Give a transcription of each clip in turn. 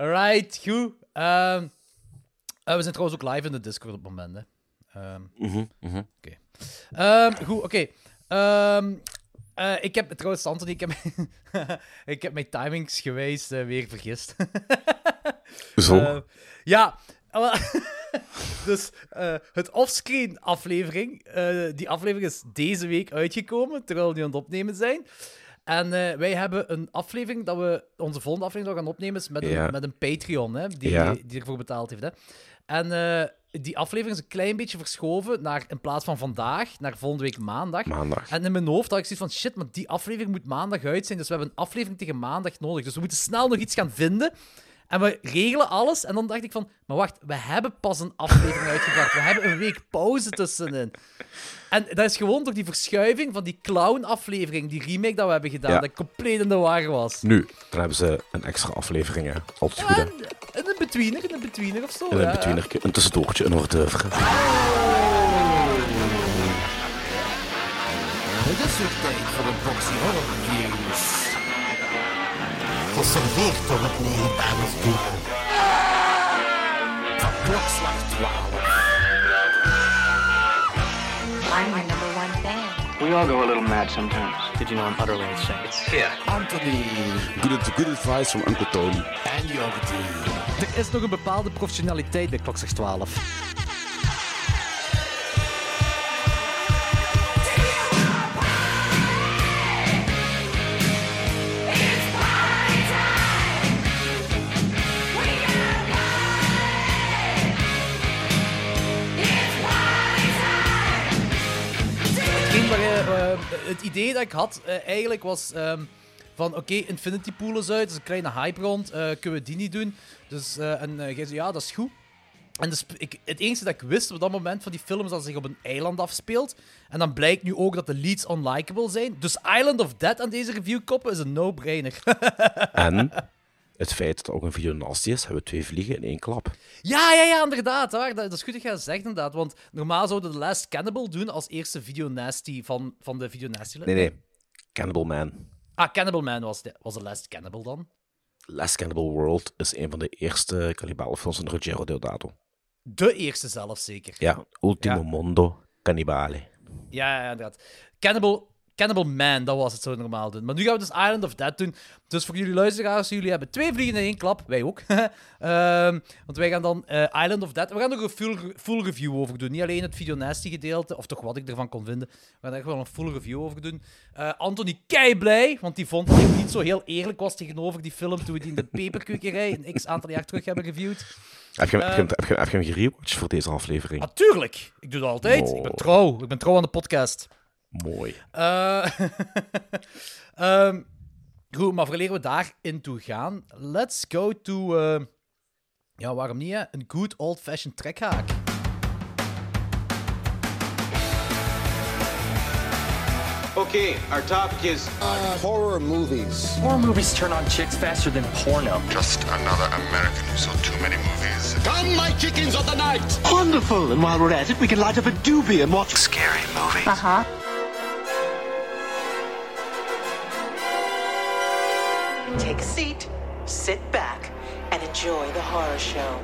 Right, goed. Ehm, eh, we zijn trouwens ook live in de Discord op het moment. Hè. Mhm, mhm. Ehm, goed, oké. Eh, ik heb trouwens, Anthony, ik heb, ik heb mijn timings gewijs eh, weer vergist. Zo. Ja, dus het offscreen aflevering, die aflevering is deze week uitgekomen, terwijl we die aan het opnemen zijn. En eh, wij hebben een aflevering dat we, onze volgende aflevering gaan opnemen is met een, met een Patreon, hè, die, Ja. die ervoor betaald heeft. Hè. En eh, die aflevering is een klein beetje verschoven naar, in plaats van vandaag, naar volgende week maandag. Maandag. En in mijn hoofd had ik zoiets van, shit, maar die aflevering moet maandag uit zijn, dus we hebben een aflevering tegen maandag nodig. Dus we moeten snel nog iets gaan vinden. En we regelen alles. En dan dacht ik van, maar wacht, we hebben pas een aflevering uitgebracht. We hebben een week pauze tussenin. En dat is gewoon door die verschuiving van die clown-aflevering, die remake dat we hebben gedaan, Ja. dat ik compleet in de war was. Nu, dan hebben ze een extra aflevering. Hè. Altijd goed, hè. En, en een betweener, en een betweener of zo. En ja, een ja. een tussendoortje, een hors. Het is weer tijd voor een boxy horror reviews. Geserveerd door het legendarische duo. Van klokslag 12. I'm your number one fan. We all go a little mad sometimes. Did you know I'm utterly insane? Anthony Good, good advice from Uncle Tony. en Jordi. Er is nog een bepaalde professionaliteit bij Klokslag 12. Het idee dat ik had eh, eigenlijk was ehm, van oké, Infinity Pool is uit, dus een kleine hype rond, eh, kunnen we die niet doen? Dus, eh, en jij zei ja, dat is goed. En dus ik, het enige dat ik wist op dat moment van die film is dat het zich op een eiland afspeelt. En dan blijkt nu ook dat de leads unlikable zijn. Dus Island of Dead aan deze review koppen is een no-brainer. En het feit dat ook een video nasty is, hebben we twee vliegen in één klap. ja, ja, ja, inderdaad. Waar. Dat, dat is goed dat je dat zegt, inderdaad. Want normaal zouden The Last Cannibal doen als eerste video nasty van, van de video nasty. Nee, nee. Cannibal Man. Ah, Cannibal Man was de, was de Last Cannibal dan. Last Cannibal World is een van de eerste kannibalenfilms van Ruggero Deodato. De eerste zelf zeker. Ja, Ultimo Ja. Mondo Cannibale. Ja, ja, inderdaad. Cannibal, Cannibal Man, dat was het zo normaal doen. Maar nu gaan we dus Island of Dead doen. Dus voor jullie luisteraars, jullie hebben twee vliegen in één klap. Wij ook. Ehm, want wij gaan dan eh, Island of Dead... We gaan er een full, full review over doen. Niet alleen het Video Nasty gedeelte, of toch wat ik ervan kon vinden. We gaan er echt wel een full review over doen. Eh, Anthony kei blij, want die vond dat ik niet zo heel eerlijk was tegenover die film toen we die in de peperkwekerij een x aantal jaar terug hebben reviewd. Heb je, hem- heb, je, hem- Eh. heb, je, heb je hem gerewatcht voor deze aflevering? Natuurlijk, ik doe dat altijd. Ik ben Oh. trouw. Ik ben trouw aan de podcast. Mooi. Eh ehm, goed, maar voordat we daarin toe gaan, let's go to... eh, ja, waarom niet, hè? Een good old-fashioned trekhaak. Okay, our topic is Horror movies. Horror movies turn on chicks faster than porno. Just another American who saw too many movies. Come, my chickens of the night! Wonderful! And while we're at it, we can light up a doobie and watch. Scary movies. Uh huh. A seat, sit back, and enjoy the horror show.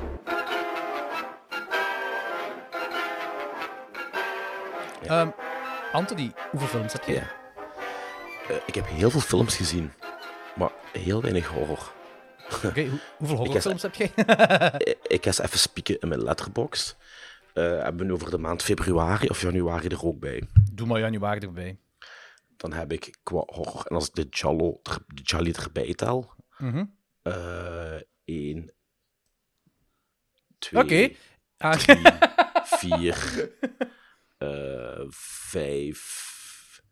Ehm, Anthony, hoeveel films heb je? Ja. Eh, ik heb heel veel films gezien, maar heel weinig horror. Oké, hoe- hoeveel horrorfilms heb jij? Ik ga eens even spieken in mijn letterbox. Eh hebben we over de maand februari of januari er ook bij. Doe maar januari erbij. Dan heb ik qua horror, en als ik de Jallo, er- de Jolly erbij tel, Mhm. eh 1, 2, Oké. Ah, 3, 4, eh 5,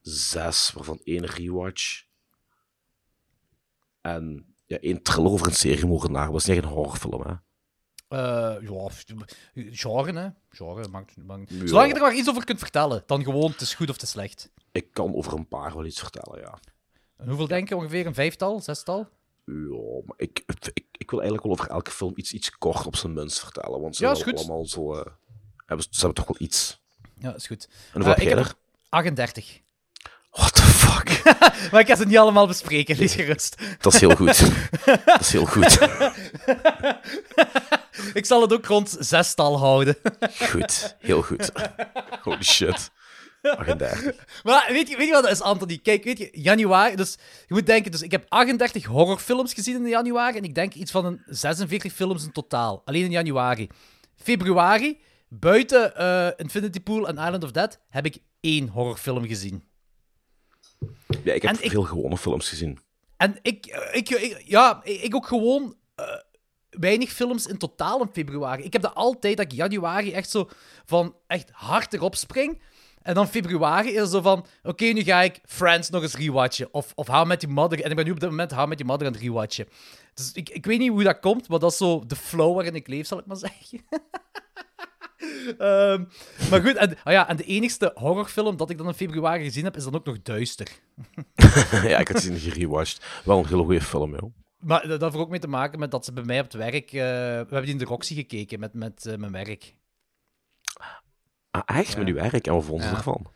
6, waarvan één rewatch. En ja, één thriller over een seriemoordenaar. Dat was niet echt een horrorfilm, hè? Eh, ja, genre, hè. Genre, maakt, maakt... Ja. Zolang je er maar iets over kunt vertellen, dan gewoon, het is goed of is slecht. Ik kan over een paar wel iets vertellen, ja. En hoeveel denk je ongeveer? Een vijftal, zestal? Ja, maar ik, ik, ik wil eigenlijk wel over elke film iets, iets kort op zijn minst vertellen. Want ze Ja, is hebben goed. allemaal zo... eh, hebben, ze hebben toch wel iets. Ja, is goed. En hoeveel Eh, heb er? 38. What the fuck? fuck. Maar ik ga ze niet allemaal bespreken, lees gerust. Dat is heel goed. Dat is heel goed. Ik zal het ook rond zestal houden. Goed. Heel goed. Holy shit. 38. Maar weet je, weet je wat dat is, Anthony? Kijk, weet je, januari... Dus je moet denken, dus ik heb 38 horrorfilms gezien in januari. En ik denk iets van een 46 films in totaal. Alleen in januari. Februari, buiten eh, Infinity Pool en Island of Dead, heb ik één horrorfilm gezien. Ja, ik heb En ik- veel gewone films gezien. En ik, eh, ik, ik- ja, ik ik ook gewoon eh, weinig films in totaal in februari. Ik heb dat altijd, dat ik januari echt zo van echt hard erop spring. En dan februari is zo van, oké, nu ga ik Friends nog eens rewatchen. Of, of How Met Your Mother. En ik ben nu op dit moment How Met Your Mother aan het rewatchen. Dus ik, ik weet niet hoe dat komt, maar dat is zo de flow waarin ik leef, zal ik maar zeggen. Ehm, maar goed, en, oh ja, en de enigste horrorfilm dat ik dan in februari gezien heb, is dan ook nog Duister. ja, ik had die gerewatcht. Wel een hele goede film, joh. Maar dat heeft er ook mee te maken met dat ze bij mij op het werk... eh, we hebben die in de Roxy gekeken met, met eh, mijn werk. Ah, echt? Met uw werk? En wat vonden ze Ja. ervan?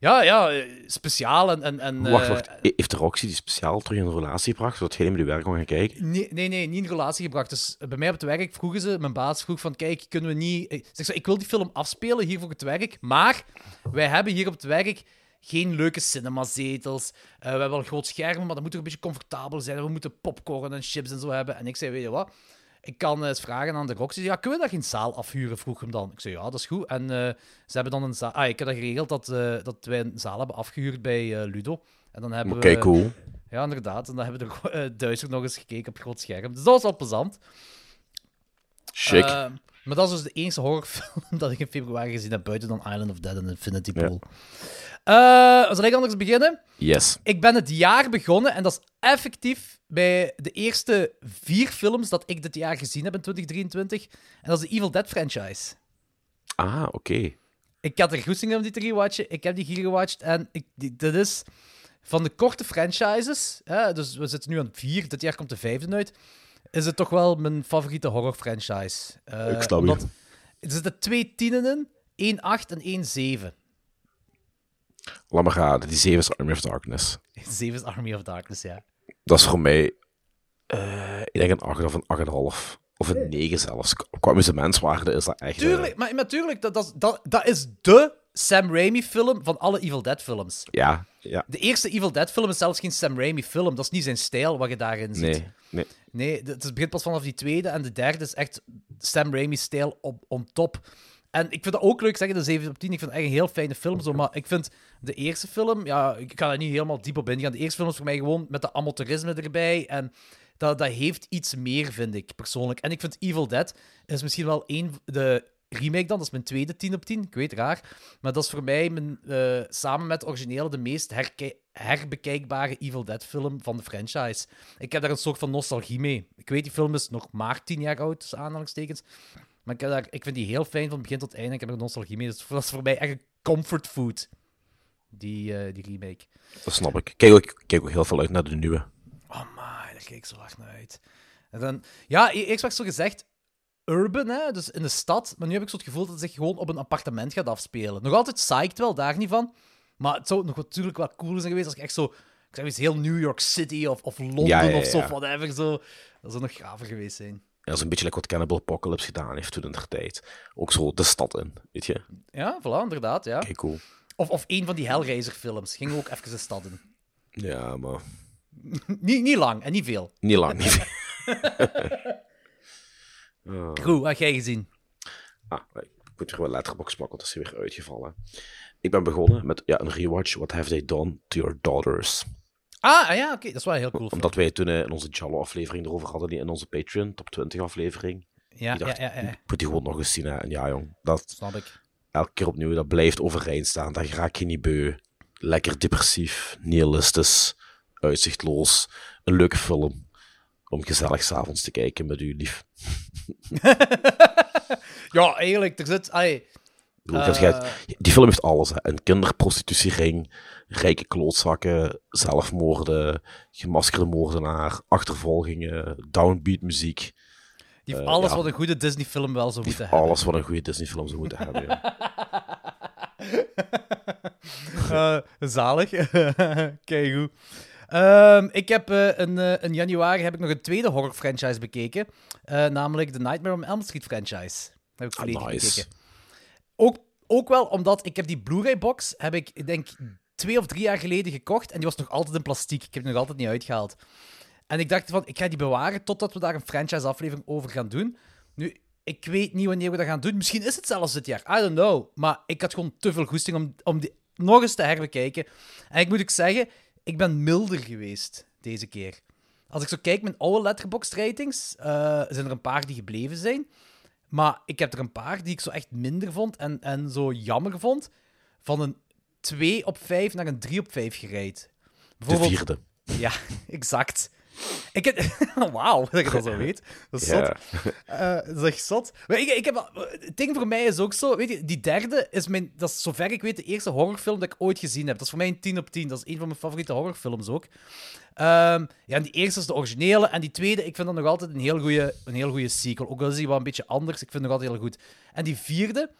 Ja, ja, eh, speciaal en... en, en Wacht, wacht. Heeft de Roxy die speciaal terug in een relatie gebracht, zodat jij met uw werk kon gaan kijken? Nee, nee, nee, niet in relatie gebracht. Dus bij mij op het werk vroegen ze, mijn baas vroeg van, kijk, kunnen we niet... Ik zeg zo, ik wil die film afspelen hier voor het werk, maar wij hebben hier op het werk geen leuke cinemazetels. Eh, we hebben wel een groot scherm, maar dat moet toch een beetje comfortabel zijn. We moeten popcorn en chips en zo hebben. En ik zei, weet je wat? Ik kan eens vragen aan de Roxy. Ja, kunnen we daar geen zaal afhuren? Vroeg hem dan. Ik zei, ja, dat is goed. En eh, ze hebben dan een zaal... Ah, ik heb dat geregeld dat, eh, dat wij een zaal hebben afgehuurd bij eh, Ludo. En dan hebben Oké, we... cool. Ja, inderdaad. En dan hebben we er uh, duizend nog eens gekeken op het groot scherm. Dus dat was wel plezant. Chic. Eh, maar dat is dus de enige horrorfilm dat ik in februari gezien heb, buiten dan Island of Dead en Infinity Ja. Eh zal ik anders beginnen? yes. Ik ben het jaar begonnen en dat is effectief bij de eerste vier films dat ik dit jaar gezien heb in 2023. En dat is de Evil Dead franchise. Ah, oké. Ik had er goesting om die te rewatchen. Ik heb die hier gerewatcht. En ik, dit is van de korte franchises. Hè, dus we zitten nu aan vier. Dit jaar komt de vijfde uit. Is het toch wel mijn favoriete horror franchise. Eh, Ik snap je. omdat Er zitten twee tienen in. 1 8 en 1 7. Laat maar gaan. Die 7 is Army of Darkness. 7 is Army of Darkness, ja. Dat is voor mij, eh, ik denk een 8 of een 8,5. Of een 9 zelfs. Qua amusementswaarde is dat echt... eh, Tuurlijk, maar, maar tuurlijk, dat, dat, dat, dat is de Sam Raimi-film van alle Evil Dead-films. ja, ja. De eerste Evil Dead-film is zelfs geen Sam Raimi-film. Dat is niet zijn stijl wat je daarin ziet. Nee, nee. Nee, het begint pas vanaf die tweede. En de derde is echt Sam Raimi-stijl op on top. En ik vind dat ook leuk, zeggen de 7 op 10. Ik vind het echt een heel fijne film. Zo, maar ik vind de eerste film, ja, ik ga daar niet helemaal diep op ingaan. De eerste film is voor mij gewoon met de amateurisme erbij. En dat, dat heeft iets meer, vind ik persoonlijk. En ik vind Evil Dead is misschien wel één. De remake dan, dat is mijn tweede 10 op 10. Ik weet, raar. Maar dat is voor mij mijn, eh, samen met originele de meest herbekijkbare Evil Dead film van de franchise. Ik heb daar een soort van nostalgie mee. Ik weet, die film is nog maar 10 jaar oud, tussen aanhalingstekens. Maar ik, heb daar, ik vind die heel fijn van begin tot einde. Ik heb er nostalgie mee. Dus dat is voor mij echt een comfort food. Die, eh, die remake. Dat snap ik. Kijk ook, ik kijk ook heel veel uit naar de nieuwe. Oh my, daar kijk ik zo hard naar uit. En dan, ja, eerst werd zo gezegd, urban, hè, dus in de stad. Maar nu heb ik zo het gevoel dat het zich gewoon op een appartement gaat afspelen. Nog altijd psyched wel, daar niet van. Maar het zou nog natuurlijk wel cooler zijn geweest als ik echt zo... Ik zeg eens heel New York City of, of Londen Ja, ja, of zo, whatever. Zo. Dat zou nog graver geweest zijn. Dat is een beetje like wat Cannibal Apocalypse gedaan heeft toen in der tijd. Ook zo de stad in, weet je. Ja, voilà, inderdaad, ja. Kijk, cool. Of, of een van die Hellraiser-films. Ging ook even de stad in. Ja, maar niet, niet lang en niet veel. niet lang. Niet. Goed, wat heb jij gezien? Ah, ik moet weer wel letterbox pakken, want dat is weer uitgevallen. Ik ben begonnen met ja, een rewatch. What have they done to your daughters? Ah, ah ja, oké. Dat is wel heel cool. film. Omdat wij toen eh, in onze Jallo-aflevering erover hadden, in onze Patreon, top 20 aflevering. Ja, ik ja, dacht, ja, ja. ik moet die gewoon nog eens zien. Hè. En ja, jong, dat Snap ik. elke keer opnieuw, dat blijft overeind staan. Dat raak je niet beu. Lekker depressief, nihilistisch, uitzichtloos. Een leuke film om gezellig s'avonds te kijken met uw lief. Ja, eigenlijk, er zit... Allee, bedoel, Eh. die film heeft alles. Hè. Een kinderprostitutiering, rijke klootzakken, zelfmoorden, gemaskerde moordenaar, achtervolgingen, downbeat muziek. die heeft Eh, alles ja. wat een goede Disney-film wel zou moeten hebben. alles wat een goede Disney-film zou moeten hebben. ja. Eh, zalig. Kijk goed. Ehm, ik heb in januari heb ik nog een tweede horror franchise bekeken. Namelijk de Nightmare on Elm Street franchise. Heb ik volledig Ah, nice. bekeken. Ook, ook wel omdat ik heb die Blu-ray box, heb ik, denk twee of drie jaar geleden gekocht. En die was nog altijd in plastiek. Ik heb die nog altijd niet uitgehaald. En ik dacht van, ik ga die bewaren totdat we daar een franchise-aflevering over gaan doen. Nu, ik weet niet wanneer we dat gaan doen. Misschien is het zelfs dit jaar. I don't know. Maar ik had gewoon te veel goesting om, om die nog eens te herbekijken. En ik moet ook zeggen, ik ben milder geweest deze keer. Als ik zo kijk, mijn oude letterboxd ratings, eh, zijn er een paar die gebleven zijn. Maar ik heb er een paar die ik zo echt minder vond en, en zo jammer vond. Van een 2 op 5 naar een 3 op 5 gereid. De vierde. Ja, exact. Ik heb... Wauw, dat ik dat zo weet. Dat is zot. Eh, dat is echt zot. Maar ik, ik heb, het ding voor mij is ook zo... Weet je, die derde is mijn... Dat is zover ik weet de eerste horrorfilm dat ik ooit gezien heb. Dat is voor mij een 10 op 10. Dat is een van mijn favoriete horrorfilms ook. Ehm, ja, en die eerste is de originele. En die tweede, ik vind dat nog altijd een heel goede, een heel goede sequel. Ook al is die wel een beetje anders, ik vind het nog altijd heel goed. En die vierde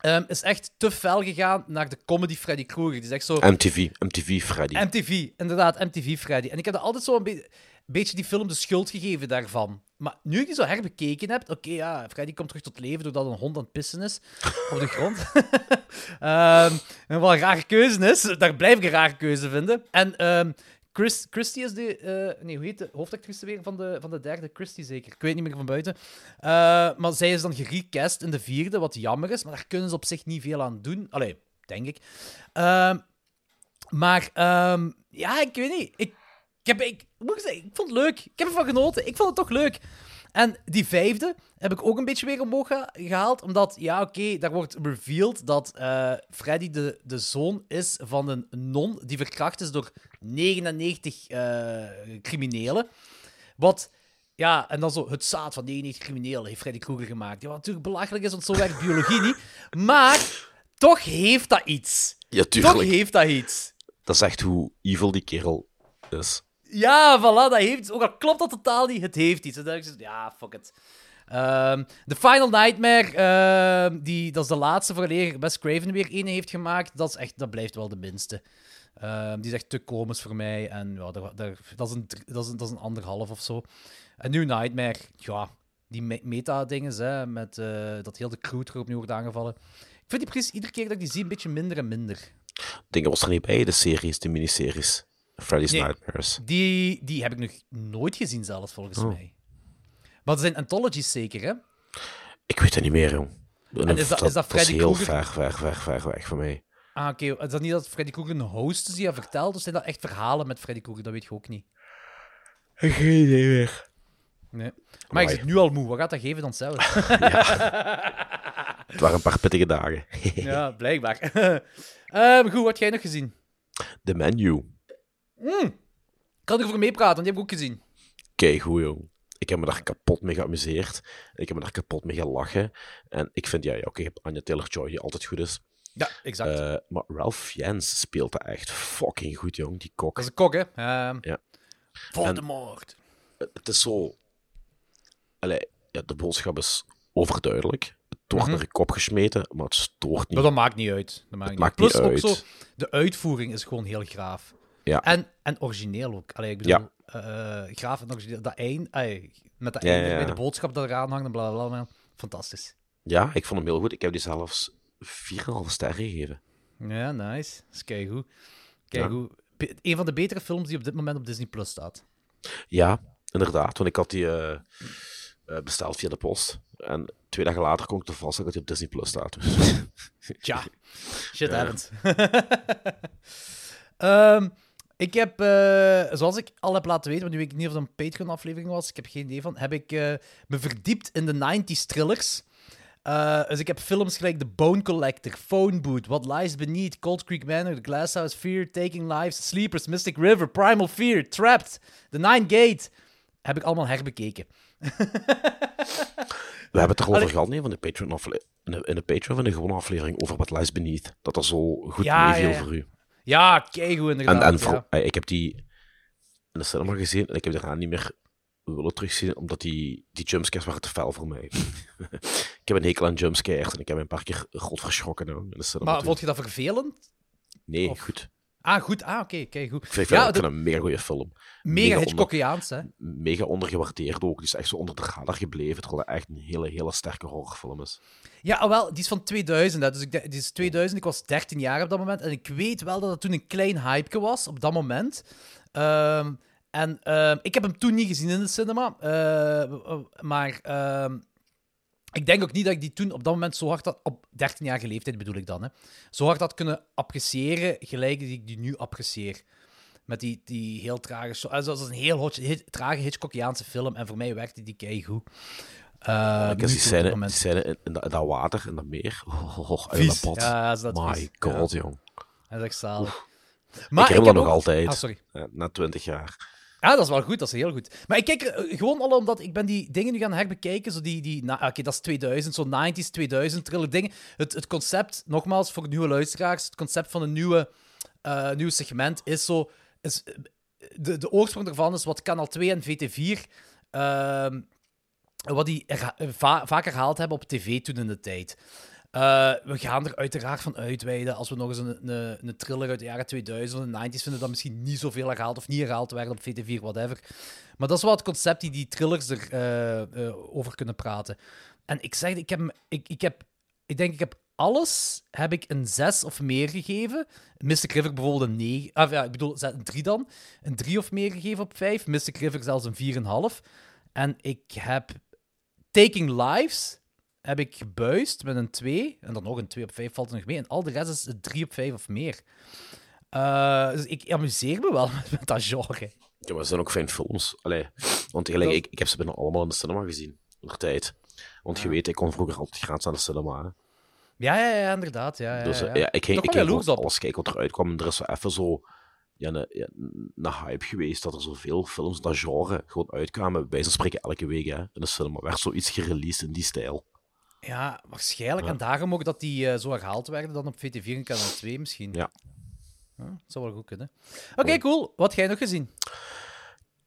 ehm, is echt te fel gegaan naar de comedy Freddy Krueger. Die is echt zo... MTV, MTV Freddy. MTV, inderdaad, MTV Freddy. En ik heb er altijd zo een be- beetje die film de schuld gegeven daarvan. Maar nu ik die zo herbekeken heb, oké, ja, Freddy komt terug tot leven doordat een hond aan het pissen is op de grond. En wat een rare keuze is, daar blijf ik een rare keuze vinden. En ehm, Chris, Christy is de, eh, nee, hoe heet de hoofdactrice weer van de, van de derde? Christy zeker, ik weet niet meer van buiten. Eh, maar zij is dan gerecast in de vierde, wat jammer is, maar daar kunnen ze op zich niet veel aan doen. Allee, denk ik. Ehm, maar ehm, ja, ik weet niet. Ik, ik, heb, ik, moet zeggen, ik vond het leuk. Ik heb ervan genoten. Ik vond het toch leuk. En die vijfde heb ik ook een beetje weer omhoog geha- gehaald. Omdat, ja, oké, daar wordt revealed dat eh, Freddy de, de zoon is van een non die verkracht is door 99 eh, criminelen. Wat, ja, en dan zo het zaad van 99 criminelen heeft Freddy Krueger gemaakt. Ja, wat natuurlijk belachelijk is, want zo werkt biologie niet. Maar toch heeft dat iets. Ja, Toch tuurlijk. heeft dat iets. Dat is echt hoe evil die kerel is. Ja, voilà, dat heeft iets. Ook al klopt dat totaal niet, het heeft iets. Dan denk ik ja, fuck it. Ehm The Final Nightmare, ehm, die, dat is de laatste vooraleer Wes Craven weer een heeft gemaakt. Dat, is echt, dat blijft wel de minste. Ehm, die is echt te komisch voor mij. En ja, daar, dat, is een, dat, is een, dat is een anderhalf of zo. En nu Nightmare, ja, die me- meta-dinges, hè, met eh, dat heel de crew terug opnieuw wordt aangevallen. Ik vind die precies iedere keer dat ik die zie een beetje minder en minder. Dingen was er niet bij, de series, de miniseries. Freddy's Nee. Nightmares. Die, die heb ik nog nooit gezien, zelfs volgens Oh. mij. Maar zijn anthologies zeker, hè? Ik weet het niet meer, jong. En is dat- is dat heel ver, ver, ver, ver weg van mij. Ah, oké. Is dat niet dat Freddy Krueger een host is die dat vertelt? Of zijn dat echt verhalen met Freddy Krueger? Dat weet je ook niet. Geen idee meer. Nee. Maar ik zit nu al moe. Wat gaat dat geven dan zelf? Het waren een paar pittige dagen. ja, blijkbaar. Ehm, goed, wat heb jij nog gezien? De menu. Ik kan erover meepraten, want die heb ik ook gezien. Kijk hoe jong. Ik heb me daar kapot mee geamuseerd. Ik heb me daar kapot mee gelachen. En ik vind, ja, ja oké, je hebt Anya Taylor-Joy die altijd goed is. Ja, exact. Eh, maar Ralph Fiennes speelt dat echt fucking goed, jong. Die kok. dat is een kok, hè? Ja. Voldemort. Het is zo... Allee, ja, de boodschap is overduidelijk. Het wordt naar je kop gesmeten, maar het stoort niet. Maar dat maakt niet uit. Dat maakt niet maakt niet Plus ook uit. zo, de uitvoering is gewoon heel graaf. Ja. En, en origineel ook. Allee, ik bedoel, eh, graaf en origineel. Dat eind, ey, met dat Ja, ja, ja. bij de boodschap dat eraan hangt en bla bla bla. Fantastisch. Ja, ik vond hem heel goed. Ik heb die zelfs 4,5 sterren gegeven. Ja, nice. Dat is keigoed. Keigoed. Een van de betere films die op dit moment op Disney Plus staat. Ja, inderdaad. Want ik had die eh, besteld via de post. En twee dagen later kon ik er vast dat hij op Disney Plus staat. Tja, shit happens. Ehm, ik heb, eh, zoals ik al heb laten weten, want nu weet ik niet of het een Patreon-aflevering was, ik heb geen idee van, heb ik eh, me verdiept in de 90s thrillers. Eh, dus ik heb films gelijk The Bone Collector, Phone Booth, What Lies Beneath, Cold Creek Manor, The Glass House, Fear, Taking Lives, Sleepers, Mystic River, Primal Fear, Trapped, The Nine Gate. Heb ik allemaal herbekeken. We hebben het erover Allee. gehad, nee, van de Patreon in de, in de Patreon van de gewone aflevering over What Lies Beneath. Dat dat zo goed Ja, meeviel ja, ja. voor u. Ja, keigoed En, inderdaad. en voor- ja. eh, ik heb die in de cinema gezien en ik heb daarna niet meer willen terugzien, omdat die, die jumpscares waren te fel voor mij. ik heb een hekel aan jumpscares en ik heb me een paar keer rot verschrokken nou, in de cinema. Maar vond je dat vervelend? Nee, Of- goed. Ah, goed. Ah, oké, kijk goed. Ik vind, ja, ik de- een mega goede film. mega mega Hitchcockiaans, hè. Mega ondergewaardeerd ook. Die is echt zo onder de radar gebleven, terwijl het echt een hele, hele sterke horrorfilm is. Ja, ah, wel, die is van 2000. Hè. Dus ik, denk- die is 2000, ik was 13 jaar op dat moment. En ik weet wel dat het toen een klein hype was op dat moment. Ehm, en ehm, ik heb hem toen niet gezien in de cinema. eh, maar ehm, ik denk ook niet dat ik die toen op dat moment zo hard had... Op 13-jarige leeftijd bedoel ik dan, hè. Zo hard had kunnen appreciëren, gelijk die ik die nu apprecieer. Met die, die heel trage... dat is een heel hot, hit- trage Hitchcockiaanse film. En voor mij werkte die keigoed. Uh, Ik die scène, die scène in, in, dat, water, in dat meer. Oh, oh, oh, uit Vies. dat. Ja, dat My vies. god, jong. Dat is echt zalig. ik heb dat nog altijd. Ah, sorry. Na twintig jaar. Ja, dat is wel goed, dat is heel goed. Maar ik kijk eh, gewoon al omdat ik ben die dingen nu gaan herbekijken. Zo die, die, na- Oké, dat is 2000, zo 90s, 2000, trille dingen. Het, het concept, nogmaals, voor nieuwe luisteraars, het concept van een nieuwe, eh, nieuw segment is zo... Is, eh, de, de oorsprong daarvan is wat Kanaal 2 en VT4... ehm, wat die va- vaak herhaald hebben op tv toen in de tijd. Eh, we gaan er uiteraard van uitweiden als we nog eens een, een, een thriller uit de jaren 2000 of de 90s vinden dat misschien niet zoveel herhaald of niet herhaald werden op VT4, whatever. Maar dat is wel het concept die die thrillers er eh, eh, over kunnen praten. En ik zeg, ik heb, ik, ik heb, ik denk, ik heb alles heb ik een 6 of meer gegeven. Mystic River bijvoorbeeld een 9. Ah, ja, ik bedoel, een 3 dan. Een 3 of meer gegeven op 5. Mystic River zelfs een 4,5. En ik heb Taking Lives heb ik gebuist met een 2. En dan nog een 2 op 5 valt er nog mee. En al de rest is een 3 op 5 of meer. Eh, dus ik amuseer me wel met, dat genre. Ja, maar het zijn ook fijn films. Allee, want Dat- ik, ik heb ze bijna allemaal in de cinema gezien. De tijd. Want je weet, ik kon vroeger altijd graag naar de cinema. hè. Ja, ja, ja, inderdaad. Ja, ja, Dus eh, ja. ja, ik ging, ik ging op. alles kijken wat eruit kwam. En er is zo even zo ja, een, hype geweest dat er zoveel films dat genre gewoon uitkwamen. Bij zo'n spreken elke week hè, in de cinema. werd zoiets gereleased in die stijl. Ja, waarschijnlijk. Ja. En daarom ook dat die eh, zo herhaald werden dan op VT4 en kanaal 2 misschien. Ja. Ja, dat zou wel goed kunnen. Oké, cool. Wat heb jij nog gezien?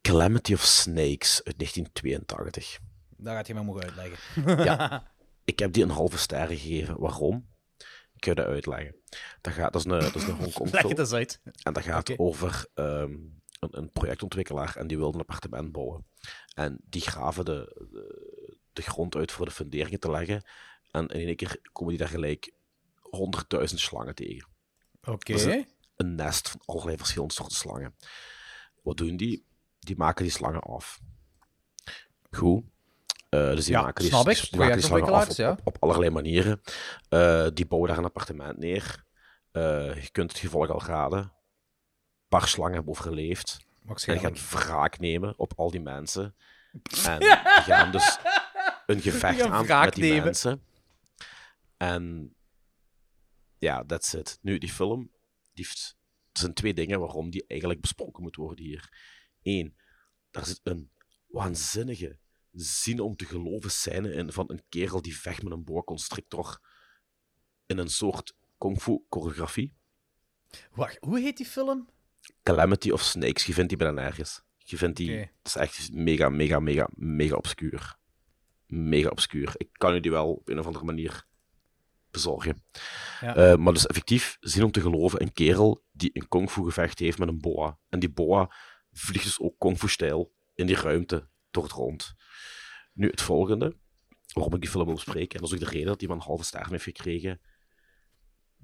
Calamity of Snakes uit 1982. Daar gaat je mij mogen uitleggen. Ja. Ik heb die een halve ster gegeven. Waarom? Ik ga je dat uitleggen. Dat, gaat, dat is een, dat is een Hongkong Leg het eens uit. En dat gaat over ehm, een, een projectontwikkelaar en die wilde een appartement bouwen. En die graven de, de, de grond uit voor de funderingen te leggen. En in één keer komen die daar gelijk honderdduizend slangen tegen. Oké. Een, nest van allerlei verschillende soorten slangen. Wat doen die? Die maken die slangen af. Goed. Eh, dus die Ja, maken die, snap ik. die maken die slangen af op, op, op allerlei manieren. Eh, die bouwen daar een appartement neer. Eh, je kunt het gevolg al raden. Een paar slangen hebben overleefd. En die gaan wraak nemen op al die mensen. En die gaan dus een gevecht aan met die nemen. mensen. En ja, that's it. Nu, die film, die heeft, er zijn twee dingen waarom die eigenlijk besproken moet worden hier. Eén, daar zit een waanzinnige zin om te geloven scène in van een kerel die vecht met een boa constrictor in een soort kung fu choreografie. Wacht, hoe heet die film? Calamity of Snakes, je vindt die bijna nergens. Je vindt die, dat is echt mega, mega, mega, mega obscuur. Mega obscuur. Ik kan u die wel op een of andere manier bezorgen. Ja. Eh, maar dus effectief, zin om te geloven, een kerel die een kung fu gevecht heeft met een boa. En die boa vliegt dus ook kung fu stijl in die ruimte door het rond. Nu, het volgende, waarom ik die film wil bespreken, en dat is ook de reden dat hij maar een halve ster heeft gekregen.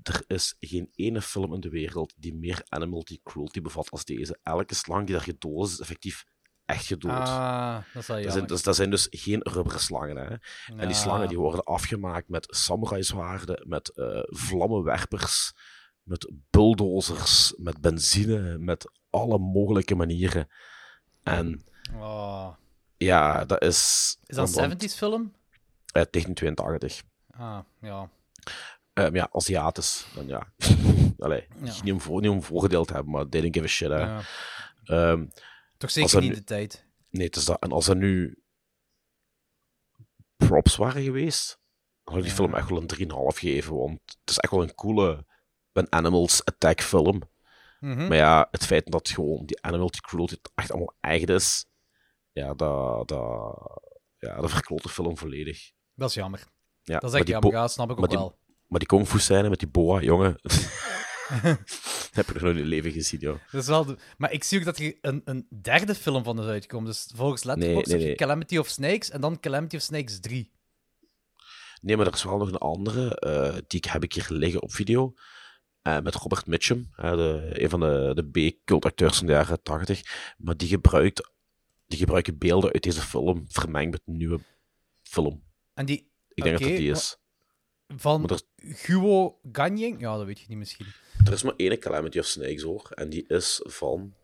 Er is geen ene film in de wereld die meer animal cruelty bevat als deze. Elke slang die daar gedood is, is effectief echt gedood. Ah, dat zijn, dus, dat zijn dus geen rubberen slangen. Hè? En die Ja. slangen die worden afgemaakt met samurai-zwaarden, met eh, vlammenwerpers, met bulldozers, met benzine, met alle mogelijke manieren. En Oh. ja, dat is... Is dat een 70s film? Uit 1982. Ah, ja. Ehm, ja, Aziatisch. Dan ja. Allee, Ja. Niet, om voor, niet om vooroordeel te hebben, maar they didn't give a shit. Hè. ja. Ehm, Toch zeker er niet nu- de tijd. nee, het is dat. En als er nu props waren geweest, dan had ik die Ja. film echt wel een 3,5 gegeven. Want het is echt wel een coole een Animals Attack film. Mhm. Maar ja, het feit dat gewoon die Animal Cruelty echt allemaal eigen is, ja, dat, dat, ja, dat verkloot de film volledig. Dat is jammer. Ja, Dat is maar echt jammer, ja, snap ik maar ook die- wel. Maar die kung fu scène met die boa, jongen. heb ik nog nooit in leven gezien, joh. Dat is wel de- Maar ik zie ook dat er een, een derde film van is uitgekomen. Dus volgens Letterboxd nee. Calamity of Snakes en dan Calamity of Snakes 3. Nee, maar er is wel nog een andere, eh, die heb ik hier liggen op video. eh, met Robert Mitchum, de, een van de, de B-cultacteurs van de jaren 80. Maar die, gebruikt, die gebruiken beelden uit deze film vermengd met een nieuwe film. En die... Ik denk dat dat die is. Van Guo Ganying? Ja, dat weet je niet misschien. Er is maar één Calamity of Snakes hoor. En die is van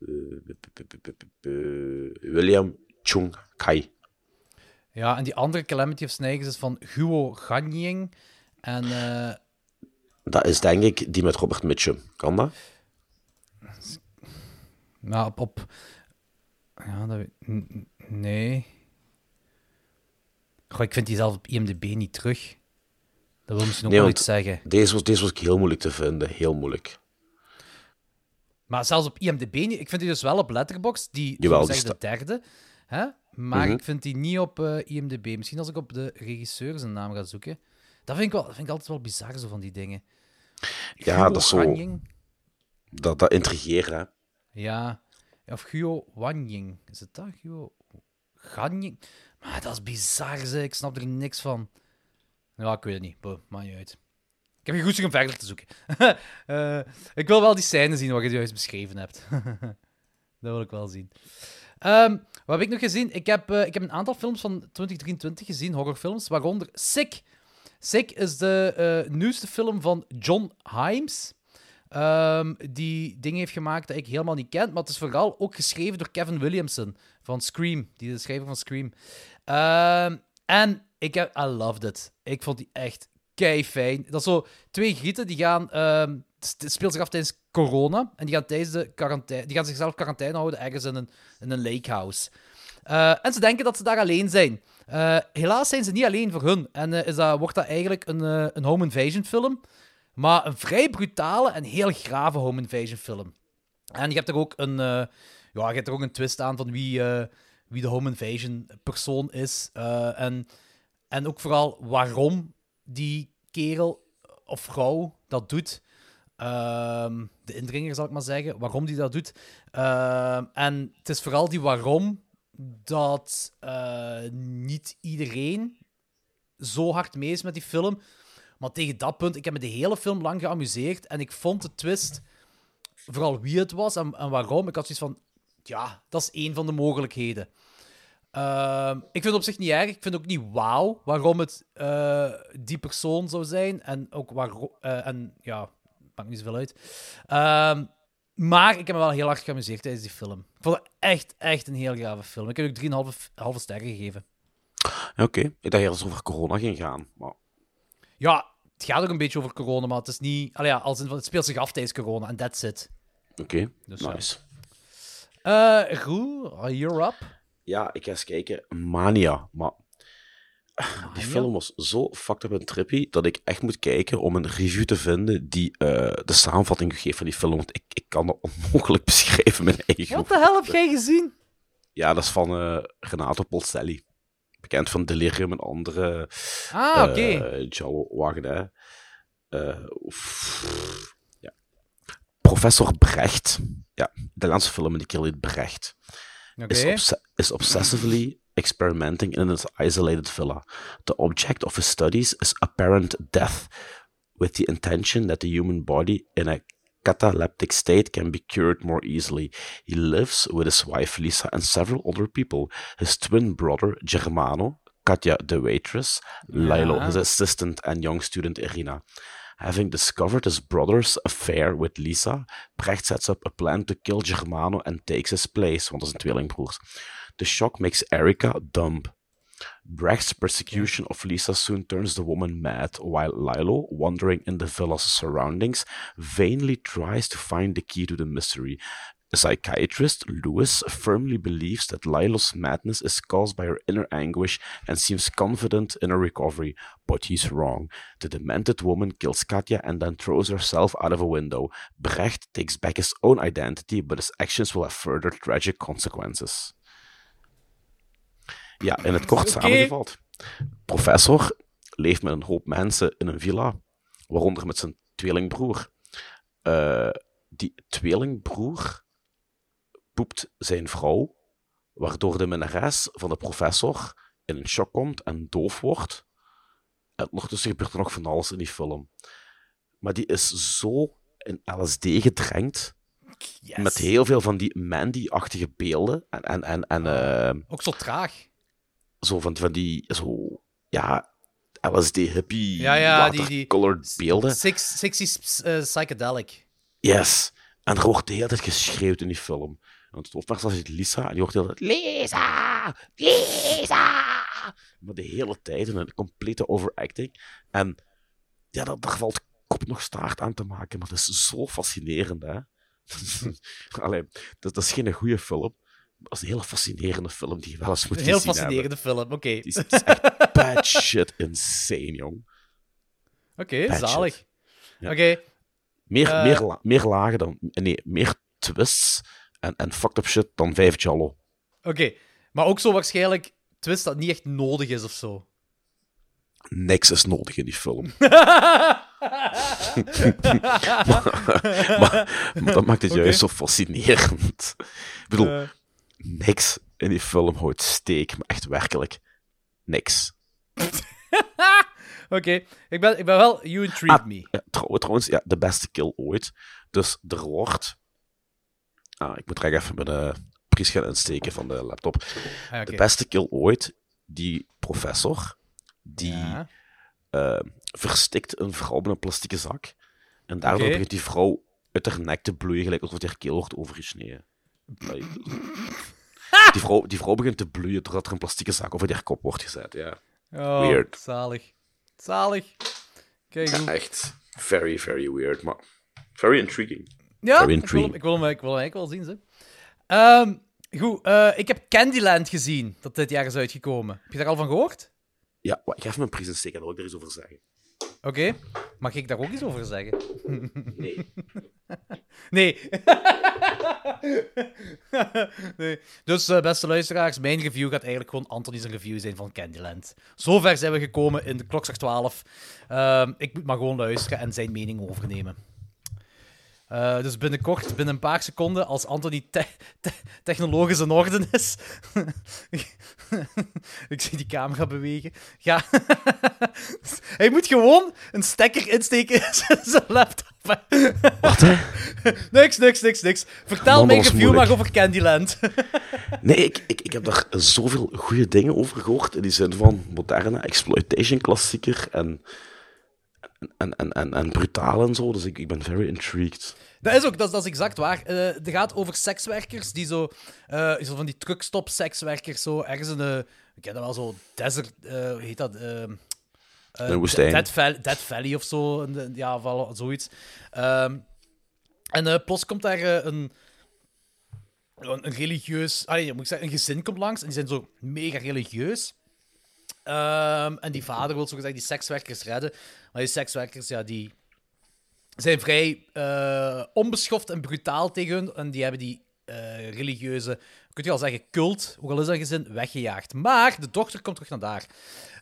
eh, William Chung Kai. Ja, en die andere Calamity of Snakes is van Guo Ganying. En eh, Dat is denk ik die met Robert Mitchum. Kan dat? nou, op, op... Ja, dat weet... Nee. Goh, ik vind die zelf op IMDb niet terug. Dat wil misschien ook Nee, wel iets zeggen. Deze was, deze was ik heel moeilijk te vinden. Heel moeilijk. Maar zelfs op IMDb niet. Ik vind die dus wel op Letterboxd, die, Jawel, zo die zeggen, de derde. Hè? Maar Mhm. ik vind die niet op eh, IMDb. Misschien als ik op de regisseur zijn naam ga zoeken. Dat vind ik, wel, dat vind ik altijd wel bizar, zo van die dingen. Ja, Guo dat is zo... Dat, dat intrigeert, hè. Ja. Of Guo Wanying. Is het dat? Guo Ganying? Maar dat is bizar, zeg. Ik snap er niks van. Ja, ik weet het niet. Boh, maakt niet uit. Ik heb geen goesting om verder te zoeken. Eh, ik wil wel die scène zien wat je juist beschreven hebt. dat wil ik wel zien. Ehm, wat heb ik nog gezien? Ik heb, eh, ik heb een aantal films van 2023 gezien, horrorfilms, waaronder Sick. Sick is de eh, nieuwste film van John Himes. Ehm, die dingen heeft gemaakt dat ik helemaal niet ken. Maar het is vooral ook geschreven door Kevin Williamson van Scream. Die is de schrijver van Scream. Ehm, en ik heb... I loved it. Ik vond die echt kei fijn. Dat is zo twee grieten die gaan... ehm, het speelt zich af tijdens corona. En die gaan tijdens de quarantaine... Die gaan zichzelf quarantaine houden ergens in een, in een lakehouse. Eh, en ze denken dat ze daar alleen zijn. Eh, helaas zijn ze niet alleen voor hun. En eh, is dat, wordt dat eigenlijk een, een home invasion film. Maar een vrij brutale en heel grave home invasion film. En je hebt er ook een, ja, je hebt er ook een twist aan van wie, wie de home invasion persoon is. En, en ook vooral waarom die kerel of vrouw dat doet. Ehm, de indringer, zal ik maar zeggen. Waarom die dat doet. Ehm, en het is vooral die waarom dat eh, niet iedereen zo hard mee is met die film. Maar tegen dat punt, ik heb me de hele film lang geamuseerd. En ik vond de twist, vooral wie het was en, en waarom. Ik had zoiets van, ja, dat is één van de mogelijkheden. Ehm, ik vind het op zich niet erg. Ik vind ook niet wauw waarom het eh, die persoon zou zijn. En ook waarom. eh, en ja, maakt niet zoveel uit. Ehm, maar ik heb me wel heel hard geamuseerd tijdens die film. Ik vond het echt, echt een heel gave film. Ik heb ook 3,5 halve sterren gegeven. Oké, ik dacht eerst over corona ging gaan. Maar Ja, het gaat ook een beetje over corona, maar het is niet... Allee, ja, als in het speelt zich af tijdens corona en that's it. oké, Dus ja. nice. Eh goed, you're up. Ja, ik ga eens kijken. Mania, maar... Die film was zo fucked up en trippy dat ik echt moet kijken om een review te vinden die eh, de samenvatting geeft van die film. Want ik, ik kan dat onmogelijk beschrijven met mijn eigen Wat de hel heb jij gezien? Ja, dat is van eh, Renato Polselli. Bekend van Delirium en andere. Ah, oké. eh, hè. Eh, oef, ja. Professor Brecht. Ja, de Nederlandse film die kerel heet Brecht. Oké. Is, obse- is obsessively experimenting in an isolated villa. The object of his studies is apparent death, with the intention that the human body in a cataleptic state can be cured more easily. He lives with his wife Lisa and several other people. His twin brother Germano, Katja the waitress, Lilo his assistant, and young student Irina. Having discovered his brother's affair with Lisa, Brecht sets up a plan to kill Germano and takes his place, want dat zijn tweelingbroers. The shock makes Erica dumb. Brecht's persecution of Lisa soon turns the woman mad, while Lilo, wandering in the villa's surroundings, vainly tries to find the key to the mystery. Psychiatrist, Lewis, firmly believes that Lilo's madness is caused by her inner anguish and seems confident in her recovery, but he's wrong. The demented woman kills Katja and then throws herself out of a window. Brecht takes back his own identity, but his actions will have further tragic consequences. Ja, in het kort samengevat. Professor leeft met een hoop mensen in een villa, waaronder met zijn tweelingbroer. eh, die tweelingbroer poept zijn vrouw, waardoor de minnares van de professor in een shock komt en doof wordt. En ondertussen gebeurt er nog van alles in die film. Maar die is zo in LSD gedrenkt, Yes. met heel veel van die Mandy-achtige beelden. En, en, en, en eh, Ook zo traag. zo van, van die, zo, ja, LSD-hippie, Ja, ja, die- die- watercolored beelden. Six, 60s eh, psychedelic. Yes. En er wordt de hele tijd geschreeuwd in die film. Want het hoofdpersonage is Lisa, en die hoort tijd... Lisa! Lisa! Maar de hele tijd in een complete overacting. En ja, dat, daar valt kop nog staart aan te maken, maar dat is zo fascinerend, hè. Allee, dat, dat is geen goede film. maar Dat is een hele fascinerende film die je wel eens moet Een heel hebben. fascinerende film. Oké, Die is, die is echt bad shit insane, jong. oké, zalig. Ja. Oké, Meer, Eh. meer, la- meer lagen dan... Nee, meer twists en, en fucked up shit dan vijf Jallo. oké. Maar ook zo waarschijnlijk twist dat niet echt nodig is of zo. Niks is nodig in die film. maar, maar dat maakt het juist zo fascinerend. Ik bedoel, niks in die film houdt steek, maar echt werkelijk niks. Oké, ik, ben, ik ben wel... You intrigue Ah, me. Ja, trouw- trouwens, ja, de beste kill ooit. Dus er wordt... Ah, ik moet er even mijn uh, pries gaan insteken van de laptop. Ah. De beste kill ooit, die professor, die Ja. eh, verstikt een vrouw met een plastieke zak. En daardoor begint die vrouw uit haar nek te bloeien, gelijk alsof haar keel wordt overgesneden. Die vrouw, die vrouw begint te bloeien doordat er een plastieke zak over haar kop wordt gezet. Ja. Oh, Weird. Zalig. Zalig. Kijk. Echt very, very weird, maar very intriguing. Ja, ik wil, hem, ik, wil hem, ik wil hem eigenlijk wel zien, ze. Ehm, goed, eh, ik heb Candyland gezien, dat dit jaar is uitgekomen. Heb je daar al van gehoord? Ja, ik ga even mijn pries insteken, daar wil ik er iets over zeggen. Oké. Mag ik daar ook iets over zeggen? Nee. Nee. nee. Dus, eh, beste luisteraars, mijn review gaat eigenlijk gewoon Anthony's review zijn van Candyland. Zover zijn we gekomen in de klokslag 12. Ehm, ik moet maar gewoon luisteren en zijn mening overnemen. Eh, dus binnenkort, binnen een paar seconden, als Anthony te- te- technologisch in orde is. ik zie die camera bewegen. Ja. Hij moet gewoon een stekker insteken in zijn laptop. Wat, hè? Niks, niks, niks, niks. Vertel Man, mijn was review maar over Candyland. Nee, ik, ik, ik heb daar zoveel goede dingen over gehoord. In die zin van moderne exploitation klassieker en, en, en, en, en brutaal en zo. Dus ik, ik ben very intrigued. dat is ook, dat is, dat is exact waar. Eh, het gaat over sekswerkers die zo, eh, zo van die truckstop sekswerkers, zo ergens in de, ik ken dat wel zo, desert, eh, hoe heet dat? ehm, eh, Een woestijn. Dead Valley, Dead Valley of zo, in de- ja, zoiets. Ehm, en plots komt daar een, een, religieus, ah, moet ik zeggen, een gezin komt langs en die zijn zo mega religieus. Ehm, en die vader wil zo gezegd die sekswerkers redden. Maar die sekswerkers, ja, die zijn vrij eh, onbeschoft en brutaal tegen hun. En die hebben die eh, religieuze, kun je al zeggen, cult, ook al is dat gezin, weggejaagd. Maar de dochter komt terug naar daar.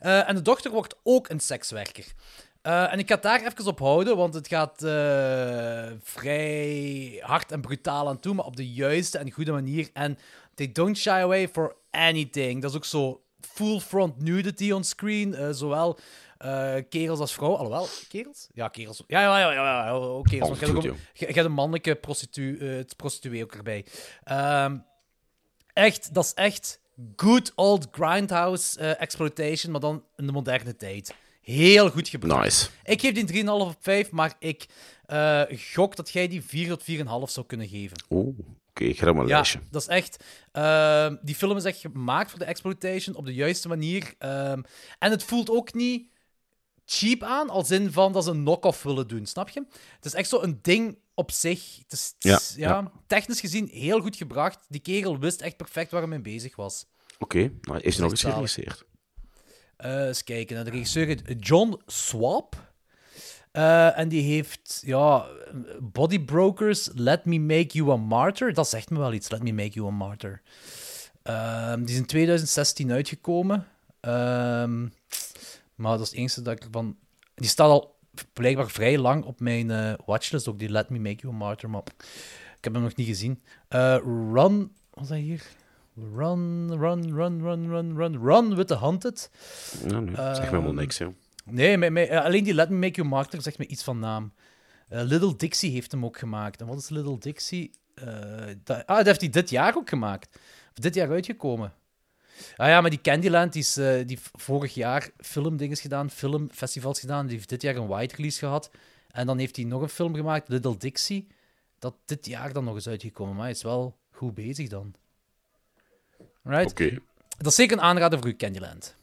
Eh, en de dochter wordt ook een sekswerker. En ik ga het daar even op houden, want het gaat vrij hard en brutaal aan toe, maar op de juiste en goede manier. En they don't shy away for anything. Dat is ook zo full front nudity on screen, eh, zowel eh, kerels als vrouwen. Alhoewel, kerels? Ja, kerels. Ja, ja, ja, ja, ja, ook kerels. Hebt ook Absoluut, een- je hebt een mannelijke prostitu eh, prostituee ook erbij. Ehm, echt, dat is echt good old grindhouse exploitation, maar dan in de moderne tijd. Heel goed gebracht. Nice. Ik geef die 3,5 op 5, maar ik gok dat jij die 4 tot 4,5 zou kunnen geven. Oeh, oké, ik ga dat maar Ja, dat is echt... ehm, die film is echt gemaakt voor de exploitation op de juiste manier. Ehm, en het voelt ook niet cheap aan, als in van dat ze een knock-off willen doen, snap je? Het is echt zo een ding op zich. Het is, is, Ja, ja, Technisch gezien heel goed gebracht. Die kerel wist echt perfect waar hij mee bezig was. Oké, nou, heeft hij nog eens gerealiseerd? Eh eens kijken. naar De regisseur John Swap. Eh, en die heeft, ja, Body Brokers, Let Me Make You a Martyr. Dat zegt me wel iets, Let Me Make You a Martyr. Ehm, die is in 2016 uitgekomen. Ehm, maar dat is het enige dat ik ervan... Die staat al blijkbaar vrij lang op mijn eh, watchlist, ook die Let Me Make You a Martyr, maar ik heb hem nog niet gezien. Eh, run, wat is dat hier? Run, run, run, run, run, run, run with the Hunted. Nee, zeg me helemaal niks, joh. Nee, eh, alleen die Let Me Make You Martyr zegt me iets van naam. Eh, Little Dixie heeft hem ook gemaakt. En wat is Little Dixie? Eh, dat, ah, dat heeft hij dit jaar ook gemaakt. Of dit jaar uitgekomen. Ah ja, maar die Candyland, die, is, die vorig jaar filmdinges gedaan, filmfestivals gedaan. Die heeft dit jaar een wide release gehad. En dan heeft hij nog een film gemaakt, Little Dixie, dat dit jaar dan nog is uitgekomen. Maar hij is wel goed bezig dan. Right? Oké. Dat is zeker een aanrader voor u, Candyland.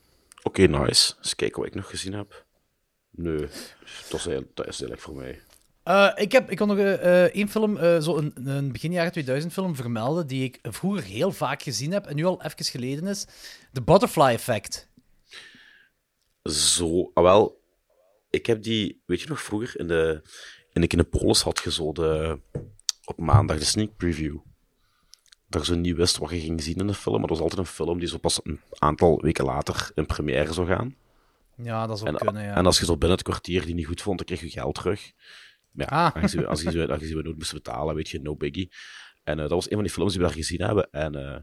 Oké, nice. Eens kijken wat ik nog gezien heb. Nee, dat is, heel- dat is eigenlijk voor mij. Eh, ik, heb, ik wil nog eh, één film, zo een, een begin jaren 2000 film vermelden, die ik vroeger heel vaak gezien heb en nu al even geleden is. The Butterfly Effect. Zo, ah, wel, ik heb die, weet je nog, vroeger in de, in de Kinepolis had je zo de, op maandag de sneak preview. Dat je zo niet wist wat je ging zien in de film, maar dat was altijd een film die zo pas een aantal weken later in première zou gaan. Ja, dat zou En, kunnen, ja. en als je zo binnen het kwartier die niet goed vond, dan kreeg je geld terug. Maar ja, Ah. als je, aangezien we nooit moesten betalen, weet je, no biggie. En eh, dat was een van die films die we daar gezien hebben. En eh,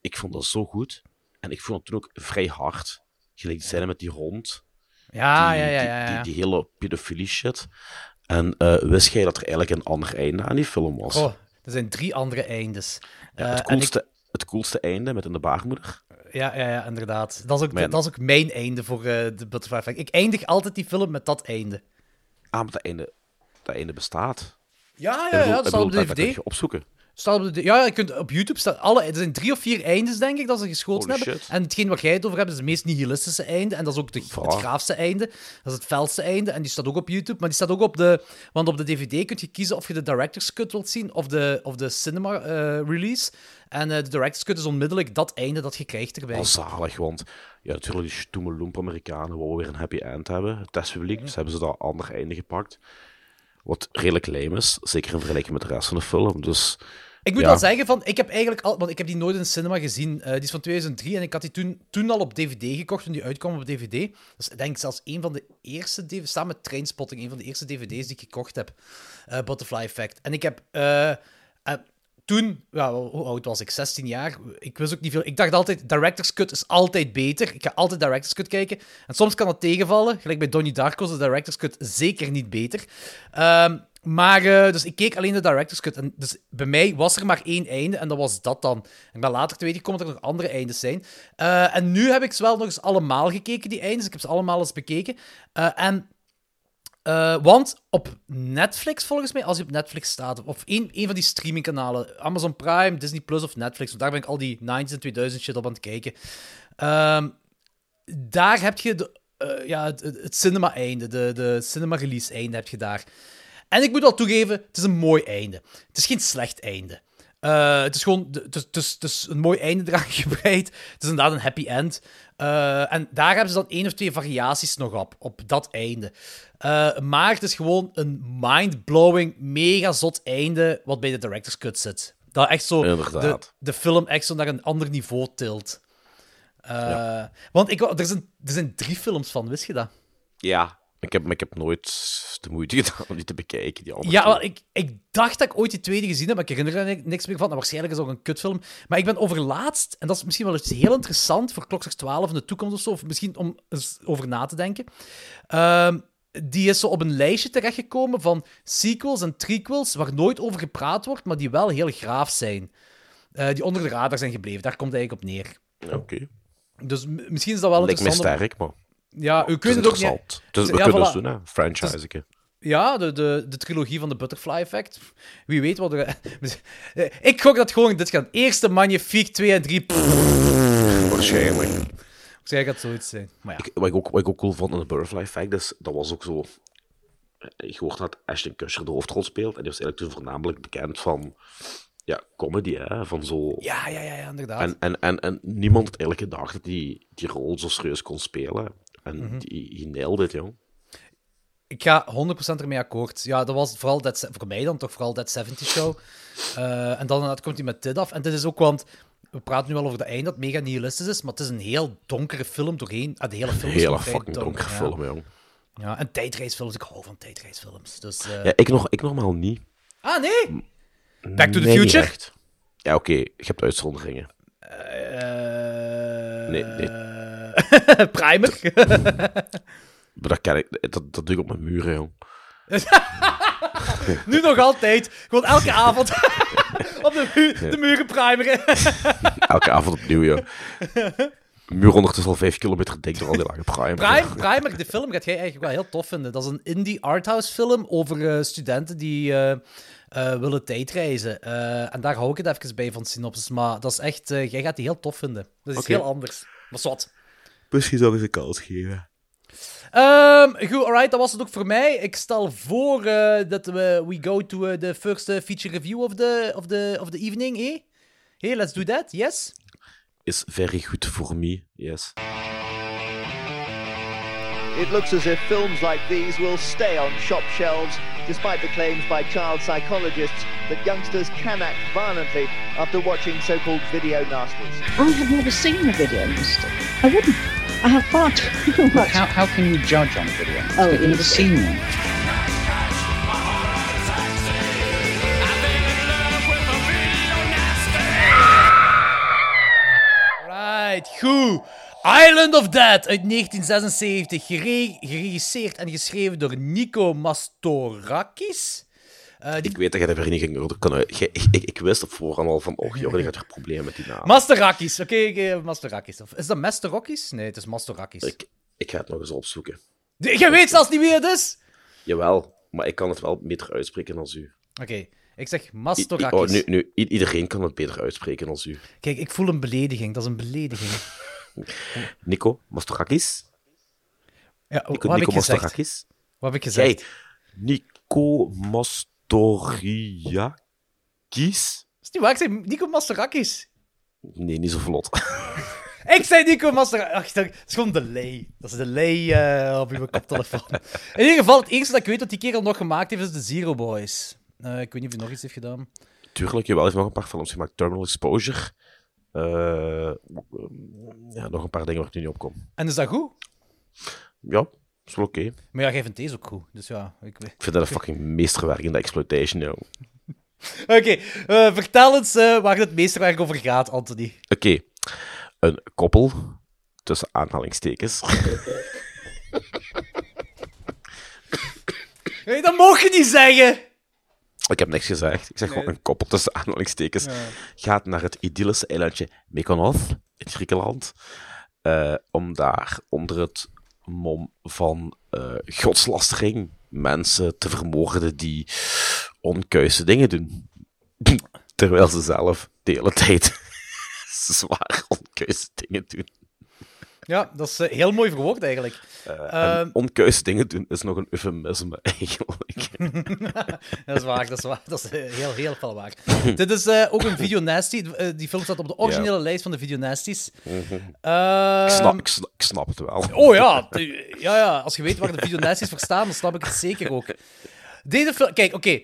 ik vond dat zo goed. En ik vond het toen ook vrij hard. Gelijk die scène met die hond. ja, die, ja, ja, ja, ja. Die, die hele pedofilie shit. En eh, wist jij dat er eigenlijk een ander einde aan die film was? Oh, er zijn drie andere eindes. Ja, Eh, het, ik- coolste, het coolste einde met in de baarmoeder. ja, ja, ja, inderdaad. Dat is ook, Mijn- dat is ook mijn einde voor eh, de Butterfly Effect. Ik eindig altijd die film met dat einde. Ah, maar dat einde, dat einde bestaat. Ja, ja, bedoel- ja, dat staat op de dat kun je opzoeken. Staat op de, ja, je kunt op YouTube staan. Alle, er zijn drie of vier eindes, denk ik, dat ze geschoten Holy hebben. shit. En hetgeen waar jij het over hebt, is het meest nihilistische einde. En dat is ook de, het graafste einde. Dat is het felste einde. En die staat ook op YouTube. Maar die staat ook op de. Want op de DVD kun je kiezen of je de director's cut wilt zien of de, of de cinema eh, release. En eh, de director's cut is onmiddellijk dat einde dat je krijgt erbij. Wel zalig, want ja, natuurlijk, die stoeme loemp-Amerikanen wouden weer een happy end hebben. Het testpubliek, dus hebben ze dat ander einde gepakt. Wat redelijk lame is, zeker in vergelijking met de rest van de film. Dus Ik moet Ja. wel zeggen, van, ik heb eigenlijk al, want ik heb die nooit in de cinema gezien. Eh, die is van 2003 en ik had die toen, toen al op DVD gekocht, toen die uitkwam op DVD. Dat is denk ik zelfs een van de eerste samen met Trainspotting, een van de eerste DVD's die ik gekocht heb. eh, Butterfly Effect. En ik heb eh, toen, ja, hoe oud was ik? 16 jaar. Ik wist ook niet veel. Ik dacht altijd, Director's Cut is altijd beter. Ik ga altijd Director's Cut kijken. En soms kan dat tegenvallen. Gelijk bij Donnie Darko is de Director's Cut zeker niet beter. Ehm, maar, eh, dus ik keek alleen de Director's Cut. Dus bij mij was er maar één einde en dat was dat dan. Ik ben later te weten gekomen dat er nog andere eindes zijn. Eh, en nu heb ik ze wel nog eens allemaal gekeken, die eindes. Ik heb ze allemaal eens bekeken. Eh, en eh, want op Netflix, volgens mij, als je op Netflix staat, of een, van die streamingkanalen, Amazon Prime, Disney Plus of Netflix, want daar ben ik al die 90s en 2000 shit op aan het kijken. Ehm, daar heb je de, eh, ja, het cinema-einde, de, de cinema-release-einde heb je daar. En ik moet wel toegeven, het is een mooi einde. Het is geen slecht einde. Eh, het is gewoon het is, het, is, het is een mooi einde eraan gebreid. Het is inderdaad een happy end. Eh, en daar hebben ze dan één of twee variaties nog op, op dat einde. Eh, maar het is gewoon een mind-blowing, mega zot einde wat bij de director's cut zit. Dat echt zo de, de film echt zo naar een ander niveau tilt. Want ik, er, zijn, er zijn drie films van, wist je dat? ja, ik heb, maar ik heb nooit de moeite gedaan om die te bekijken. Die andere Ja, wel, ik, ik dacht dat ik ooit die tweede gezien heb, maar ik herinner er ni- niks meer van. En waarschijnlijk is het ook een kutfilm. Maar ik ben overlaatst, en dat is misschien wel iets heel interessant voor Klokslag 12 in de toekomst of zo, of misschien om eens over na te denken. Ehm, die is zo op een lijstje terechtgekomen van sequels en trequels waar nooit over gepraat wordt, maar die wel heel graaf zijn. Eh, die onder de radar zijn gebleven. Daar komt het eigenlijk op neer. Oké. Dus misschien is dat wel Lijkt mij interessant. om- sterk, maar Ja, u kunt het ook niet... Dus we Ja, kunnen voilà. het doen, hè. Franchise. Ja, de, de, de trilogie van de Butterfly Effect. Wie weet wat er... Ik gok dat gewoon dit gaat. Eerste Magnifique, 2 en 3. Waarschijnlijk. Zij gaat zoiets zijn. Maar ja. Ik, wat, ik ook, wat ik ook cool vond aan de Butterfly Effect, is, dat was ook zo... Je hoort dat Ashton Kutcher de hoofdrol speelt, en die was eigenlijk toen voornamelijk bekend van... Ja, comedy, hè. Van zo... Ja, ja, ja, ja, inderdaad. En, en, en, en niemand had eigenlijk gedacht dat hij die rol zo serieus kon spelen. En Mhm. die, die nailed it, jong. Ik ga 100% ermee akkoord. Ja, dat was vooral dat, voor mij dan toch vooral dat 70 Show. Eh, en dan komt hij met dit af. En dit is ook, want we praten nu al over de einde dat mega nihilistisch is, maar het is een heel donkere film doorheen. Ah, de hele film is Hele gewoon vrij fucking donker, donkere ja. film, jong. Ja, en tijdreisfilms. Ik hou van tijdreisfilms. Dus, eh, Ja, ik, nog, ik normaal niet. Ah, nee? Back to the Nee, Future? Ja, oké, je hebt uitzonderingen. Eh, Nee, nee. Primer. Maar dat, ken ik, dat, dat doe ik op mijn muren, jong. nu nog altijd. Gewoon elke avond op de, mu de muren primeren. Elke avond opnieuw, joh. Muur ondertussen al vijf kilometer dik door al die lange prime. Prime, Primer, de film gaat jij eigenlijk wel heel tof vinden. Dat is een indie arthouse film over eh, studenten die eh, eh, willen tijdreizen. En daar hou ik het even bij van synopsis. Maar dat is echt, jij gaat die heel tof vinden. Dat is heel anders. Maar zwart. Misschien zou ik eens een kans geven. Ehm, goed, alright, dat was het ook voor mij. Ik stel voor eh, dat we we go to eh, the first eh, feature review of the, of the, of the evening, eh? Hey, let's do that, yes? Is very good for me, yes. It looks as if films like these will stay on shop shelves, despite the claims by child psychologists that youngsters can act violently after watching so called video nasties. I have never seen a video nasty. I wouldn't. I have far too much. How, how can you judge on video? Oh, You've never easy. seen one. Right, goed. Island of Dead uit 1976, gere- geregisseerd en geschreven door Nico Mastorakis. Eh. Ik weet dat jij de vereniging er kan uit. Ik, ik, ik wist op voorhand al van, oh, Jordi gaat er problemen met die naam. Mastorakis, oké, Mastorakis. Of Is dat Mastorakis? Nee, het is Mastorakis. Ik, ik ga het nog eens opzoeken. Je weet zelfs niet wie het is? Jawel, maar ik kan het wel beter uitspreken dan u. Oké, ik zeg Mastorakis. oh, nu, nu, i- iedereen kan het beter uitspreken dan u. Kijk, ik voel een belediging. Dat is een belediging. Nico Mastorakis? Ja, Nico, wat heb ik gezegd? Mastorakis? Wat heb ik gezegd? Jij, Nico Mastoriakis? Dat is niet waar, ik zei Nico Mastorakis. Nee, niet zo vlot. Ik zei Nico Mastorakis. Ach, dat is gewoon delay. Dat is delay eh op uw koptelefoon. In ieder geval, het eerste dat ik weet dat die kerel nog gemaakt heeft, is de Zero Boys. Eh, ik weet niet of hij nog iets heeft gedaan. Tuurlijk, jawel, hij heeft nog een paar films gemaakt. Terminal Exposure. Eh, ja, nog een paar dingen waar ik nu niet op kom. En is dat goed? Ja, is wel oké. Maar ja, jij vindt deze ook goed. Dus ja, ik weet. Ik vind dat een fucking meesterwerk in de exploitation, joh. Oké, eh, vertel eens eh, waar het meesterwerk over gaat, Anthony. Oké, een koppel, tussen aanhalingstekens. Hey, dat mocht je niet zeggen! Ik heb niks gezegd. Ik zeg gewoon een koppel tussen aanhalingstekens. Gaat naar het idyllische eilandje Mykonos in Griekenland. eh, om daar onder het mom van eh, godslastering mensen te vermoorden die onkuise dingen doen. Terwijl ze zelf de hele tijd zwaar onkuise dingen doen. Ja, dat is eh, heel mooi verwoord eigenlijk. En Ehm, onkuise dingen doen is nog een eufemisme, eigenlijk. dat is waar, dat is waar. Dat is eh, heel, heel veel waar. Dit is eh, ook een video nasty. Eh, die film staat op de originele Ja. lijst van de video nasties. Mhm. Ehm, ik, snap, ik, snap, ik snap het wel. Oh ja, ja, ja, als je weet waar de video nasties voor staan, dan snap ik het zeker ook. Deze film, kijk, oké. Eh,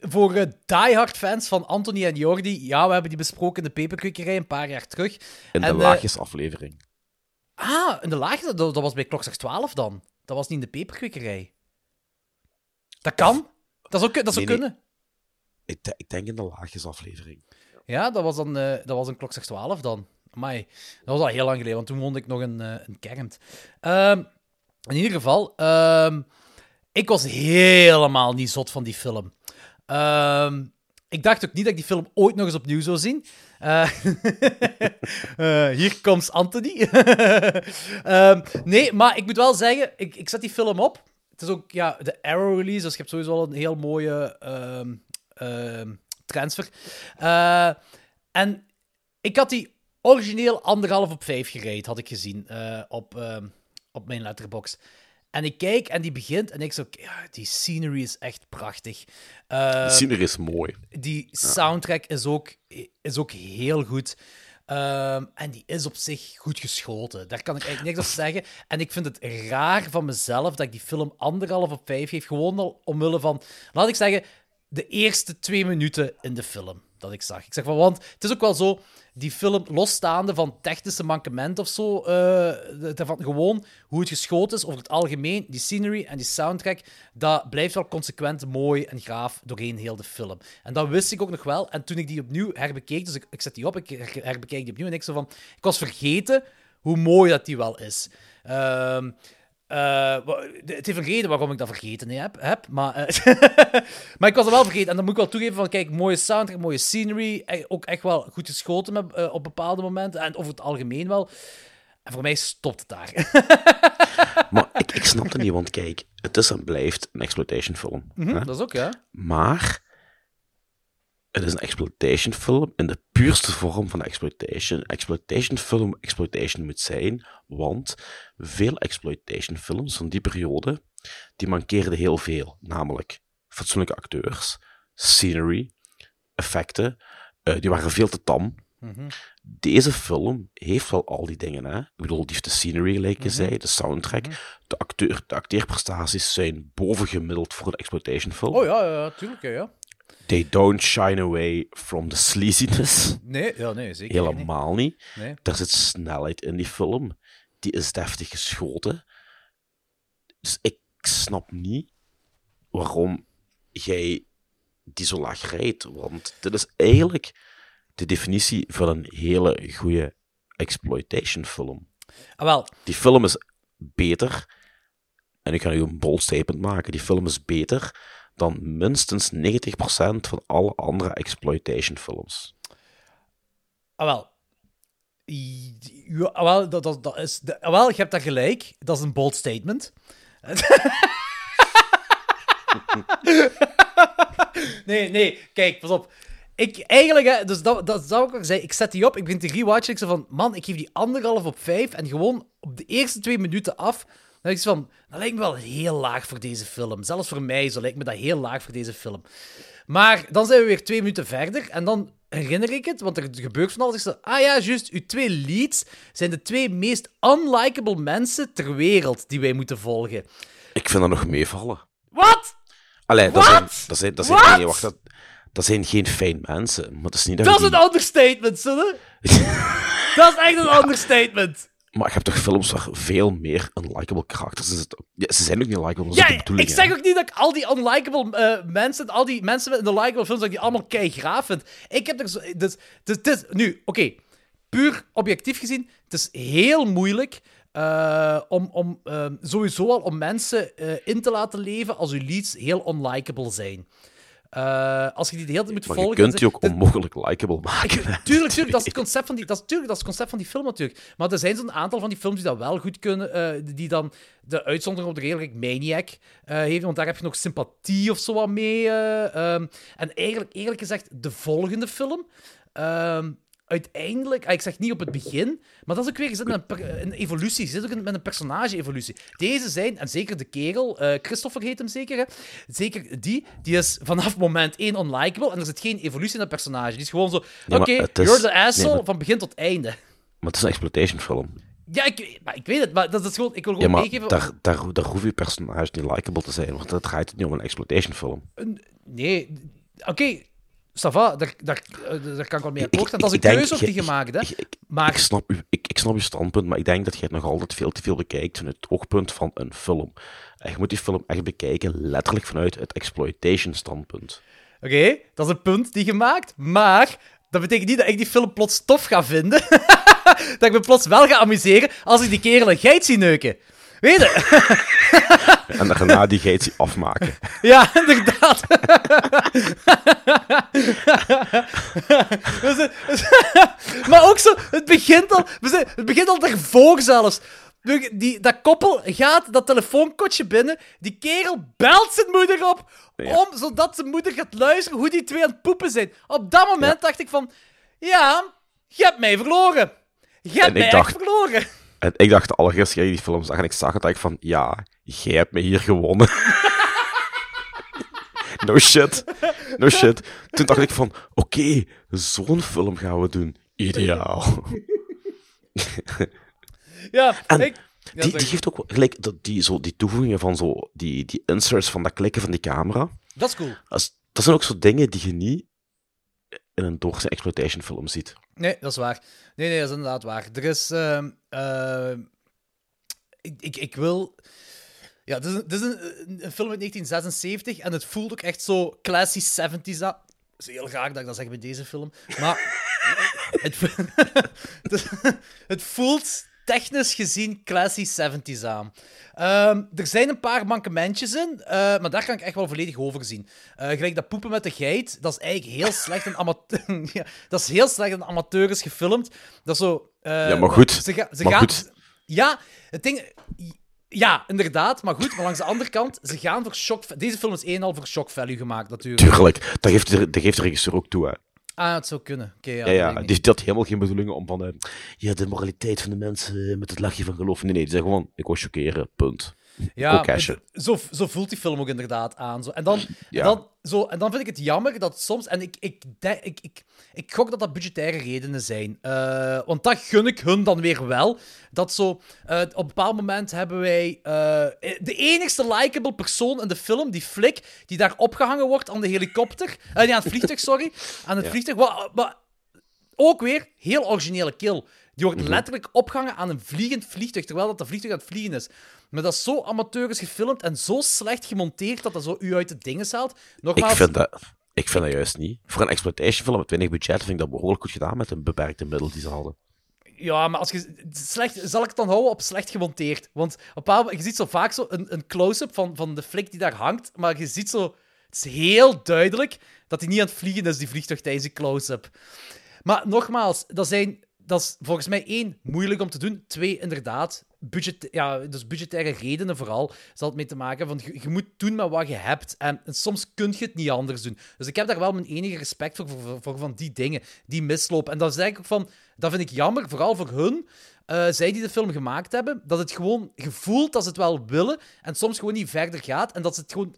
Voor eh, diehard fans van Anthony en Jordi, ja, we hebben die besproken in de peperkwekerij een paar jaar terug. In de En, eh, laagjes aflevering. Ah, in de laagje, dat, dat was bij Klokslag 12 dan. Dat was niet in de peperkwekerij. Dat kan. Dat zou, dat zou Nee, nee. kunnen. Ik, ik denk in de laagjes aflevering. Ja, dat was dan eh, dat was een Klokslag 12 dan. Amai, dat was al heel lang geleden, want toen woonde ik nog in, eh in Kermt. Ehm, in ieder geval, ehm, ik was helemaal niet zot van die film. Ehm, ik dacht ook niet dat ik die film ooit nog eens opnieuw zou zien. Eh, eh, hier komt Anthony. Ehm, nee, maar ik moet wel zeggen, ik, ik zet die film op. Het is ook ja, de Arrow release, dus je hebt sowieso al een heel mooie ehm, ehm, transfer. Eh, en ik had die origineel anderhalf op vijf gereden, had ik gezien op, op mijn letterbox. En ik kijk en die begint en ik zo, ja, die scenery is echt prachtig. Eh, De scenery is mooi. die soundtrack is ook, is ook heel goed. Ehm, en die is op zich goed geschoten. Daar kan ik eigenlijk niks op zeggen. En ik vind het raar van mezelf dat ik die film anderhalf op vijf geef. Gewoon al omwille van, laat ik zeggen, de eerste twee minuten in de film dat ik zag. Ik zeg van, want het is ook wel zo, die film, losstaande van technische mankement of zo, eh, van gewoon hoe het geschoten is over het algemeen, die scenery en die soundtrack, dat blijft wel consequent mooi en gaaf doorheen heel de film. En dat wist ik ook nog wel. En toen ik die opnieuw herbekeek, dus ik, ik zet die op, ik her- herbekeek die opnieuw en ik zo van, ik was vergeten hoe mooi dat die wel is. Ehm, eh, het heeft een reden waarom ik dat vergeten heb, heb maar, eh, maar ik was het wel vergeten. En dan moet ik wel toegeven van, kijk, mooie soundtrack, mooie scenery, eh, ook echt wel goed geschoten met, eh, op bepaalde momenten, en over het algemeen wel. En voor mij stopt het daar. Maar ik, ik snap het niet, want kijk, het is en blijft een exploitation film. Mhm, dat is ook, ja. Maar het is een exploitation film in de puurste vorm van exploitation. Exploitation film exploitation moet zijn, want veel exploitation films van die periode, die mankeerden heel veel. Namelijk fatsoenlijke acteurs, scenery, effecten, eh, die waren veel te tam. Mhm. Deze film heeft wel al die dingen. Hè? Ik bedoel, die heeft de scenery, gelijk je Mhm. zei, de soundtrack. de, acteur, de acteerprestaties zijn bovengemiddeld voor een exploitation film. Oh ja, ja, tuurlijk, ja. They don't shine away from the sleaziness. Nee, ja, nee, zeker niet. Helemaal niet. Nee. Er zit snelheid in die film. Die is deftig geschoten. Dus ik snap niet waarom jij die zo laag rijdt. Want dit is eigenlijk de definitie van een hele goede exploitation film. Ah, wel. Die film is beter, en ik ga nu een bold statement maken, die film is beter dan minstens 90% van alle andere exploitation films. Ah, wel. Ja, ah, wel, dat, dat, dat is, de- ah, wel, je hebt dat gelijk. Dat is een bold statement. nee, nee, kijk, pas op. Ik, eigenlijk, hè, dus dat, dat zou ik ook zeggen. Ik zet die op, ik begin te rewatchen. Ik zeg van, man, ik geef die anderhalf op vijf. En gewoon op de eerste twee minuten af. Dan denk ik van, dat lijkt me wel heel laag voor deze film. Zelfs voor mij zo lijkt me dat heel laag voor deze film. Maar dan zijn we weer twee minuten verder. En dan herinner ik het, want er gebeurt van alles. Ik zeg, ah ja, juist, uw twee leads zijn de twee meest unlikable mensen ter wereld die wij moeten volgen. Ik vind dat nog meevallen. Wat? Allee, dat Wat? zijn, dat zijn, dat zijn, nee, wacht, dat, dat zijn geen fijn mensen. Maar het is niet dat, Dat is die- een understatement, zullen? dat is echt een understatement. Maar je hebt toch films waar veel meer unlikable karakters in zitten? Ja, ze zijn ook niet likable, dat Ja, de ik zeg ook niet dat ik al die unlikable eh, mensen, al die mensen met de likable films, dat ik die allemaal kei graaf vind. Ik heb er zo... Dus, dus, is- nu, oké. puur objectief gezien, het is heel moeilijk eh, om, om eh, sowieso al om mensen in te laten leven als uw leads heel unlikable zijn. Eh, als je die de hele tijd moet Maar je volgen... kunt die ook onmogelijk likable maken. Tuurlijk, tuurlijk, dat is het concept van die, dat is, tuurlijk, dat is het concept van die film natuurlijk. Maar er zijn zo'n aantal van die films die dat wel goed kunnen, eh, die dan de uitzondering op de regel, like Maniac, eh heeft, want daar heb je nog sympathie of zo wat mee. eh, ehm. en eigenlijk, eerlijk gezegd, de volgende film, ehm, uiteindelijk, ah, ik zeg niet op het begin, maar dat is ook weer gezet met een, een evolutie, zit ook met een personage-evolutie. Deze zijn, en zeker de kerel, eh, Christopher heet hem zeker, hè? zeker die, die is vanaf moment 1 unlikable en er zit geen evolutie in dat personage. Die is gewoon zo, Ja, oké, is- you're the asshole, nee, maar- van begin tot einde. Maar het is een exploitation film. Ja, ik, maar ik weet het, maar dat is gewoon, ik wil Ja, gewoon maar meegeven... daar, daar, daar hoef je personage niet likable te zijn, want dat het niet om een exploitation film. Nee, oké, va, daar, daar, eh, daar kan ik wel mee akkoord. Dat is een denk- keuze ook die ik- je maakt, hè. Maar Ik snap, u, ik, ik snap uw standpunt, maar ik denk dat je het nog altijd veel te veel bekijkt vanuit het oogpunt van een film. En je moet die film echt bekijken letterlijk vanuit het exploitation standpunt. Oké, dat is een punt die je maakt, maar dat betekent niet dat ik die film plots tof ga vinden. dat ik me plots wel ga amuseren als ik die kerel een geit zie neuken. Weet je? En daarna die geitsie afmaken. Ja, inderdaad. We zijn- maar ook zo, het begint al, we zijn, het begint al daarvoor zelfs. Die, dat koppel gaat dat telefoonkotje binnen. Die kerel belt zijn moeder op, om, zodat zijn moeder gaat luisteren hoe die twee aan het poepen zijn. Op dat moment dacht ik van, ja, je hebt mij verloren. Je hebt En mij dacht- echt verloren. En ik dacht de allereerste keer die film zag en ik zag het, dacht ik van, ja, jij hebt me hier gewonnen. no shit. No shit. Toen dacht ik van, oké, zo'n film gaan we doen. Ideaal. Ja, En ik... Ja, die, die geeft ook gelijk dat die, zo, die toevoegingen van zo, die, die inserts van dat klikken van die camera. Dat is cool. Dat zijn ook zo dingen die je niet in een doorsnee exploitation film ziet. Nee, dat is waar. Nee, nee, dat is inderdaad waar. Er is... ehm, ehm, ik, ik, ik wil... Ja, het is, een, is een, een film uit 1976 en het voelt ook echt zo classy 70s aan. Het is heel graag dat ik dat zeg bij deze film. Maar het, het, het voelt technisch gezien classy 70s aan. Ehm, er zijn een paar mankementjes in, eh, maar daar kan ik echt wel volledig over zien. Eh, gelijk dat poepen met de geit, dat is eigenlijk heel slecht een amateur. ja, dat is heel slecht een amateur is gefilmd. Dat is zo. eh, Ja, maar goed. Ze, ga- ze Maar gaan, goed. Ja, het ding. Ja, inderdaad, maar goed. Maar langs de andere kant, ze gaan voor shock. Deze film is één al voor shock value gemaakt, natuurlijk. Tuurlijk, dat geeft de, dat geeft de regisseur ook toe. Hè. Ah, het zou kunnen. Oké, ja, Ja, dat ja, die had helemaal geen bedoelingen om van eh, ja, de moraliteit van de mensen eh, met het lachje van geloof. Nee, nee, die zei gewoon, ik wil chockeren, punt. Ja, het- zo, zo voelt die film ook inderdaad aan. Zo. En, dan, Ja. en, dan, zo, en dan vind ik het jammer dat soms... En ik, ik, ik, ik, ik gok dat dat budgettaire redenen zijn. Eh, want dat gun ik hun dan weer wel. Dat zo... eh, op een bepaald moment hebben wij... eh, de enigste likable persoon in de film, die flik, die daar opgehangen wordt aan de helikopter... nee, aan het vliegtuig, sorry. Aan het Ja. vliegtuig. Wat, wat, ook weer, heel originele kill. Die wordt Mhm. letterlijk opgehangen aan een vliegend vliegtuig, terwijl dat, dat vliegtuig aan het vliegen is. Maar dat is zo amateurisch gefilmd en zo slecht gemonteerd dat dat zo u uit de dingen haalt. Ik Nogmaals, vind, dat, ik vind dat juist niet. Voor een exploitation film met weinig budget vind ik dat behoorlijk goed gedaan met de beperkte middelen die ze hadden. ja, maar als je, slecht, zal ik het dan houden op slecht gemonteerd? Want op een moment- je ziet zo vaak zo een, een close-up van, van de flik die daar hangt, maar je ziet zo... Het is heel duidelijk dat hij niet aan het vliegen is, die vliegtuig, tijdens die close-up. Maar nogmaals, dat, zijn, dat is volgens mij één, moeilijk om te doen. Twee, inderdaad, budget, ja, dus budgettaire redenen vooral, zal het mee te maken van je, moet doen met wat je hebt. En, soms kun je het niet anders doen. Dus ik heb daar wel mijn enige respect voor, voor, van die dingen, die mislopen. En dat is eigenlijk ook van, dat vind ik jammer, vooral voor hun, eh, zij die de film gemaakt hebben, dat het gewoon gevoeld dat ze het wel willen en soms gewoon niet verder gaat en dat ze het gewoon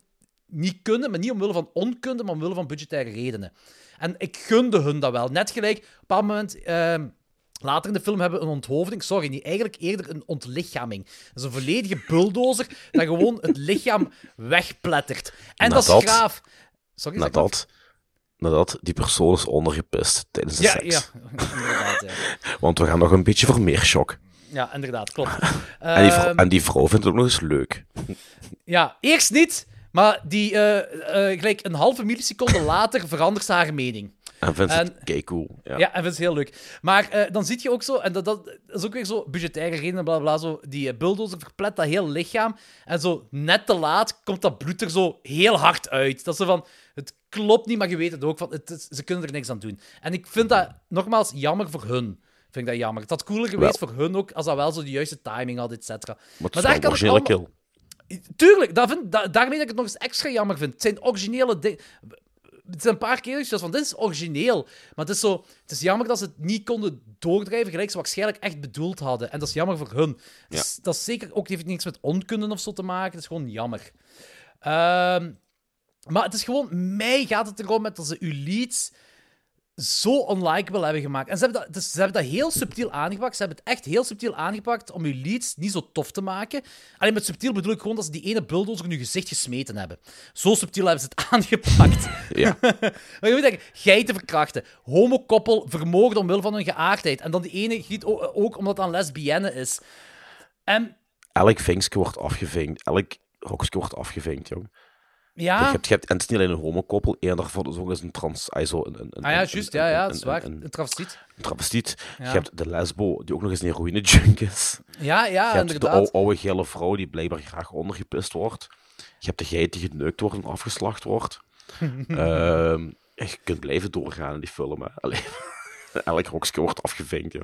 niet kunnen, maar niet omwille van onkunde, maar omwille van budgettaire redenen. En ik gunde hun dat wel. Net gelijk, op een bepaald moment... ehm, Later in de film hebben we een onthoofding. Sorry, niet. Eigenlijk eerder een ontlichaming. Dat is een volledige bulldozer dat gewoon het lichaam wegplettert. En dat is graaf. Sorry. Nadat, nadat die persoon is ondergepist tijdens de Ja, seks. ja, inderdaad. Ja. Want we gaan nog een beetje voor meer shock. ja, inderdaad, klopt. En die, vrou- Ehm, en die vrouw vindt het ook nog eens leuk. Ja, eerst niet, maar die, eh, gelijk een halve milliseconde later verandert ze haar mening. En vindt En- het kei cool. Ja. Ja, en vindt het heel leuk. Maar eh, dan zie je ook zo, en dat, dat, is ook weer zo budgettaire redenen, bla bla, zo, die uh, bulldozer verplet dat heel lichaam. En zo net te laat komt dat bloed er zo heel hard uit. Dat is zo van, het klopt niet, maar je weet het ook, van, het, is- ze kunnen er niks aan doen. En ik vind dat, nogmaals, jammer voor hun. Vind ik dat jammer. Het had cooler geweest voor hun ook, als dat wel zo de juiste timing had, et cetera. Maar het is wel originele allemaal- kill. Tuurlijk, dat vind, da- daarmee dat ik het nog eens extra jammer vind. Het zijn originele dingen. Het zijn een paar keer dat van, dit is origineel. Maar het is, zo, het is jammer dat ze het niet konden doordrijven gelijk ze waarschijnlijk echt bedoeld hadden. En dat is jammer voor hun. Ja. Dus dat is zeker ook, heeft niks met onkunde of zo te maken. Het is gewoon jammer. Ehm, maar het is gewoon, mij gaat het erom met dat ze uw leads zo unlikable hebben gemaakt. En ze hebben, dat, dus ze hebben dat heel subtiel aangepakt. Ze hebben het echt heel subtiel aangepakt om uw leads niet zo tof te maken. Alleen met subtiel bedoel ik gewoon dat ze die ene bulldozer in uw gezicht gesmeten hebben. Zo subtiel hebben ze het aangepakt. Ja. maar je moet denken, geiten verkrachten, homokoppel vermoorden omwille van hun geaardheid. En dan die ene giet ook omdat het een lesbienne is. En Elk vinkje wordt afgevinkt. Elk hokje wordt afgevinkt, jong. Ja... Je hebt, je hebt, en het is niet alleen een homokoppel, eerder voor zo is een trans... ah, zo een, een, een, Ah ja, een- juist, een- ja, ja, een- dat is waar. Een, Een travestiet. een travestiet. Ja. Je hebt de lesbo, die ook nog eens een heroïne-junk is. Ja, ja, je hebt de inderdaad. oude, oude gele vrouw die blijkbaar graag ondergepist wordt. Je hebt de geit die geneukt wordt en afgeslacht wordt. Ehm, je kunt blijven doorgaan in die film. Hè. Allee, elk hokje wordt afgevinkt.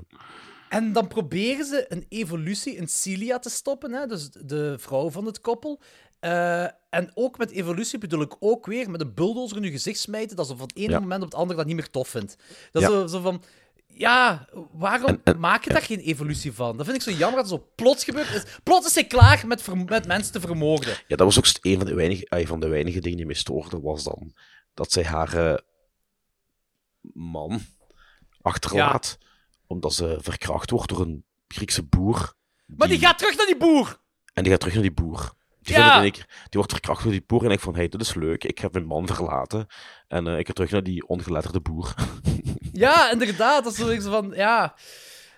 En dan proberen ze een evolutie in Celia te stoppen, hè? dus de vrouw van het koppel. Eh, en ook met evolutie bedoel ik ook weer met een bulldozer in je gezicht smijten, dat ze van het ene Ja. moment op het andere dat niet meer tof vindt. Dat is Ja. zo, zo van, ja, waarom maak je daar geen evolutie van? Dat vind ik zo jammer dat het zo plots gebeurt. is. Plots is hij klaar met, ver- met mensen te vermoorden. Ja, dat was ook een van de weinige, van de weinige dingen die mij stoorden, was dan dat zij haar eh, man achterlaat, omdat ze verkracht wordt door een Griekse boer. Maar die gaat terug naar die boer! En die gaat terug naar die boer. Die, Ja. die wordt verkracht door die boer en denkt van, hey, dit is leuk, ik heb mijn man verlaten en eh, ik ga terug naar die ongeletterde boer. Ja, inderdaad. Dat is zoiets van, ja...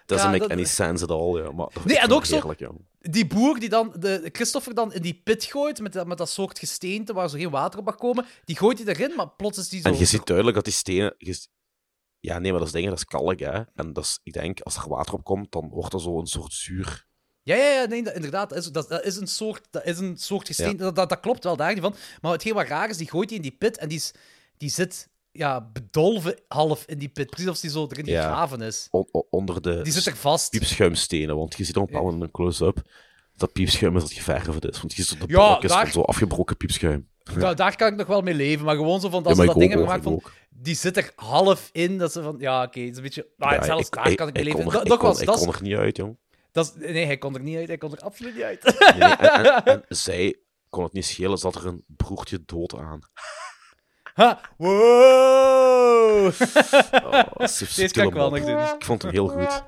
Doesn't Ja, make dat- any sense at all, ja. Maar, Nee, ik en ook zo- ja. Die boer die dan de Christopher dan in die pit gooit, met dat, met dat soort gesteente waar zo geen water op mag komen, die gooit hij erin, maar plots is die zo... En je ziet duidelijk dat die stenen... je Ja, nee, maar dat is dingen, dat is kalk, hè. En dat is, ik denk, als er water op komt, dan wordt er zo een soort zuur. Ja, ja, ja nee, dat, inderdaad. Dat is, dat, dat is een soort, dat is een soort gesteente. Dat, dat, dat klopt wel, daar niet van. Maar hetgeen wat raar is, die gooit hij in die pit en die, is, die zit ja, bedolven half in die pit. Precies alsof die zo erin Ja. gegraven is. On- on- onder de Die zit er vast. piepschuimstenen, want je ziet op een close-up dat piepschuim is dat geverfd is. Want je ziet op de Ja, balkjes daar- van zo afgebroken piepschuim. Da- daar kan ik nog wel mee leven, maar gewoon zo van, Ja, als maar ze dat ding hebben gemaakt van, die zit er half in, dat ze van, ja, oké, het is een beetje... Ja, zelfs ik- daar ik- kan ik mee ik leven. kon Dat- ik kon- dat Ik kon er niet uit, jong. Dat is- Nee, hij kon er niet uit, hij kon er absoluut niet uit. Nee, en, en, en zij kon het niet schelen, zat er een broertje dood aan. Ha, wow! Oh, Deze kan ik wel nog doen. Ik vond hem heel goed.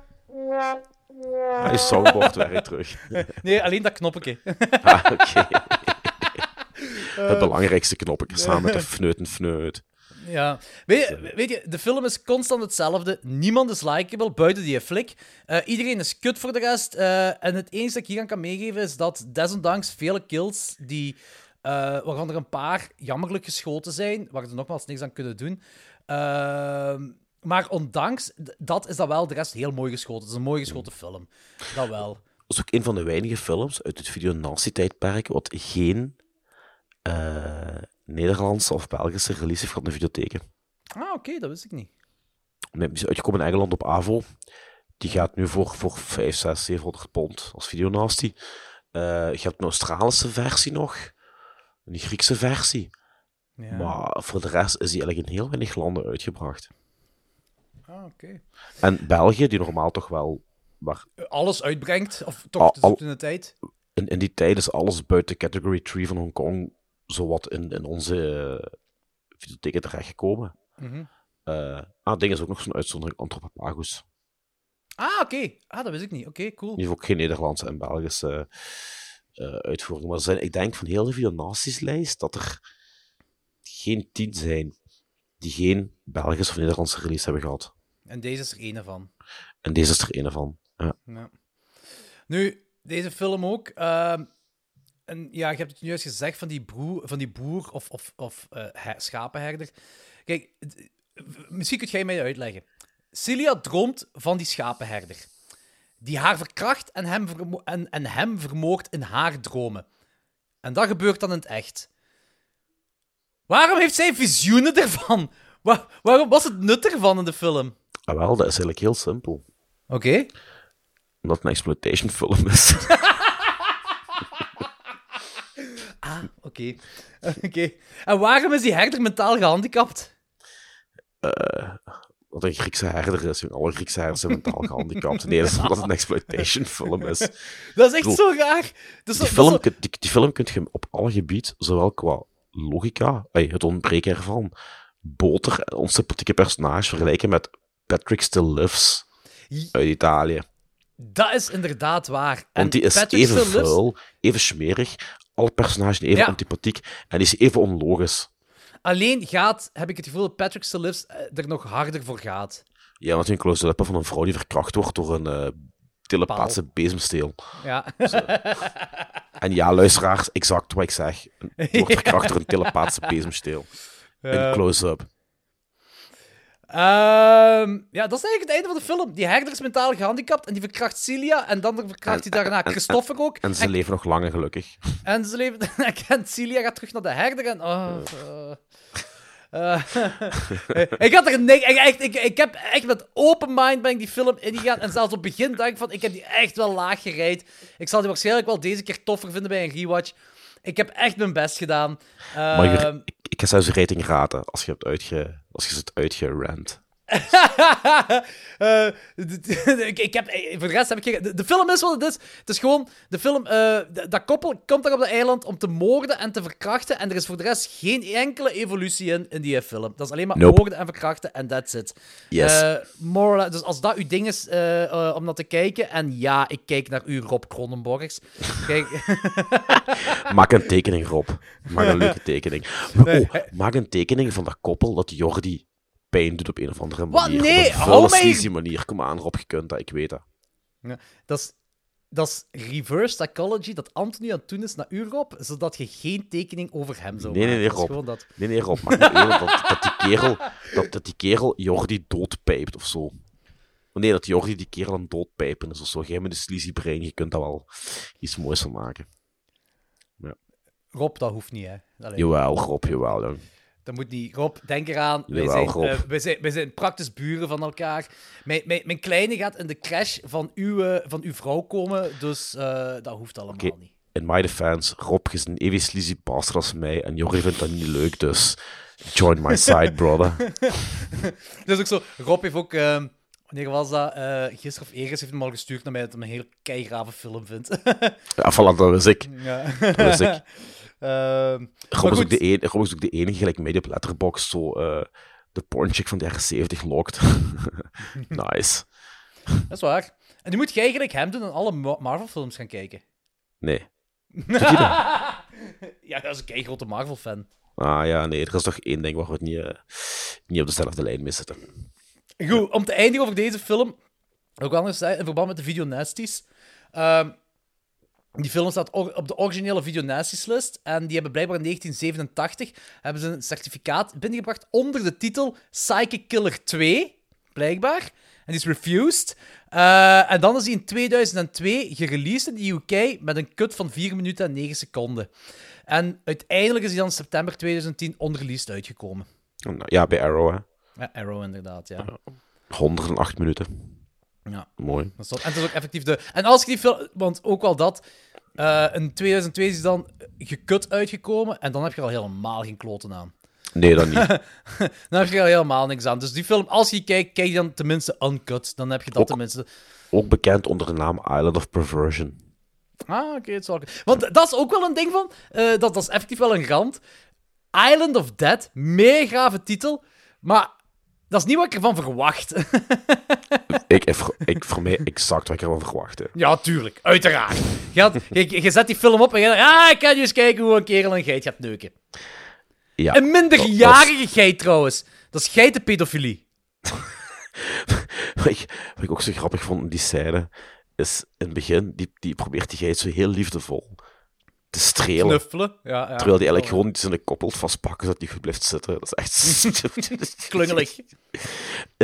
Hij soundboard werkt terug. Nee, alleen dat knoppetje. Ah, oké. Het belangrijkste knopje, samen met de fneut en fneut. Ja. Weet je, weet je, de film is constant hetzelfde. Niemand is likable, buiten die flik. Eh, iedereen is kut voor de rest. Eh, en het enige dat ik hier aan kan meegeven is dat desondanks vele kills, die, eh, waarvan er een paar jammerlijk geschoten zijn, waar ze nogmaals niks aan kunnen doen. Ehm, maar ondanks dat is dat wel de rest heel mooi geschoten. Het is een mooi geschoten film. Dat wel. Dat is ook een van de weinige films uit het video-nazi-tijdperk wat geen Nederlandse of Belgische release in de videotheken. Ah, oké, dat wist ik niet. Nee, die is uitgekomen in Engeland op AVO. Die gaat nu voor, voor 5, 6, 700 pond als videonasty. Eh je hebt een Australische versie nog. Een Griekse versie. Ja. Maar voor de rest is die eigenlijk in heel weinig landen uitgebracht. Ah, oké. En België, die normaal toch wel... Maar Alles uitbrengt, of toch Al- al- in de tijd. in, in die tijd is alles buiten category 3 van Hongkong zowat in, in onze uh, videotheken terechtgekomen. Mhm. Eh, ah, ding is ook nog zo'n uitzondering, Anthropophagus. Ah, oké. Ah, dat wist ik niet. Oké, cool. Die heeft ook geen Nederlandse en Belgische eh, uitvoering. Maar zijn, ik denk van heel de videonatieslijst dat er geen tien zijn die geen Belgische of Nederlandse release hebben gehad. En deze is er een van. En deze is er een van. Ja. Ja. Nu, deze film ook. ehm, en ja, je hebt het juist gezegd van die, broer, van die boer of, of, of eh, he- schapenherder. Kijk, misschien kun jij mij uitleggen. Celia droomt van die schapenherder. Die haar verkracht en hem, en, en hem vermoordt in haar dromen. En dat gebeurt dan in het echt. Waarom heeft zij visioenen ervan? Wa- waarom was het nut ervan in de film? Ah, wel, dat is eigenlijk heel simpel. Oké. Omdat het een exploitation film is. Ah, oké. Oké. En waarom is die herder mentaal gehandicapt? Eh, wat een Griekse herder is. Alle Griekse herders zijn mentaal gehandicapt. Nee, dat is omdat het een exploitation film is. Dat is echt zo raar. Is Die film, zo- die, die film kun je op alle gebied, zowel qua logica, het ontbreken ervan, boter ons sympathieke personage vergelijken met Patrick Still Lives uit Italië. Dat is inderdaad waar. En die is Patrick even vuil, even smerig, alle personages even Ja. antipathiek en is even onlogisch. Alleen gaat, heb ik het gevoel dat Patrick Still Lives eh, er nog harder voor gaat. Ja, want een close-up van een vrouw die verkracht wordt door een eh telepathische bezemsteel. Ja. En ja, luisteraars, exact wat ik zeg. Wordt verkracht door een telepathische bezemsteel. Een close-up. Ehm, ja, dat is eigenlijk het einde van de film. Die herder is mentaal gehandicapt en die verkracht Celia. En dan verkracht hij daarna en- Christopher ook. En ze leven nog lang en gelukkig. En ze leven... en Celia gaat terug naar de herder en... Oh, eh, eh, ik had er niks... Ik, echt, ik, ik heb echt met open mind ben ik die film ingegaan. En zelfs op het begin dacht ik van... Ik heb die echt wel laag gereid. Ik zal die waarschijnlijk wel deze keer toffer vinden bij een rewatch. Ik heb echt mijn best gedaan. Maar Ehm, je, ik, ik ga zelfs rating raten als je, hebt uitge, als je het uitgerand. D- ik, ik heb, eh, voor de rest heb ik geen... De, de film is wat het is. Het is gewoon... De film... eh, dat koppel komt daar op dat eiland om te moorden en te verkrachten. En er is voor de rest geen enkele evolutie in, in die film. Dat is alleen maar Nope. moorden en verkrachten en that's it. Yes. More less- dus als dat uw ding is om naar te kijken... En ja, ik kijk naar u, Rob Cronenborgs. Kijk... Maak een tekening, Rob. Maak een leuke tekening. Oh, maak een tekening van dat koppel dat Jordi pijn doet op een of andere Wat? manier. Nee, op een mij- sleazy manier. Kom aan, Rob, je kunt dat. Ik weet dat. Ja, dat is... Dat is reverse psychology dat Anthony aan het doen is naar u, Rob, zodat je geen tekening over hem zou Nee, nee, maken. nee, is Rob. gewoon dat. Nee, nee, Rob. Eerlijk dat, dat, die kerel, dat, dat die kerel Jordi doodpijpt of zo. Nee, dat Jordi die kerel aan het doodpijpen is of zo. Jij met een sleazy brein, je kunt daar wel iets moois van maken. Rob, dat hoeft niet, hè. Allee, Jawel, Rob, jawel, jong. Dat moet niet. Rob, denk eraan. Wij zijn, eh, wij, zijn, wij zijn praktisch buren van elkaar. Mijn, mijn, mijn kleine gaat in de crash van uw, eh, van uw vrouw komen, dus eh, dat hoeft allemaal niet. in my defense, Rob is een even sleazy bastard als mij en Jordi vindt dat niet leuk, dus join my side, brother. Dat is ook zo. Rob heeft ook... ehm, wanneer was dat? Eh gisteren of eergisteren heeft hij hem al gestuurd naar mij dat hij een heel keigrave film vindt. Ja, voilà, dat is ik. Ja. Dat is ik. Ehm, Rob maar is, ook de een, Rob is ook de enige, gelijk mij die op Letterboxd, zo eh, de pornchick van de jaren 70 lokt. nice. Dat is waar. En die moet jij gelijk hem doen en alle Ma- Marvel-films gaan kijken. Nee. Ja, dat is een keigrote Marvel-fan. Ah ja, nee, er is toch één ding waar we het niet, eh, niet op dezelfde lijn mee zitten. Goed, om te eindigen over deze film. Ook anders in verband met de Videonasties. Ehm die film staat op de originele Videonasties-list. En die hebben blijkbaar in 1987 hebben ze een certificaat binnengebracht onder de titel Psychic Killer 2. Blijkbaar. En die is refused. Eh, en dan is die in 2002 gereleased in de UK met een cut van 4 minuten en 9 seconden. En uiteindelijk is die dan in september 2010 onreleased uitgekomen. Nou, Ja, bij Arrow, hè. Ja, Arrow inderdaad, ja. 108 minuten. Ja. Mooi. Dat is dat- En het is ook effectief de... En als je die film... Want ook wel dat... eh, in 2002 is dan gekut uitgekomen. En dan heb je al helemaal geen kloten aan. Nee, dat niet. dan heb je al helemaal niks aan. Dus die film, als je kijkt, kijk je dan tenminste uncut. Dan heb je dat Ook- tenminste... Ook bekend onder de naam Island of Perversion. Ah, oké, het wel... Want dat is ook wel een ding van... eh, dat, dat is effectief wel een rand. Island of Dead, mega grave titel. Maar dat is niet wat ik ervan verwacht. Ik, ik, voor mij exact wat ik ervan verwachtte. Ja, tuurlijk. Uiteraard. Je, had- je, je zet die film op en je denkt, ah, ik ga nu eens kijken hoe een kerel een geit gaat neuken. Ja, Een minderjarige geit, trouwens. Dat is geitenpedofilie. Wat ik, wat ik ook zo grappig vond in die scène, is in het begin, die, die probeert die geit zo heel liefdevol te strelen. Knuffelen. Ja, ja. Terwijl die eigenlijk gewoon iets in de koppel vastpakken, zodat die goed blijft zitten. Dat is echt... Klungelig.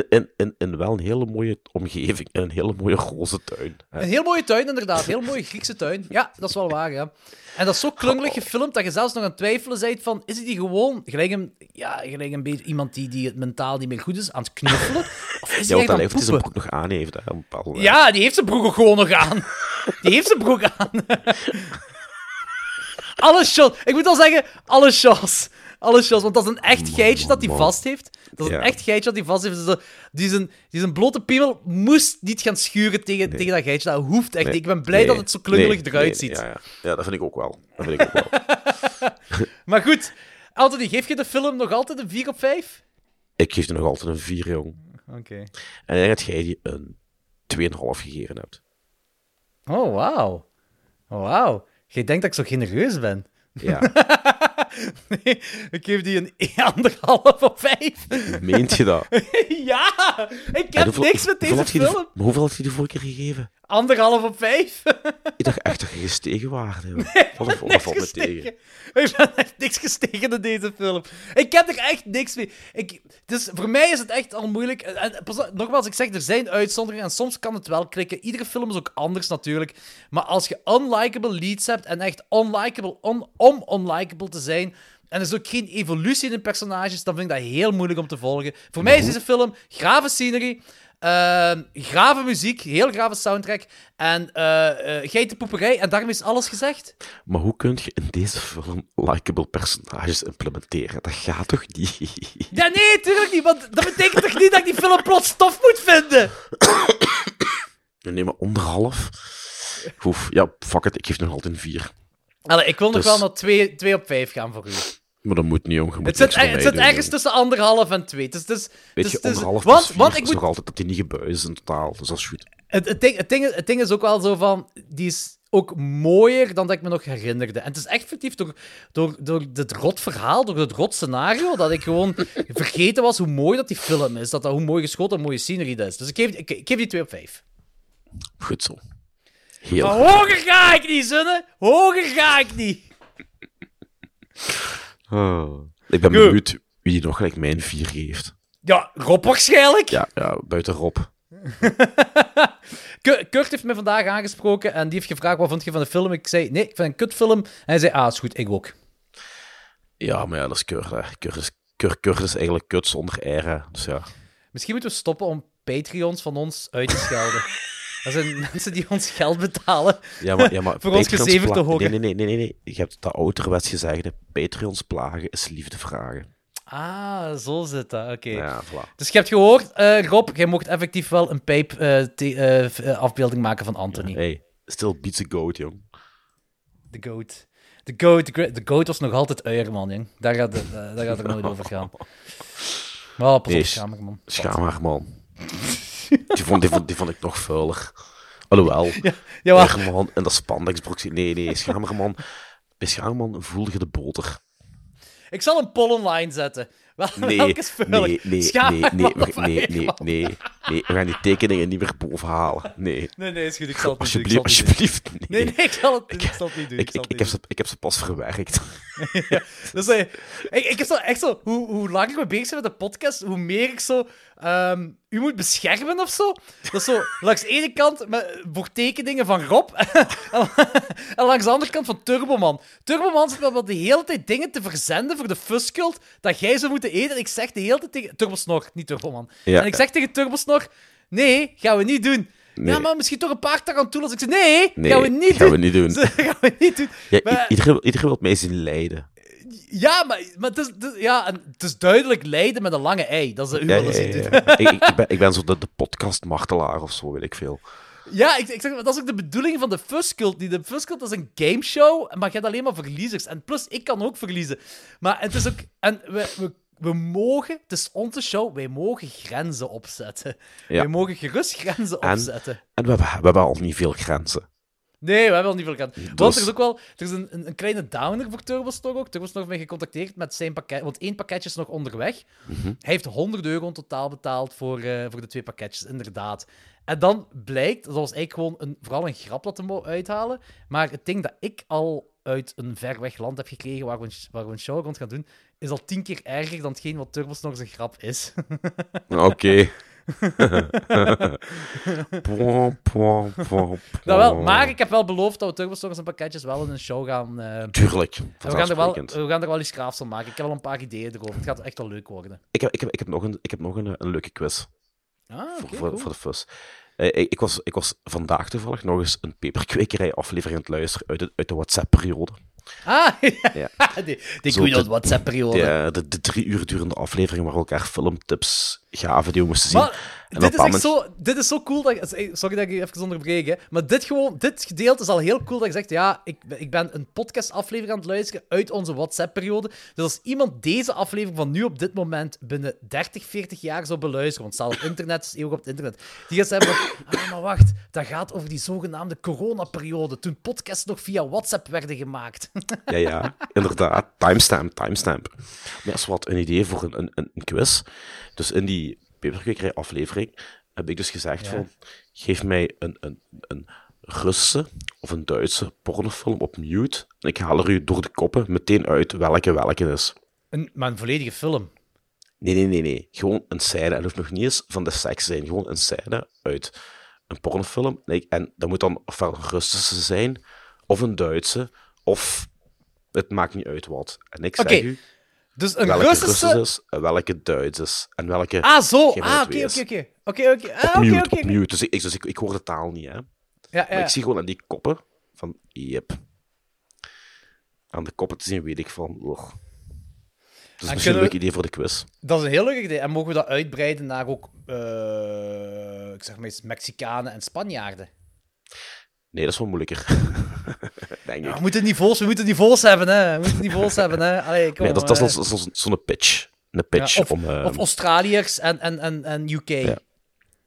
En, en, en, wel een hele mooie omgeving en een hele mooie roze tuin. hè. Een heel mooie tuin, inderdaad. Een heel mooie Griekse tuin. Ja, dat is wel waar, ja. En dat is zo klungelig gefilmd dat je zelfs nog aan het twijfelen bent van... Is hij die gewoon... Gelijk een, ja, gelijk een beetje iemand die, die het mentaal niet meer goed is, aan het knuffelen? Of is Ja, hij want dan heeft hij zijn broek nog aan heeft. Hè. Ja, die heeft zijn broek ook gewoon nog aan. Die heeft zijn broek aan. Alle shots. Ik moet al zeggen, alle shots. Alle shots, want dat is een echt geitje dat hij vast heeft. Dat is een echt geitje dat hij vast heeft. Dus dat- die, zijn, die zijn blote piemel moest niet gaan schuren tegen, tegen dat geitje. Dat hoeft echt. Nee. Ik ben blij Nee. dat het zo klungelig eruit ziet. Ja, ja. ja, dat vind ik ook wel. Dat vind ik ook wel. Maar goed, Anthony, geef je de film nog altijd een 4 op 5? ik geef er nog altijd een 4, jong. Oké. En ik denk dat jij die een 2,5 gegeven hebt. Oh, wauw. Oh, wauw. Jij denkt dat ik zo genereus ben. Ja. nee, ik geef die een anderhalf op 5. Meent je dat? ja, ik heb hoeveel- niks met hoeveel deze had je film. hoeveel had je die vorige keer gegeven? Anderhalf op 5. Ik dacht echt dat je gestegen waren. joh. Wat valt me tegen. Ik ben echt niks gestegen in deze film. Ik heb er echt niks mee. Ik, dus voor mij is het echt al moeilijk. En, pas nogmaals, ik zeg, er zijn uitzonderingen en soms kan het wel klikken. Iedere film is ook anders natuurlijk. Maar als je unlikable leads hebt en echt unlikable on, om unlikable te zijn... En er is ook geen evolutie in de personages, dan vind ik dat heel moeilijk om te volgen. Voor mij is deze film grave scenery. Ehm grave muziek, heel grave soundtrack. En eh eh geitenpoeperij. En daarmee is alles gezegd. Maar hoe kun je in deze film likable personages implementeren? Dat gaat toch niet? Ja, nee, tuurlijk niet. Want dat betekent toch niet dat ik die film plots tof moet vinden? Nee, maar onderhalf. Oef, ja, fuck it, ik geef nog altijd een 4. Allee, ik wil nog Dus- wel naar 2, 2 op 5 gaan voor u. Maar dat moet niet, jong. Moet Het zit, het zit ergens tussen anderhalf en 2. Het is, het is, Weet je, onderhalf want, vier want ik is moet nog altijd dat die niet gebuis is in totaal. Dus dat is goed. Het, het, ding, het, ding, is- het ding is ook wel zo van, die is ook mooier dan dat ik me nog herinnerde. En het is echt fictief door, door, door dit rot verhaal, door het rot scenario, dat ik gewoon vergeten was hoe mooi dat die film is. Dat dat hoe mooi geschoten en mooie scenery dat is. Dus ik geef, ik, ik geef die 2 op 5. Goed zo. Heel Maar hoger ga ik niet, Zunne! Hoger ga ik niet! Ik ben Goed. benieuwd wie nog gelijk mijn 4 geeft. Ja, Rob waarschijnlijk. Ja, ja buiten Rob. Ku- Kurt heeft me vandaag aangesproken en die heeft gevraagd wat vond je van de film. Ik zei, nee, ik vind een kutfilm. En hij zei, ah, is goed, ik ook. Ja, maar ja, dat is Kurt. Hè. Kurt, is, Kurt, Kurt is eigenlijk kut zonder hè. Dus ja. Misschien moeten we stoppen om Patreons van ons uit te schelden. Dat zijn mensen die ons geld betalen Ja, maar, ja, maar voor ons gezever te horen. Nee, nee, nee, nee, nee. Je hebt dat ouderwets gezegde. Patreons plagen is liefde vragen. Ah, zo zit dat. Oké. Ja, voilà. Dus je hebt gehoord, eh, Rob, jij mocht effectief wel een pijp eh, eh, maken van Anthony. Hey, still beats a goat, jong. De goat. De goat, de goat was nog altijd uier, man, jong. Daar gaat, het, daar gaat het nooit over gaan. Maar pas Nee, op, schaam ik, man. Schaam haar, man. Die vond, die, vond, die vond ik nog vuiler. Alhoewel. ja, en dat spandexbroekje. Nee, nee, Schamerman. Bij Schamerman voelde je de boter. Ik zal een poll online zetten. Wel, Nee, welke nee, nee, nee, nee, nee, nee. We gaan die tekeningen niet meer bovenhalen. Nee. Nee, nee, is goed. Ik zal het niet Alsjeblieft, doen. Nee, nee, ik zal het, ik zal het niet doen. Ik, heb ze, ik heb ze pas verwerkt. Dus, eh, ik, ik heb zo echt zo, hoe, hoe langer we bezig zijn met de podcast, hoe meer ik zo ehm, u moet beschermen of zo. Dat is zo langs de ene kant met, van Rob en langs de andere kant van Turboman. Turboman zit wel de hele tijd dingen te verzenden voor de Fuscult dat jij zou moeten eten. En ik zeg de hele tijd tegen Turbosnor, niet Turboman. Ja. En ik zeg tegen Turbosnor, nee, gaan we niet doen. Nee. Ja, maar misschien toch een paar tarantulas. Ik zeg, nee, Nee, gaan we niet gaan we doen. niet doen. gaan we niet doen. Ja, Maar- iedereen, iedereen wil mij zien lijden. Ja, maar, maar het, is, het is- ja, en het is duidelijk lijden met een lange ei. Dat is de Ja, wel ja, eens ja, doen. ja. ik, ik, ben, ik ben zo de, de podcast-martelaar of zo, weet ik veel. Ja, ik, ik zeg, maar, dat is ook de bedoeling van de Fuscult. De Fuscult is een gameshow, maar je hebt alleen maar verliezers. En plus, ik kan ook verliezen. Maar het is ook... En we, we, we mogen... Het is onze show, wij mogen grenzen opzetten. Wij mogen gerust grenzen En, opzetten. en we, hebben, we hebben al niet veel grenzen. Nee, we hebben al niet veel gehad. Want Dus- er is ook wel er is een, een, een kleine downer voor Turbostor ook. Turbostor heeft mij gecontacteerd met zijn pakket, want één pakketje is nog onderweg. Mhm. Hij heeft 100 euro in totaal betaald voor, eh, voor de twee pakketjes, inderdaad. En dan blijkt, dat was eigenlijk gewoon een, vooral een grap dat we uithalen, maar het ding dat ik al uit een ver weg land heb gekregen waar we een, waar we een show rond gaan doen, is al tien keer erger dan hetgeen wat Turbostor zijn grap is. Oké. Pwam, pwam, nou wel, pwam. maar ik heb wel beloofd dat we Turbostor zijn pakketjes wel in een show gaan... eh, Tuurlijk. En we gaan, er wel, we gaan er wel iets graafs van maken. Ik heb wel een paar ideeën erover. Het gaat echt wel leuk worden. Ik heb, ik heb, ik heb nog, een, ik heb nog een, een leuke quiz Ah, voor, voor, cool. voor de FUS. Eh, ik, ik, was, ik was vandaag toevallig nog eens een peperkwekerij aflevering aan het luisteren uit de, uit de WhatsApp-periode. Ah, Ja. die, die Zo goeie de- WhatsApp-periode. De, de, de drie uur durende aflevering waar we elkaar filmtips gaven die we moesten zien. Maar dit is echt zo, dit is zo cool dat Sorry dat ik je even onderbreek, hè. Maar dit, gewoon, dit gedeelte is al heel cool dat je zegt: ja, ik, ben- ik ben een podcast-aflevering aan het luisteren uit onze WhatsApp-periode. Dus als iemand deze aflevering van nu op dit moment binnen 30, 40 jaar zou beluisteren, want het staat op internet, het is eeuwig op het internet, die gaat zeggen: van, ah, maar wacht, dat gaat over die zogenaamde coronaperiode, toen podcasts nog via WhatsApp werden gemaakt. Ja, ja, inderdaad. Timestamp, timestamp. Maar als wat een idee voor een, een, een quiz. Dus in die peperkwekerij aflevering heb ik dus gezegd Ja. van, geef mij een, een, een Russische of een Duitse pornofilm op mute en ik haal er u door de koppen meteen uit welke welke is. Een, maar een volledige film. Nee, nee, nee, nee. Gewoon een scène. En het hoeft nog niet eens van de seks te zijn. Gewoon een scène uit een pornofilm. Nee, En dat moet dan ofwel een Russische zijn, of een Duitse, of het maakt niet uit wat. En ik zeg u, Dus een welke Russische... Russisch is welke Duits is. En welke Ah, zo. Ah, oké, oké, oké. Oké, oké. Ah, oké, oké. Dus, ik, dus ik, ik hoor de taal niet, hè. Ja, Maar ja. ik zie gewoon aan die koppen van, yep. Aan de koppen te zien weet ik van, ugh. Dat is misschien een leuk idee voor de quiz. Dat is een heel leuk idee. En mogen we dat uitbreiden naar ook, eh, ik zeg maar eens, Mexicanen en Spanjaarden? Nee, dat is wel moeilijker. Denk Ja, we moeten niveaus, we moeten niveaus hebben, hè. We moeten niveaus hebben, hè. Allee, kom, Nee, dat, dat eh. is dat is- dat is zo'n pitch. Een pitch Ja, of, om... eh, of Australiërs en, en, en, en UK. Ja. Ja,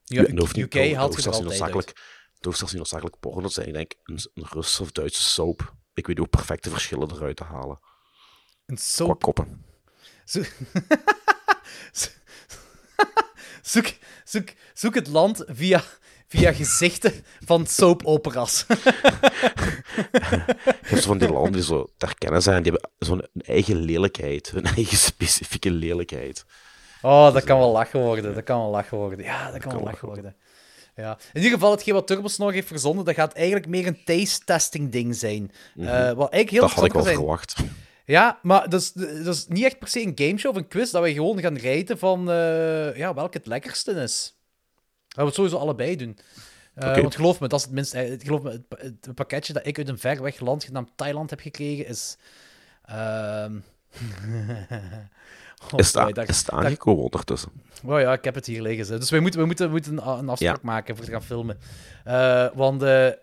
Ja, dat hoeft niet, UK haalt hoeft zelfs niet dat hoeft zelfs niet noodzakelijk porno te zijn. Ik denk een, een Russische of Duitse soap. Ik weet ook perfecte verschillen eruit te halen. Een Qua soap. koppen. Zo- zoek, zoek, zoek het land via, via gezichten van soap-operas. Je hebt zo van die landen die zo te herkennen zijn. Die hebben zo'n eigen lelijkheid. Hun eigen specifieke lelijkheid. Oh, dat kan wel lachen worden. Dat kan wel lachen worden. Ja, dat kan wel lachen worden. Ja. In ieder geval, hetgeen wat Turbos nog heeft verzonnen, dat gaat eigenlijk meer een taste-testing ding zijn. Mhm. Eh, wat eigenlijk heel dat had ik wel zijn. verwacht. Ja, maar dat is, dat is niet echt per se een gameshow of een quiz, dat wij gewoon gaan rijden van eh, ja, welke het lekkerste is. Dat we het sowieso allebei doen. Eh. Want geloof me, dat is het minst, eh, geloof me het, het pakketje dat ik uit een ver weg land genaamd Thailand heb gekregen is... oh Is boy, het daar- aangekomen ondertussen? Oh ja, ik heb het hier liggen. Dus wij moeten, we moeten, we moeten een, een afspraak Ja. maken voor te gaan filmen. Eh, want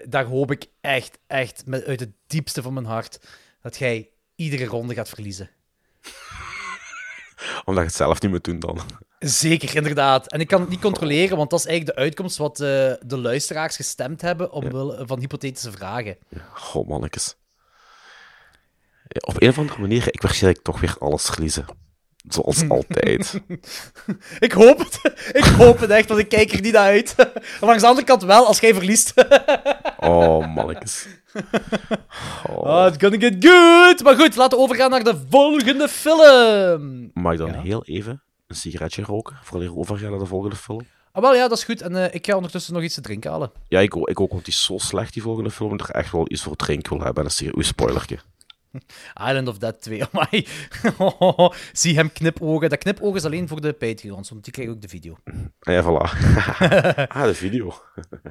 daar hoop ik echt, echt, met, uit het diepste van mijn hart, dat jij iedere ronde gaat verliezen. Omdat je het zelf niet moet doen dan. Zeker, inderdaad. En ik kan het niet controleren, want dat is eigenlijk de uitkomst wat eh, de luisteraars gestemd hebben omwille van hypothetische vragen. Goh, mannetjes. Op een of andere manier, ik waarschijnlijk toch weer alles verliezen. Zoals altijd. Ik hoop het. Ik hoop het echt, want ik kijk er niet naar uit. Maar langs de andere kant wel, als jij verliest. Oh, mannetjes. Oh, it's gonna get good. Maar goed, laten we overgaan naar de volgende film. Mag ik dan Ja. heel even een sigaretje roken? Voordat we overgaan naar de volgende film? Ah, wel ja, dat is goed. En eh, ik ga ondertussen nog iets te drinken halen. Ja, ik, ook- ik ook, want die is zo slecht, die volgende film. Dat ik er echt wel iets voor drinken wil hebben. En dat is hier uw spoilertje. Island of Dead 2. Amai. Zie hem knipogen. Dat knipogen is alleen voor de Patreons, want die krijgen ook de video. Ja, voilà. ah, de video.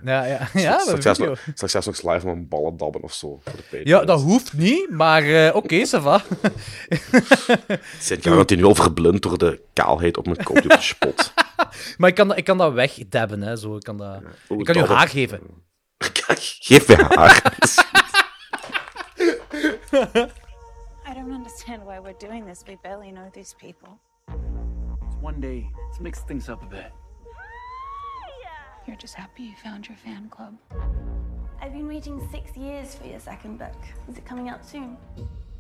Ja, ja, ja de video. nog- live met mijn ballen dabben of zo? Voor de Patreons? Ja, dat hoeft niet, maar eh, oké, ça va. Zijn nu al verblind door de kaalheid op mijn kop die spot. Maar ik kan, dat- ik kan dat wegdabben, hè. Zo, ik kan, dat... Ik kan je haar geven. Geef mij haar. I don't understand why we're doing this. We barely know these people. It's one day, let's mix things up a bit. You're just happy you found your fan club. I've been waiting six years for your second book. Is it coming out soon?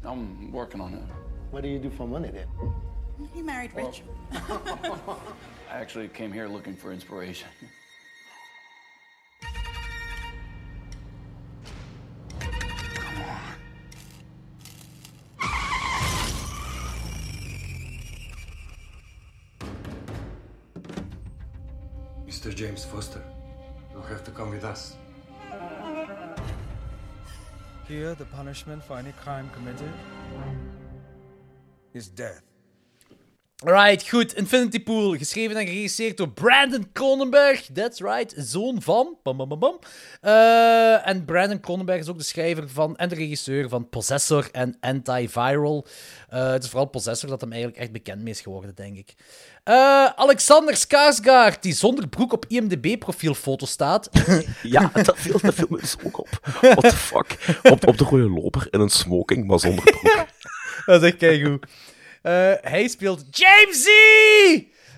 I'm working on it. What do you do for money then? You married rich. I actually came here looking for inspiration. Mr. James Foster, you'll have to come with us. Here, the punishment for any crime committed is death. Right, goed. Infinity Pool, geschreven en geregisseerd door Brandon Cronenberg. That's right, zoon van. Bam, bam, bam, bam. Eh, en Brandon Cronenberg is ook de schrijver van en de regisseur van Possessor en Antiviral. Eh het is vooral Possessor dat hem eigenlijk echt bekend mee is geworden, denk ik. Eh, Alexander Skarsgård, die zonder broek op IMDb-profielfoto staat. Ja, dat viel, viel me dus ook op. What the fuck? Op, op de rode loper in een smoking, maar zonder broek. dat is echt keigoed. Eh hij speelt James Z!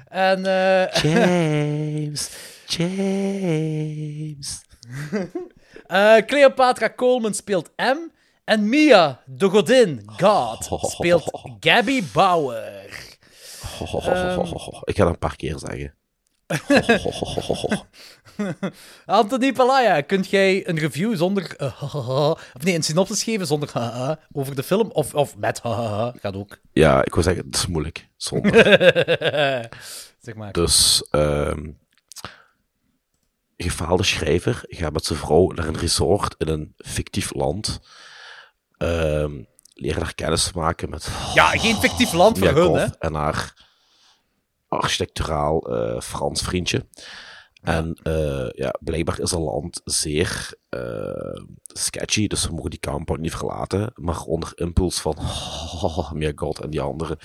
En, eh James, James. Eh, Cleopatra Coleman speelt M. En Mia, de godin, God, speelt Gabby Bauer. Ik ga dat een paar keer zeggen. Anthony Palaya, kunt jij een review zonder... eh, of nee, een synopsis geven zonder over de film? Of, of met gaat ook. Ja, ik wil zeggen, het is moeilijk. Zonder. zeg maar. Dus, ehm gefaalde schrijver gaat met zijn vrouw naar een resort in een fictief land. Ehm, leren daar kennis te maken met... Ja, geen fictief land voor hun, hè. En haar architecturaal eh, Frans vriendje. En eh, ja, blijkbaar is dat land zeer eh, sketchy, dus we mogen die compound niet verlaten. Maar onder impuls van, oh, Mia God en die andere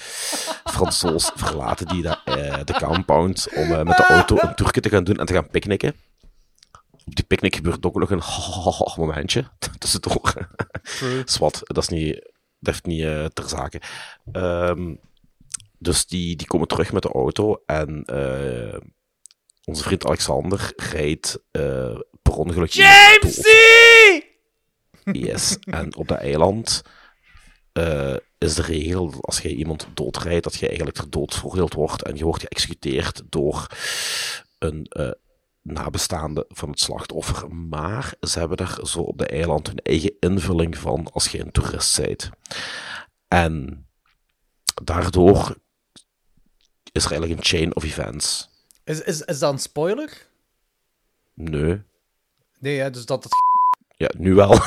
Fransoos verlaten die de, eh, de compound om met de auto een toertje te gaan doen en te gaan picknicken. Op die picknick gebeurt ook nog een momentje tussendoor. Zwat, dat is niet, dat heeft niet ter zake. Ehm, dus die, die komen terug met de auto en eh, onze vriend Alexander rijdt eh, per ongeluk. Jamesy! Yes, en op dat eiland eh, is de regel dat als je iemand doodrijdt, dat je eigenlijk ter dood veroordeeld wordt en je wordt geëxecuteerd door een nabestaande van het slachtoffer. Maar ze hebben daar zo op de eiland hun eigen invulling van als je een toerist bent. En daardoor is er eigenlijk een chain of events. Is, is, is dat een spoiler? Nee. Nee, hè, dus dat het... Ja, nu wel.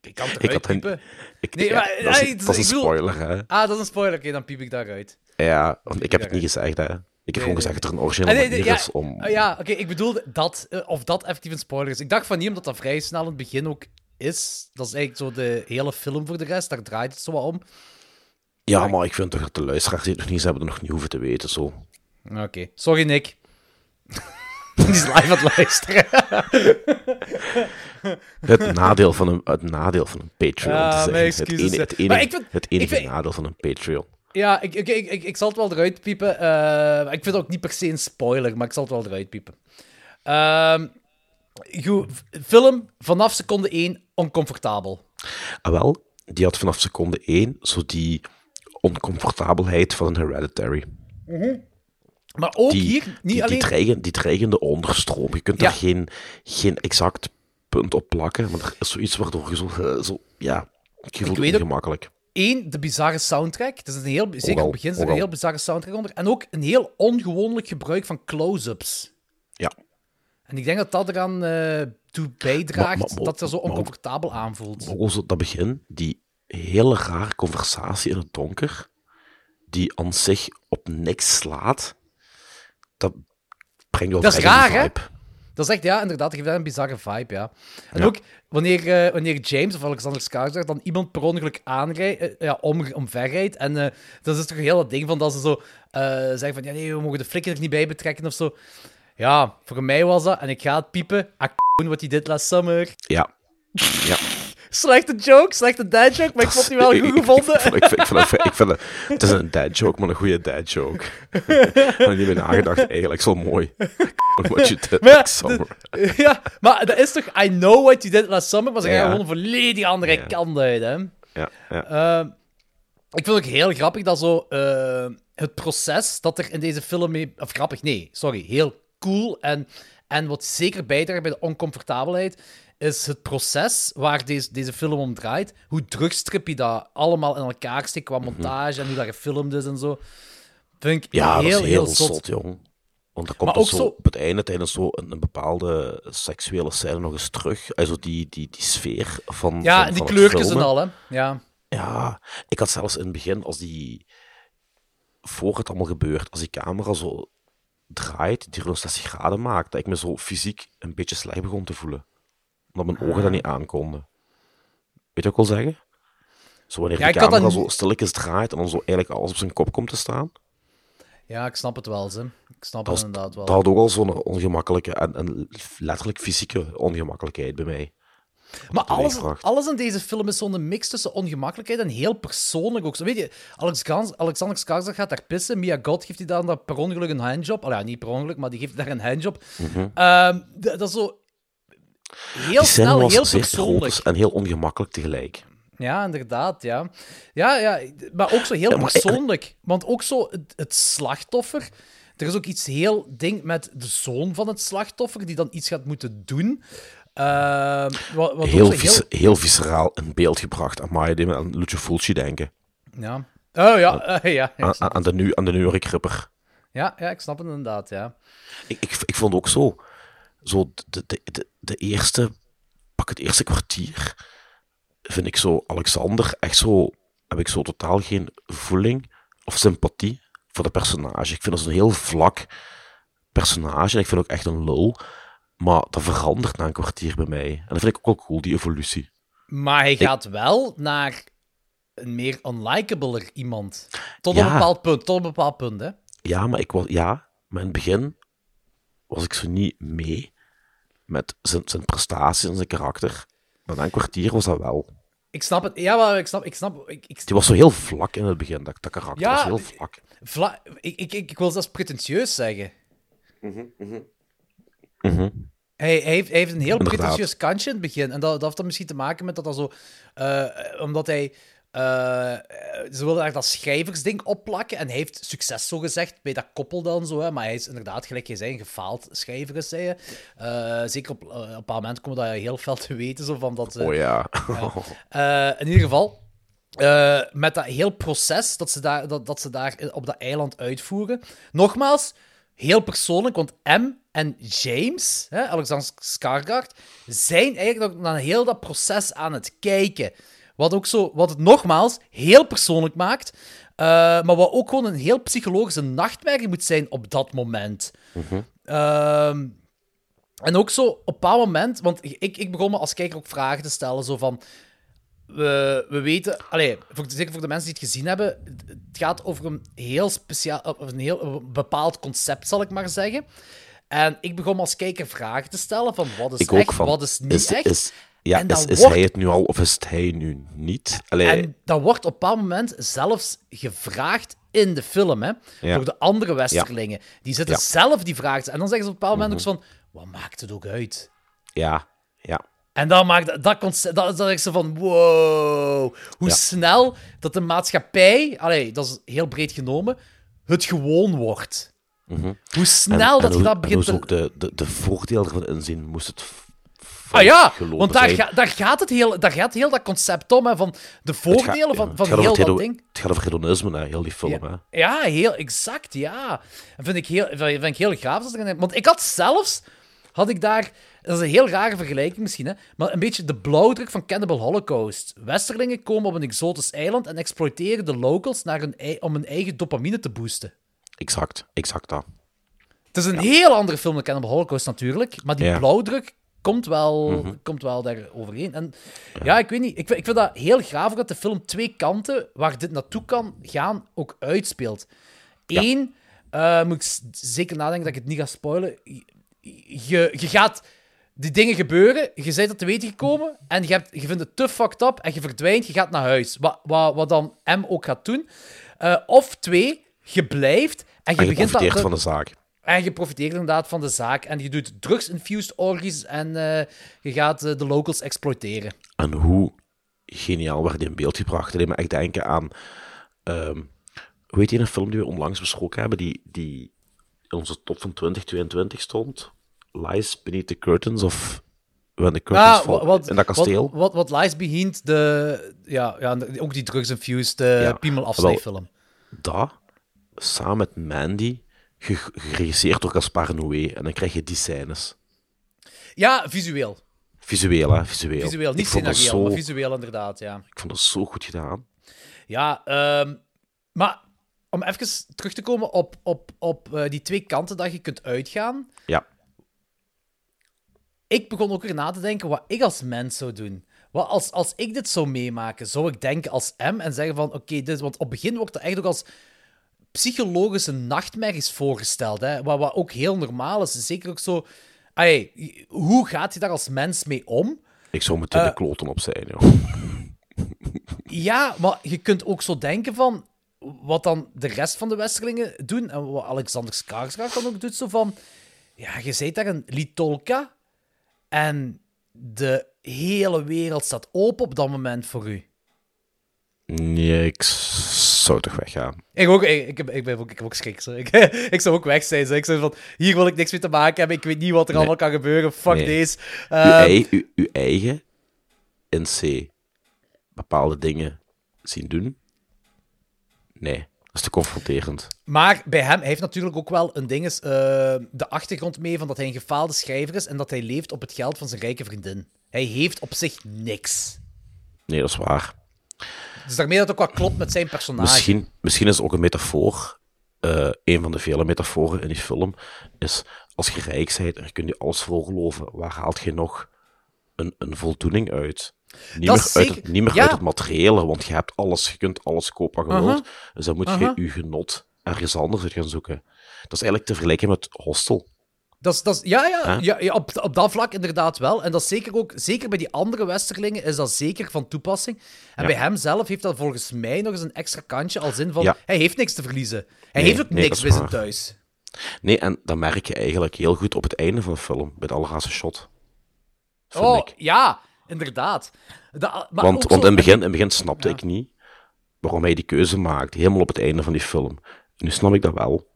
Ik kan het Ik had een- piepen. ik- nee, ja, maar... dat is- nee, dat is een bedoel- spoiler, hè. Ah, dat is een spoiler. Oké, dan piep ik daaruit. Ja, want ik heb het niet gezegd, hè. Ik heb gewoon gezegd dat er een originele Ah, nee, nee, manier ja, is om... ah, ja, oké, ik bedoelde dat, eh, of dat effectief een spoiler is. Ik dacht van niet, omdat dat vrij snel in het begin ook is. Dat is eigenlijk zo de hele film voor de rest, daar draait het zo wat om. Ja, maar ik vind toch dat de luisteraars die het nog niet hebben, het nog niet hoeven te weten, zo. Oké, sorry Nick. Die is live aan het luisteren. Het nadeel van een, het nadeel van een Patreon Ja, te zeggen. Het, het enige, vind- het enige vind- nadeel van een Patreon. ja, ik, ik, ik, ik, zal het wel eruit piepen. Eh, ik vind het ook niet per se een spoiler, maar ik zal het wel eruit piepen. Ehm, goed, film vanaf seconde 1 oncomfortabel. Ah, wel, die had vanaf seconde 1 zo die oncomfortabelheid van een Hereditary. Maar ook die, hier, niet die, alleen... Die, dreigen, die dreigende onderstroom. Je kunt Ja. er geen, geen exact punt op plakken, maar er is zoiets waardoor je zo... eh, zo ja, je voelt het ongemakkelijk. Eén, de bizarre soundtrack. Het is een heel, zeker op het begin zit er een heel bizarre soundtrack onder. En ook een heel ongewoonlijk gebruik van close-ups. Ja. En ik denk dat dat eraan eh toe bijdraagt Maar- maar- maar- dat het er zo oncomfortabel aanvoelt. Ook zo dat begin, die hele rare conversatie in het donker, die aan zich op niks slaat, dat brengt wel Dat is raar, hè? Dat is echt, ja, inderdaad, dat geeft dat een bizarre vibe, ja. En Ja. ook wanneer, eh, wanneer James of Alexander Skarsgård dan iemand per ongeluk aanrijdt, eh, ja, om, omverrijdt. En eh, dat is toch een heel ding van dat ze zo zeggen van, ja nee, we mogen de flikker er niet bij betrekken of zo. Ja, voor mij was dat, en ik ga het piepen, ah, wat hij did last summer. Ja. ja. Slechte joke, slechte dad joke, maar ik vond die wel goed ik- gevonden. Ik, vind- ik, vind- het- ik vind het, het is een dad joke, maar een goede dad joke. Ik had niet meer nagedacht, eigenlijk zo mooi. What you did Maar ja, last summer. de- ja, maar dat is toch, I know what you did last summer, maar ze gaan gewoon een volledig andere Ja. kant uit, hè. Ja, ja. Ehm, ik vind het ook heel grappig dat zo eh, het proces dat er in deze film mee... Of grappig, nee, sorry. Heel cool en, en wat zeker bijdraagt bij de oncomfortabelheid is het proces waar deze, deze film om draait. Hoe drugstrippy dat allemaal in elkaar steekt qua montage en hoe dat gefilmd is en zo. Vind ik Mhm. Ja, heel, dat is heel, zot. zot, jong. Want dan komt Maar er ook zo, zo- op het einde tijdens zo een, een bepaalde seksuele scène nog eens terug. Also die, die, die sfeer van. Ja, van, en die kleurtjes en al, hè. Ja. Ja, ik had zelfs in het begin, als die. voor het allemaal gebeurt, als die camera zo draait, die 60 graden maakt, dat ik me zo fysiek een beetje slecht begon te voelen. Omdat mijn ogen dat niet aankonden. Weet je wat ik wil zeggen? Zo wanneer Ja, had camera dat zo stilletjes draait en dan zo eigenlijk alles op zijn kop komt te staan. ja, ik snap het wel, ze. Ik snap Dat, het inderdaad wel. dat had ook al zo'n ongemakkelijke en, en letterlijk fysieke ongemakkelijkheid bij mij. Maar alles, alles in deze film is zo'n mix tussen ongemakkelijkheid en heel persoonlijk ook. Zo, weet je, Alex Gans, Alexander Skarsgård gaat daar pissen. Mia God geeft hij dan dat per ongeluk een handjob. Al ja, niet per ongeluk, maar die geeft daar een handjob. Mhm. Ehm, dat is zo heel snel, heel persoonlijk. en heel ongemakkelijk tegelijk. Ja, inderdaad, ja. Ja, ja, maar ook zo heel Ja, maar- persoonlijk. Want ook zo het, het slachtoffer. Er is ook iets heel ding met de zoon van het slachtoffer, die dan iets gaat moeten doen. Ehm, wat, wat Heel, vis- heel visceraal in beeld gebracht. Amai, die me aan Lucio Fulci denken. Ja. Oh ja, eh, ja. Aan, aan de, nu, aan de New York Ripper. Ja, ja, ik snap het inderdaad, ja. Ik, ik, ik vond ook zo, zo de, de, de, de eerste, pak het eerste kwartier, vind ik zo Alexander echt zo. heb ik zo totaal geen voeling of sympathie voor de personage. Ik vind dat een heel vlak personage en ik vind ook echt een lul. Maar dat verandert na een kwartier bij mij. En dat vind ik ook wel cool, die evolutie. Maar hij Ik- gaat wel naar een meer unlikabeler iemand. Tot Ja. een bepaald punt, tot een bepaald punt, hè. Ja, maar ik was, ja, maar in het begin was ik zo niet mee met zijn, zijn prestaties en zijn karakter. Maar na een kwartier was dat wel. Ik snap het. Ja, maar ik snap... Ik snap ik, ik, Die was zo heel vlak in het begin, dat, dat karakter Ja, was heel vlak. Vla- ik, ik, ik, ik wil zelfs pretentieus zeggen. Mhm. Hij, hij, heeft, hij heeft een heel Inderdaad. pretentieus kantje in het begin. En dat, dat heeft dan misschien te maken met dat dat zo... eh, omdat hij... eh, ze wilden daar dat schrijversding opplakken. En hij heeft succes, zo gezegd, bij dat koppel dan zo. Hè. Maar hij is inderdaad, gelijk je zei, een gefaald schrijver, is hij. Eh, zeker op, eh, op een bepaald moment komen dat heel veel te weten. Zo, van dat, Oh ja. in ieder geval, met dat heel proces dat ze, daar, dat, dat ze daar op dat eiland uitvoeren. Nogmaals, heel persoonlijk, want M en James, hè, Alexander Skarsgård, zijn eigenlijk nog naar heel dat proces aan het kijken. Wat, ook zo, wat het nogmaals heel persoonlijk maakt, eh, maar wat ook gewoon een heel psychologische nachtmerrie moet zijn op dat moment. Ehm, en ook zo op een bepaald moment, want ik, ik begon me als kijker ook vragen te stellen, zo van... We, we weten, allee, voor, zeker voor de mensen die het gezien hebben, het- gaat over een heel speciaal, of een heel een bepaald concept, zal ik maar zeggen. En ik begon me als kijker vragen te stellen van wat is Ik echt, van. wat is niet is, echt. Is, ja, En is, is wordt- hij het nu al of is het hij nu niet? Allee, En dat wordt op een bepaald moment zelfs gevraagd in de film, hè, Ja. door de andere westerlingen. Die zitten Ja. zelf die te- En dan zeggen ze op een bepaald moment Mhm. ook van, wat maakt het ook uit? ja, ja. En dan maakt dat concept, dat, dat is zo van, wow, hoe snel dat de maatschappij, allee, dat is heel breed genomen, het gewoon wordt. Mhm. Hoe snel En- dat en je hoe- dat begint En te... ze ook de, de, de voordeel ervan inzien, moest het Ah ja, want daar, ga- daar, gaat het heel, daar gaat heel dat concept om, hè, van de voordelen van, van heel dat hedo- ding. Het gaat over hedonisme, hè, heel die film. Hè. Ja, heel exact, ja. Dat vind ik heel, vind ik heel gaaf. Als ik want ik had zelfs, had ik daar, dat is een heel rare vergelijking misschien, hè, maar een beetje de blauwdruk van Cannibal Holocaust. Westerlingen komen op een exotisch eiland en exploiteren de locals naar hun, om hun eigen dopamine te boosten. Exact, exact dat. Het is een heel andere film dan Cannibal Holocaust natuurlijk, maar die Ja. blauwdruk komt wel, Mhm. komt wel daar overheen. En ja, ik weet niet, ik, vind- ik vind dat heel graaf ook dat de film twee kanten waar dit naartoe kan gaan ook uitspeelt. Eén, eh, moet ik zeker nadenken dat ik het niet ga spoilen. Je, je gaat die dingen gebeuren, je bent er te weten gekomen en je, hebt, je vindt het te fucked up en je verdwijnt, je gaat naar huis. Wat, wat, wat dan M ook gaat doen. Eh, of twee, je blijft en je, En je begint dat, van de zaak. En je profiteert inderdaad van de zaak. En je doet drugs-infused orgies en eh, je gaat eh, de locals exploiteren. En hoe geniaal werd die in beeld gebracht. Deed me echt denken aan... ehm, hoe heet die een film die we onlangs besproken hebben, die, die in onze top van 2022 stond? Lies Beneath the Curtains of When the Curtains Ah, Fall wat, in dat kasteel? Wat, wat, wat lies behind de... Ja, ja, ook die drugs-infused uh, Ja, piemel afsnijfilm. Dat, samen met Mandy, geregisseerd door Gaspar Noé. En dan krijg je die scènes. Ja, visueel. Visueel, hè? Visueel. Visueel, niet scenario, zo, maar visueel inderdaad, ja. Ik vond dat zo goed gedaan. Ja, ehm, maar om even terug te komen op, op, op eh, die twee kanten dat je kunt uitgaan. Ja. Ik begon ook weer na te denken wat ik als mens zou doen. Wat als, als ik dit zou meemaken, zou ik denken als M en zeggen van, oké, dit... Want op het begin wordt het eigenlijk ook als psychologische nachtmerries voorgesteld, hè. Wat, wat ook heel normaal is. Zeker ook zo... Ay, hoe gaat je daar als mens mee om? Ik zou meteen Eh, de kloten op zijn, joh. Ja, maar je kunt ook zo denken van wat dan de rest van de Westerlingen doen en wat Alexander Skarsgård dan ook doet, zo van ja, je zit daar een Litolka en de hele wereld staat open op dat moment voor u. Ik zou toch weggaan. Ik, ook, ik, ik, ben ook, ik heb ook schrik. Ik, ik zou ook weg zijn. Zo. Ik zou van, hier wil ik niks mee te maken hebben. Ik weet niet wat er Nee. allemaal kan gebeuren. Fuck Nee. deze. uw, Ehm, uw, uw eigen in C bepaalde dingen zien doen? Nee, dat is te confronterend. Maar bij hem, hij heeft natuurlijk ook wel een ding, is, eh, de achtergrond mee van dat hij een gefaalde schrijver is en dat hij leeft op het geld van zijn rijke vriendin. Hij heeft op zich niks. Nee, dat is waar. Dus daarmee dat het ook wel klopt met zijn personage. Misschien, misschien is het ook een metafoor. Uh, een van de vele metaforen in die film is: als je rijk bent en je kunt je alles voorgeloven, waar haalt je nog een, een voldoening uit? Niet meer, uit het, niet meer ja. uit het materiële, want je hebt alles, je kunt alles kopen wat je Uh-huh. Dus dan moet je Uh-huh. je genot ergens anders gaan zoeken. Dat is eigenlijk te vergelijken met Hostel. Dat is, ja, ja, Huh? ja, ja op, op dat vlak inderdaad wel. En dat is zeker ook, zeker bij die andere westerlingen is dat zeker van toepassing. En Ja. bij hem zelf heeft dat volgens mij nog eens een extra kantje, als in van, Ja. hij heeft niks te verliezen. Hij Nee, heeft ook nee, niks bij zijn thuis. Nee, en dat merk je eigenlijk heel goed op het einde van de film, bij de allerlaatste shot. Vind Oh, ik. ja, inderdaad. Da- maar want want zo- in, het begin, in het begin snapte ik niet waarom hij die keuze maakt, helemaal op het einde van die film. Nu snap ik dat wel.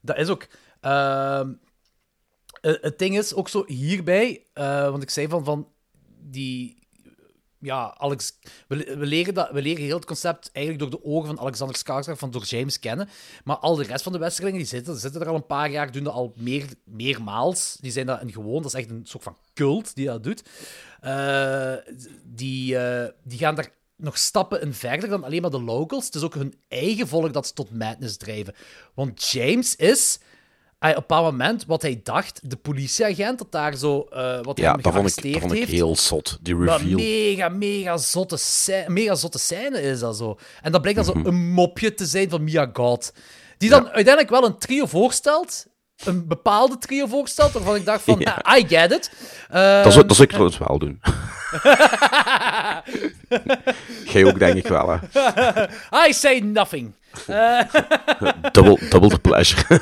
Dat is ook. ehm, eh, het ding is ook zo hierbij, eh, want ik zei van, van die. Ja, Alex, we, leren dat, we leren heel het concept eigenlijk door de ogen van Alexander Skarsgård, van door James kennen. Maar al de rest van de westerlingen die zitten, zitten er al een paar jaar, doen dat al meer, meermaals. Die zijn dat een gewoon, dat is echt een soort van cult die dat doet. Eh, die, die gaan daar nog stappen in verder dan alleen maar de locals. Het is ook hun eigen volk dat ze tot madness drijven. Want James is op een bepaald moment wat hij dacht, de politieagent, dat daar zo, eh, wat Ja, hem dat vond, ik, gearresteerd dat vond ik heeft. heel zot, die Maar reveal. mega, mega zotte, scè- mega zotte scène is dat zo. En dat blijkt dan Mhm. zo een mopje te zijn van Mia God. Die dan uiteindelijk wel een trio voorstelt. Een bepaalde trio voorstelt, waarvan ik dacht van, Ja. ah, I get it. Dat zou, Ehm, dat zou ik trouwens wel doen. Jij ook, denk ik wel, hè. I say nothing. Double, double the pleasure.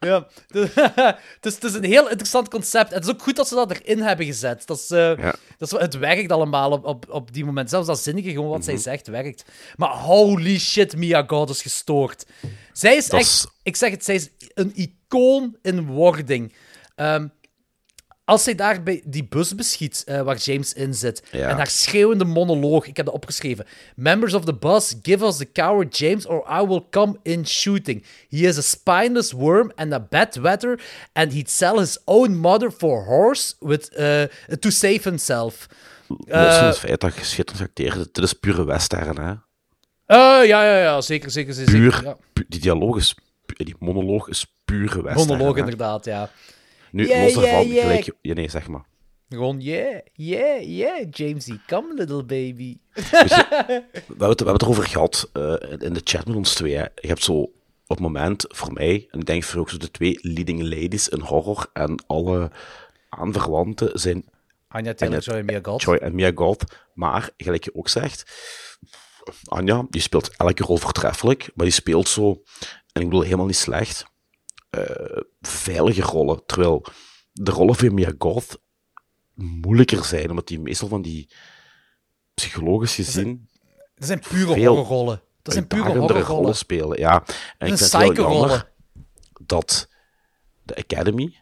ja, dus- het, is, het is een heel interessant concept. En het is ook goed dat ze dat erin hebben gezet. Dat is, eh, Ja. dat is, het werkt allemaal op, op, op die moment. Zelfs dat zinnige, gewoon wat zij Mhm. zegt, werkt. Maar holy shit, Mia God is gestoord. Zij is Dat echt, is- ik zeg het, zij is een icoon in wording. Ehm, als zij daar bij die bus beschiet eh, waar James in zit, Ja. en haar schreeuwende monoloog, ik heb dat opgeschreven. Members of the bus, give us the coward James or I will come in shooting. He is a spineless worm and a bedwetter and he'd sell his own mother for horse with, eh, to save himself. Los van Eh, het feit dat je schitterend acteert, dit is pure western, hè. ja, ja, ja, zeker, zeker, zeker. Puur, ja. pu- die dialoog is, die monoloog is pure western. Monoloog, hè. inderdaad, ja. Nu, Yeah, los daarvan, yeah, yeah. gelijk... Ja, nee, zeg maar. Gewoon, yeah, yeah, yeah, Jamesy, come little baby. We hebben, het, we hebben het erover gehad eh, in- de chat met ons twee. hè. Je hebt zo op het moment voor mij, en ik denk voor ook zo de twee leading ladies in horror en alle aanverwanten zijn Anya Taylor-Joy en Mia Goth. Joy en Mia Goth. Maar, gelijk je ook zegt, Anja, die speelt elke rol voortreffelijk, maar die speelt zo, en ik bedoel helemaal niet slecht, veilige rollen. Terwijl de rollen van Mia Goth moeilijker zijn, omdat die meestal van die psychologisch gezien Dat zijn pure horrorrollen. Dat zijn pure horrorrollen. rollen spelen. Ja, en ik Dat vind het de Academy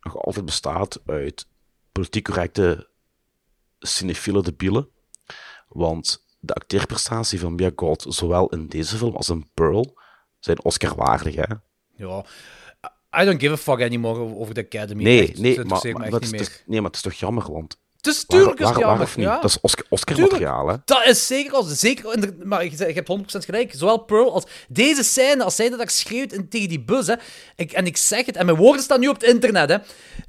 nog altijd bestaat uit politiek correcte cinefiele debielen. Want de acteerprestatie van Mia Goth, zowel in deze film als in Pearl, zijn Oscar-waardig, hè? Ja. I don't give a fuck anymore over- de Academy. Nee, Echt, nee, maar, niet is, nee, maar het is toch jammer, want... Het is tuurlijk is waar, het waar, jammer, of niet? ja. Dat is Oscar- Oscar-materiaal, hè? Dat is zeker als zeker, maar je, je hebt 100% gelijk. Zowel Pearl als deze scène, als zij dat daar schreeuwt in- tegen die bus. Hè, ik, en ik zeg het, en mijn woorden staan nu op het internet. Hè,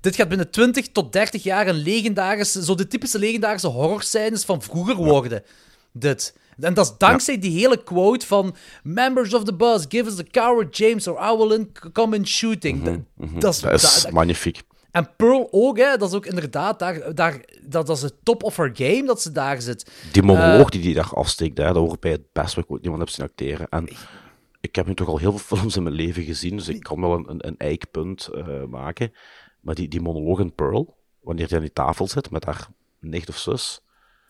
dit gaat binnen 20 tot 30 jaar een legendarische, zo de typische legendarische horrorscènes van vroeger worden. Dit. En dat is dankzij die hele quote van Members of the bus, give us the coward James or I will come in shooting. Dat- Mhm, dat is, dat is dat- dat- magnifiek. en Pearl ook, hè, dat is ook inderdaad, daar, daar, dat, dat is de top of her game dat ze daar zit. Die monoloog Eh, die die daar afsteekt, hè, dat hoort bij het best wat ik ooit iemand heb zien acteren. En ik heb nu toch al heel veel films in mijn leven gezien, dus ik kan wel een, een, een eikpunt eh, maken. Maar die, die monoloog in Pearl, wanneer hij aan die tafel zit met haar nicht of zus.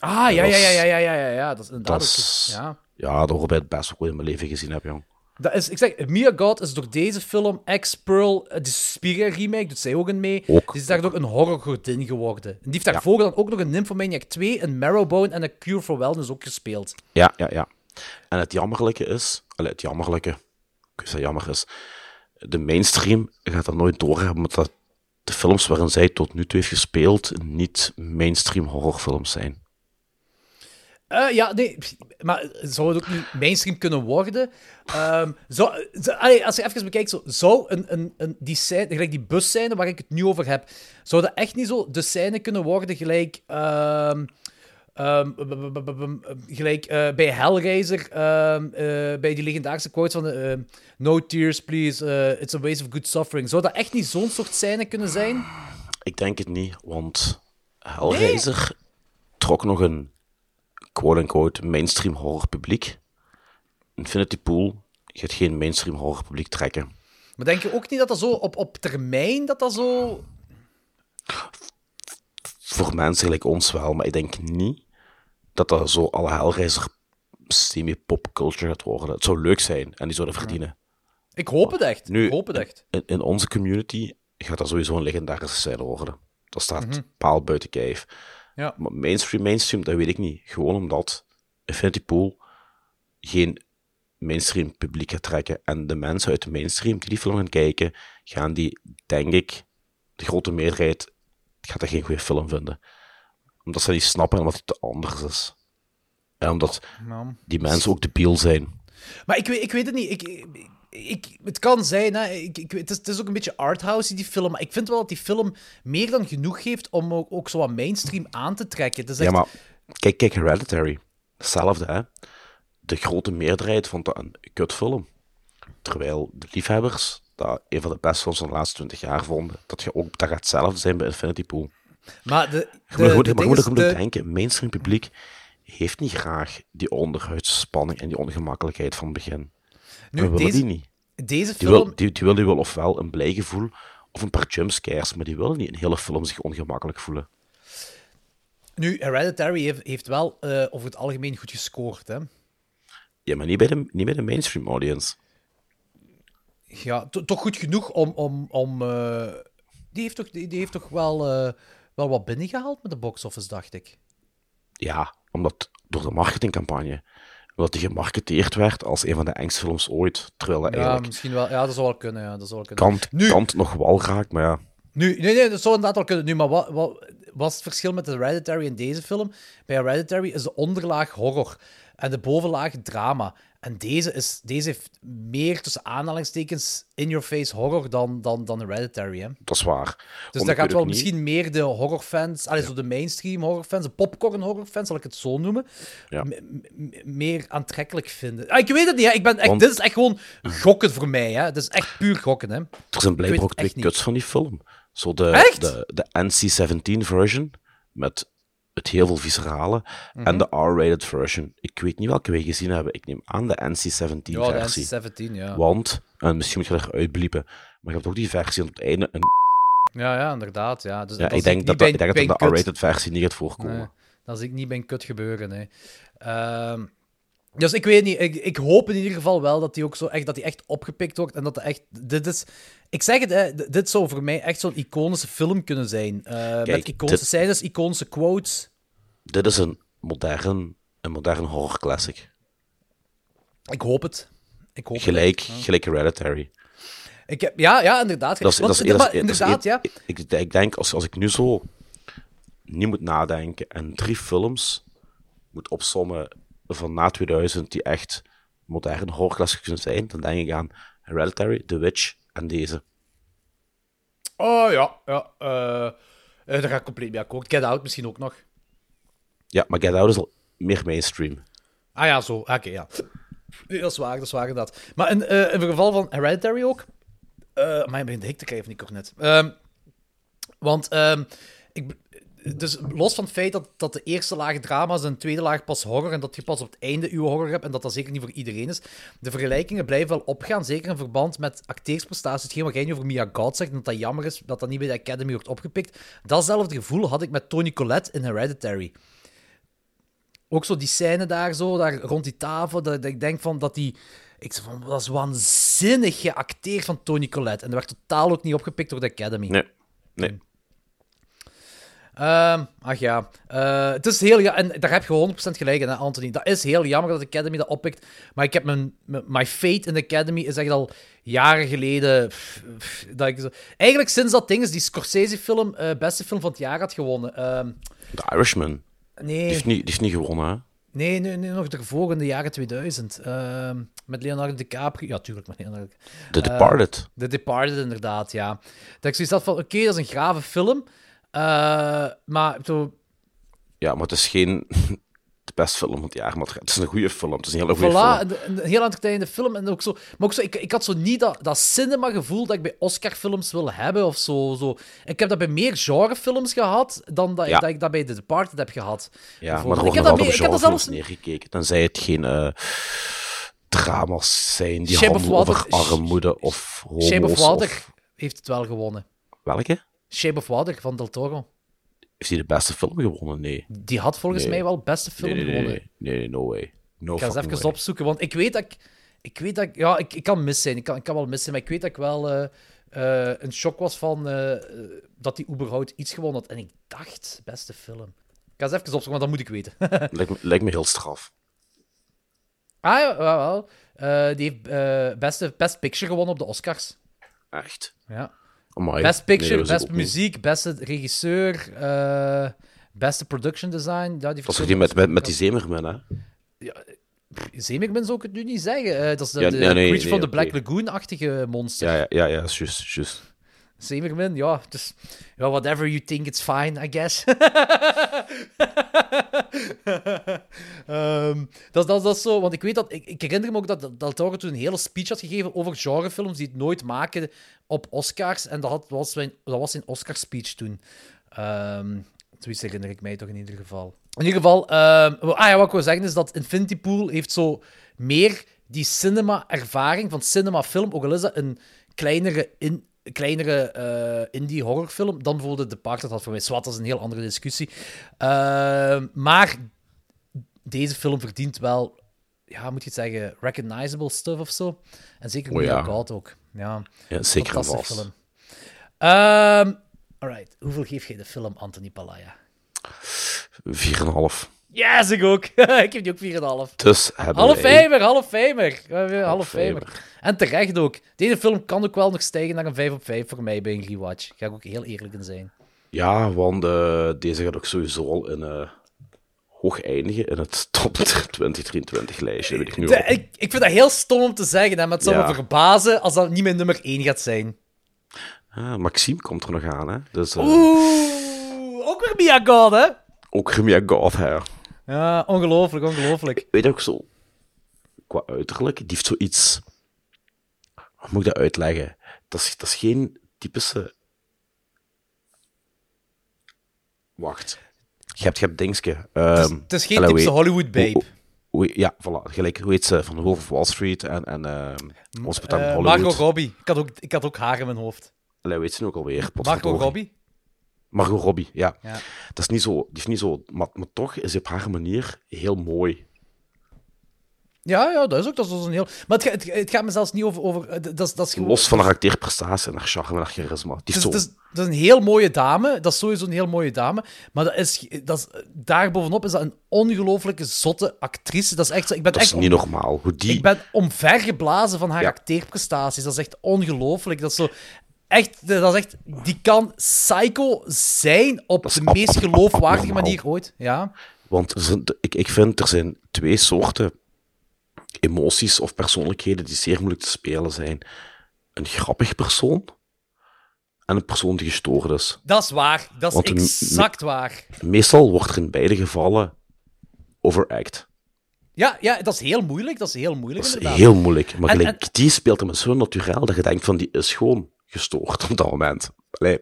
Ah, ja, ja, dat ja, ja, ja, ja, ja, ja. Dat is inderdaad Dat ook- is, ja. ja, dat hoort best ooit in mijn leven gezien heb, jong. Dat is, ik zeg, Mia God is door deze film, ex-Pearl, eh, de Spiga remake, doet zij ook in mee. Ook. Die is daardoor een horrorgodin geworden. En die heeft daarvoor dan ook nog een Nymphomaniac 2, een Marrowbone en een Cure for Wellness ook gespeeld. Ja, ja, ja. En het jammerlijke is, allee, het jammerlijke, ik wist dat jammer is, de mainstream gaat dat nooit doorhebben, omdat dat de films waarin zij tot nu toe heeft gespeeld niet mainstream horrorfilms zijn. Eh, ja, nee, maar zou het ook niet mainstream kunnen worden? Ehm, zou, zou- allee, als je even bekijkt, zo, zou een, een, een, die, scène, gelijk die busscène waar ik het nu over heb, zou dat echt niet zo de scène kunnen worden gelijk... ehm, ehm, gelijk eh, bij Hellraiser, eh, bij die legendarische quote van No tears, please, it's a waste of good suffering. Zou dat echt niet zo'n soort scène kunnen zijn? Ik denk het niet, want Hellraiser trok nog een quote-unquote mainstream horror publiek. Infinity Pool gaat geen mainstream horror publiek trekken. Maar denk je ook niet dat dat zo op, op termijn, dat dat zo... Voor mensen gelijk ons wel, maar ik denk niet dat dat zo alle Hellraiser semi-pop-culture gaat worden. Het zou leuk zijn en die zouden verdienen. Ik hoop het echt. Nu, ik hoop het echt. In, in onze community gaat dat sowieso een legendarische scène worden. Dat staat Mhm. paal buiten kijf. Ja. Maar mainstream, mainstream, dat weet ik niet. Gewoon omdat Infinity Pool geen mainstream publiek gaat trekken. En de mensen uit de mainstream die die film gaan kijken, gaan die, denk ik, de grote meerderheid, gaat dat geen goede film vinden. Omdat ze niet snappen en omdat het te anders is. En omdat Ja. die mensen ook debiel zijn. Maar ik weet, ik weet het niet. Ik, ik, ik- het kan zijn, hè. Ik, ik, het, is, het is ook een beetje arthouse, die film. Maar ik vind wel dat die film meer dan genoeg geeft om ook, ook zo wat mainstream aan te trekken. Echt... Ja, maar kijk, kijk, Hereditary. Hetzelfde, hè. De grote meerderheid vond dat een kutfilm. Terwijl de liefhebbers dat een van de beste films van de laatste 20 jaar vonden. Dat, je ook, dat gaat hetzelfde zijn bij Infinity Pool. Maar de, de, moet, goed- de maar moet, de- denken, mainstream publiek heeft niet graag die onderhuidse spanning en die ongemakkelijkheid van het begin. Nu, We willen deze- die niet. Deze Die film... wil, die, die wil die wel ofwel een blij gevoel of een paar jumpscares, maar die willen niet een hele film zich ongemakkelijk voelen. Nu, Hereditary heeft, heeft wel eh, over het algemeen goed gescoord, hè. Ja, maar niet bij de, niet bij de mainstream audience. Ja, to- toch goed genoeg om... om, om eh, die, heeft toch, die, die heeft toch wel, eh, wel wat binnengehaald met de box office, dacht ik. Ja, omdat door de marketingcampagne. Omdat die gemarketeerd werd als een van de engste films ooit. Terwijl dat Ja, eigenlijk misschien wel. Ja, dat zou wel kunnen. Ja, dat zou wel kunnen. kant, Nu, kant nog wel raakt, maar ja. Nu, nee, nee, dat zou inderdaad wel kunnen. Nu, maar wat, wat was het verschil met Hereditary en deze film? Bij Hereditary is de onderlaag horror en de bovenlaag drama. En deze, is, deze heeft meer tussen aanhalingstekens in-your-face horror dan, dan, dan Hereditary. Hè? Dat is waar. Dus daar gaat wel niet- misschien meer de horrorfans, allee, zo de mainstream horrorfans, de popcorn horrorfans, zal ik het zo noemen, Ja. meer aantrekkelijk vinden. Ah, ik weet het niet, hè. Ik ben echt, Want- dit is echt gewoon gokken voor mij. Hè. Dit is echt puur gokken. Hè. Er zijn blijkbaar ook twee cuts van die film. Zo de, Echt? de, de NC-17 version, met het heel veel viscerale, Mhm. en de R-rated version. Ik weet niet welke wij gezien hebben. Ik neem aan de NC-17 Ja, de versie. NC-17, ja. Want, en misschien moet je eruit bliepen, maar je hebt ook die versie aan het einde een... Ja, ja, inderdaad. Ja. Dus Ja, ik denk dat, ik denk dat de. R-rated versie niet gaat voorkomen. Nee, dat zie ik niet bij een kut gebeuren, nee. Ehm, dus ik weet niet, ik, ik hoop in ieder geval wel dat die ook zo echt, dat die echt opgepikt wordt en dat de echt, dit is, ik zeg het, hè, dit zou voor mij echt zo'n iconische film kunnen zijn. Eh, met iconische scènes, iconische quotes. Dit is een modern, een modern horror classic. Ik hoop het. Ik hoop Gelijk, het. Ja. gelijk Hereditary. Ik heb, ja, ja, inderdaad. Dat is, Want- dat is, dat is- ja. ik, ik, ik denk, als, als ik nu zo niet moet nadenken en drie films moet opsommen van na 2000 die echt moderne horrorklassics kunnen zijn, dan denk ik aan Hereditary, The Witch en deze. Oh ja, ja. eh eh, daar ga ik compleet mee akkoord. Get Out misschien ook nog. Ja, maar Get Out is al meer mainstream. Ah ja, zo. Oké, ja. Nee, dat is waar, dat is waar inderdaad. Maar in, eh, in het geval van Hereditary ook... eh maar je begint de hik te krijgen van die cornet. Ehm, want ehm, ik, dus los van het feit dat, dat de eerste laag drama is en de tweede laag pas horror en dat je pas op het einde uw horror hebt en dat dat zeker niet voor iedereen is, de vergelijkingen blijven wel opgaan, zeker in verband met acteersprestaties. Hetgeen wat jij nu over Mia Goth zegt, dat dat jammer is dat dat niet bij de Academy wordt opgepikt. Datzelfde gevoel had ik met Tony Collette in Hereditary. Ook zo die scène daar, zo, daar rond die tafel, dat, ik denk van dat die... Ik zeg van, dat is waanzinnig geacteerd van Tony Collette. En dat werd totaal ook niet opgepikt door de Academy. Nee, nee. Ach ja, Eh, het is heel... Ja, en daar heb je 100% gelijk in, hè, Anthony. Dat is heel jammer dat de Academy dat oppikt. Maar ik heb mijn... My fate in de Academy is echt al jaren geleden... pff, pff, dat ik zo, eigenlijk sinds dat ding is, die Scorsese-film, eh, beste film van het jaar had gewonnen. Ehm, The Irishman. nee... Die heeft niet, die heeft niet gewonnen, hè? Nee, nee, nee, nog de jaren 2000. Ehm, met Leonardo DiCaprio. Ja, tuurlijk, met Leonardo. The Departed. The Departed, inderdaad, ja. Dat ik zoiets had van, oké, dat is een grave film. Eh, maar zo, Ja, maar het is geen de beste film van het jaar, maar het is een goede film. Het is een hele goede voilà, film. een, een heel entertainende film. En ook zo, maar ook zo, ik, ik had zo niet dat, dat cinema-gevoel dat ik bij Oscar-films wil hebben of zo, zo. Ik heb dat bij meer genrefilms gehad dan dat, Ja. dat ik dat bij The Departed heb gehad. Ja, maar er wordt nog dat altijd op ik heb dat genrefilms zelfs neergekeken. Tenzij het geen eh, drama's zijn die Shape handelen over armoede of homo's. Shape of Water of- heeft het wel gewonnen. Welke? Shape of Water van Del Toro. Heeft hij de beste film gewonnen? Nee. Die had volgens Nee. mij wel beste film nee, nee, gewonnen. Nee, no way. No ik ga eens even way. opzoeken, want ik weet dat ik... Ik weet dat ik... Ja, ik, ik kan mis zijn. Ik kan, ik kan wel mis zijn, maar ik weet dat ik wel eh, een shock was van eh, dat hij überhaupt iets gewonnen had. En ik dacht, beste film. Ik ga eens even opzoeken, want dat moet ik weten. Lijkt me, lijkt me heel straf. ah, ja, wel, wel. Die heeft beste, Best Picture gewonnen op de Oscars. Echt? Ja. Amai. Best Picture, Best. Muziek, Beste Regisseur, eh, Beste Production Design. Ja, die Dat is die met, met, met die Zemerman, hè? Zeemermin zou ik het nu niet zeggen. Eh, dat is de, Ja, de nee, nee, the oké. Black Lagoon-achtige monster. Ja, ja, ja, ja is juist, juist. Zeemermin, ja. Dus, whatever you think, it's fine, I guess. Ehm, dat, dat, dat zo, want ik weet dat... Ik, herinner me ook dat Del Toro toen een hele speech had gegeven over genrefilms die het nooit maken op Oscars. En dat, had, was, zijn, dat was zijn Oscar-speech toen. Ehm zoiets herinner ik mij toch in ieder geval. In ieder geval, ehm, ah ja, wat ik wil zeggen is dat Infinity Pool heeft zo meer die cinema-ervaring van cinema-film, ook al is dat een kleinere, in, kleinere eh, indie-horrorfilm, dan bijvoorbeeld The Departed had voor mij. Zwat, dat is een heel andere discussie. Ehm, maar deze film verdient wel, ja, moet je het zeggen, recognizable stuff of zo. En zeker Oh ja. Goth ook. Ja, Ja, zeker vast. film. Ehm, alright, hoeveel geef je de film Anthony Palaya? 4,5. Yes, ik ook. ik heb die ook 4,5. Dus hebben Half vijver, half vijver. Half. En terecht ook. Deze film kan ook wel nog stijgen naar een 5 op 5 voor mij bij een rewatch. Ga ik ook heel eerlijk in zijn. Ja, want eh, deze gaat ook sowieso al in eh, hoog eindigen in het top 2023 lijstje. Weet ik nu De- al. ik, ik vind dat heel stom om te zeggen, hè, maar het zou Ja. me verbazen als dat niet mijn nummer 1 gaat zijn. Ah, Maxime komt er nog aan, hè? Dus, eh, Oeh, ook weer Mia God, hè? Ook Gemia Goth, hè? Ja, ongelooflijk, ongelooflijk. Weet je ook zo, qua uiterlijk, die heeft zoiets. Hoe moet ik dat uitleggen? Dat is, dat is geen typische. Wacht. Je hebt, je hebt Dingske. ehm, het is geen allee, typische hoe- Hollywood babe. ja, voilà. Gelijk, hoe heet ze? Van de Wolf of Wall Street en, en ehm Upon a Eh, Hollywood. Margot Robbie. Ik had, ook, ik had ook haar in mijn hoofd. Allee, heet ze ook alweer? Margot. Robbie? Margot Robbie, ja. Ja. Dat is niet zo, die is niet zo maar, maar toch is op haar manier heel mooi. Ja, ja, dat is ook dat is dus een heel... Maar het, gaat- het, het gaat me zelfs niet over... over dat, is, dat is gewoon... Los van haar acteerprestatie en haar charme en haar charisma. Die is is, zo... is, dat is een heel mooie dame. Dat is sowieso een heel mooie dame. Maar dat is, dat is, daarbovenop is dat een ongelooflijke zotte actrice. Dat is echt zo... Ik ben Dat echt is niet om- normaal. Hoe die... Ik ben omvergeblazen van haar Ja. acteerprestaties. Dat is echt ongelooflijk. Dat is zo... Echt, dat is echt... Die kan psycho zijn op de meest geloofwaardige manier ooit. Ja. Want er zijn, ik, ik vind er zijn twee soorten emoties of persoonlijkheden die zeer moeilijk te spelen zijn. Een grappig persoon en een persoon die gestoord is. Dat is waar. Dat is Want exact waar. Meestal wordt er in beide gevallen overact. Ja, ja, dat is heel moeilijk. Dat is heel moeilijk, Dat is inderdaad. heel moeilijk. Maar En- gelijk, en- die speelt hem zo natuurlijk dat je denkt van die is gewoon gestoord op dat moment. Allee.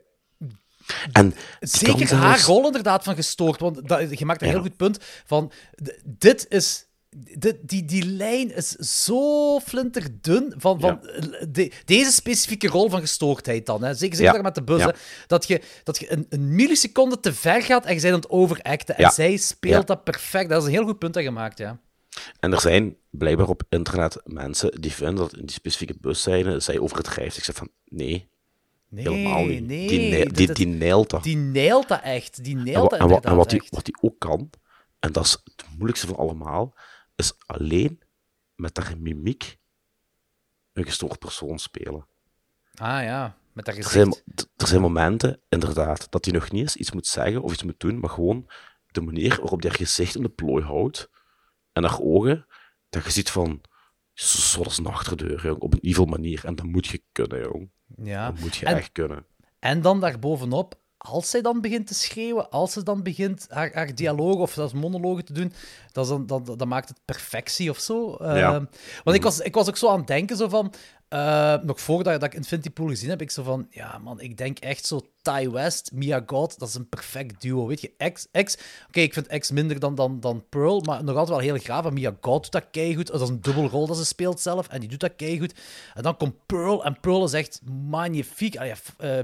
En die Zeker haar rol inderdaad van gestoord. Want dat, je maakt een Ja. heel goed punt van... Dit is... dit- die, die lijn is zo flinterdun van, van de- deze specifieke rol van gestoordheid dan. Hè. Zeker, zeker Ja. met de bus. Ja. hè. Dat je, dat je een, een milliseconde te ver gaat en je bent aan het overacten. En zij speelt dat perfect. Dat is een heel goed punt dat je maakt, ja. En er zijn blijkbaar op internet mensen die vinden dat in die specifieke buszijden zij over het drijft. Ik zeg van, nee, Nee, helemaal niet. nee. Die, die, nailt dat. Die nailt dat echt. Die en, nailt wa- dat en, wa- en inderdaad wat, die, echt. wat die ook kan, en dat is het moeilijkste van allemaal, is alleen met haar mimiek een gestoord persoon spelen. Ah ja, met Er gezicht. zijn, er zijn momenten, inderdaad, dat hij nog niet eens iets moet zeggen of iets moet doen, maar gewoon de manier waarop hij haar gezicht in de plooi houdt, en haar ogen, dat je ziet van, zoals een achterdeur, jong, op een evil manier. En dat moet je kunnen, jong. Ja. Dat moet je En- echt kunnen. En dan daarbovenop, als zij dan begint te schreeuwen, als ze dan begint haar, haar dialoog of zelfs monologen te doen, dat, is dan, dan, dan maakt het perfectie of zo. Ja. Ehm, want ik was, ik was ook zo aan het denken, zo van, eh, nog voordat dat ik Infinity Pool gezien heb, ik zo van, ja man, ik denk echt zo Ty West, Mia God, dat is een perfect duo, weet je. X, X oké, ik vind X minder dan, dan, dan Pearl, maar nog altijd wel heel graaf. En Mia God doet dat keigoed, dat is een dubbelrol dat ze speelt zelf, en die doet dat keigoed. En dan komt Pearl, en Pearl is echt magnifiek. Ah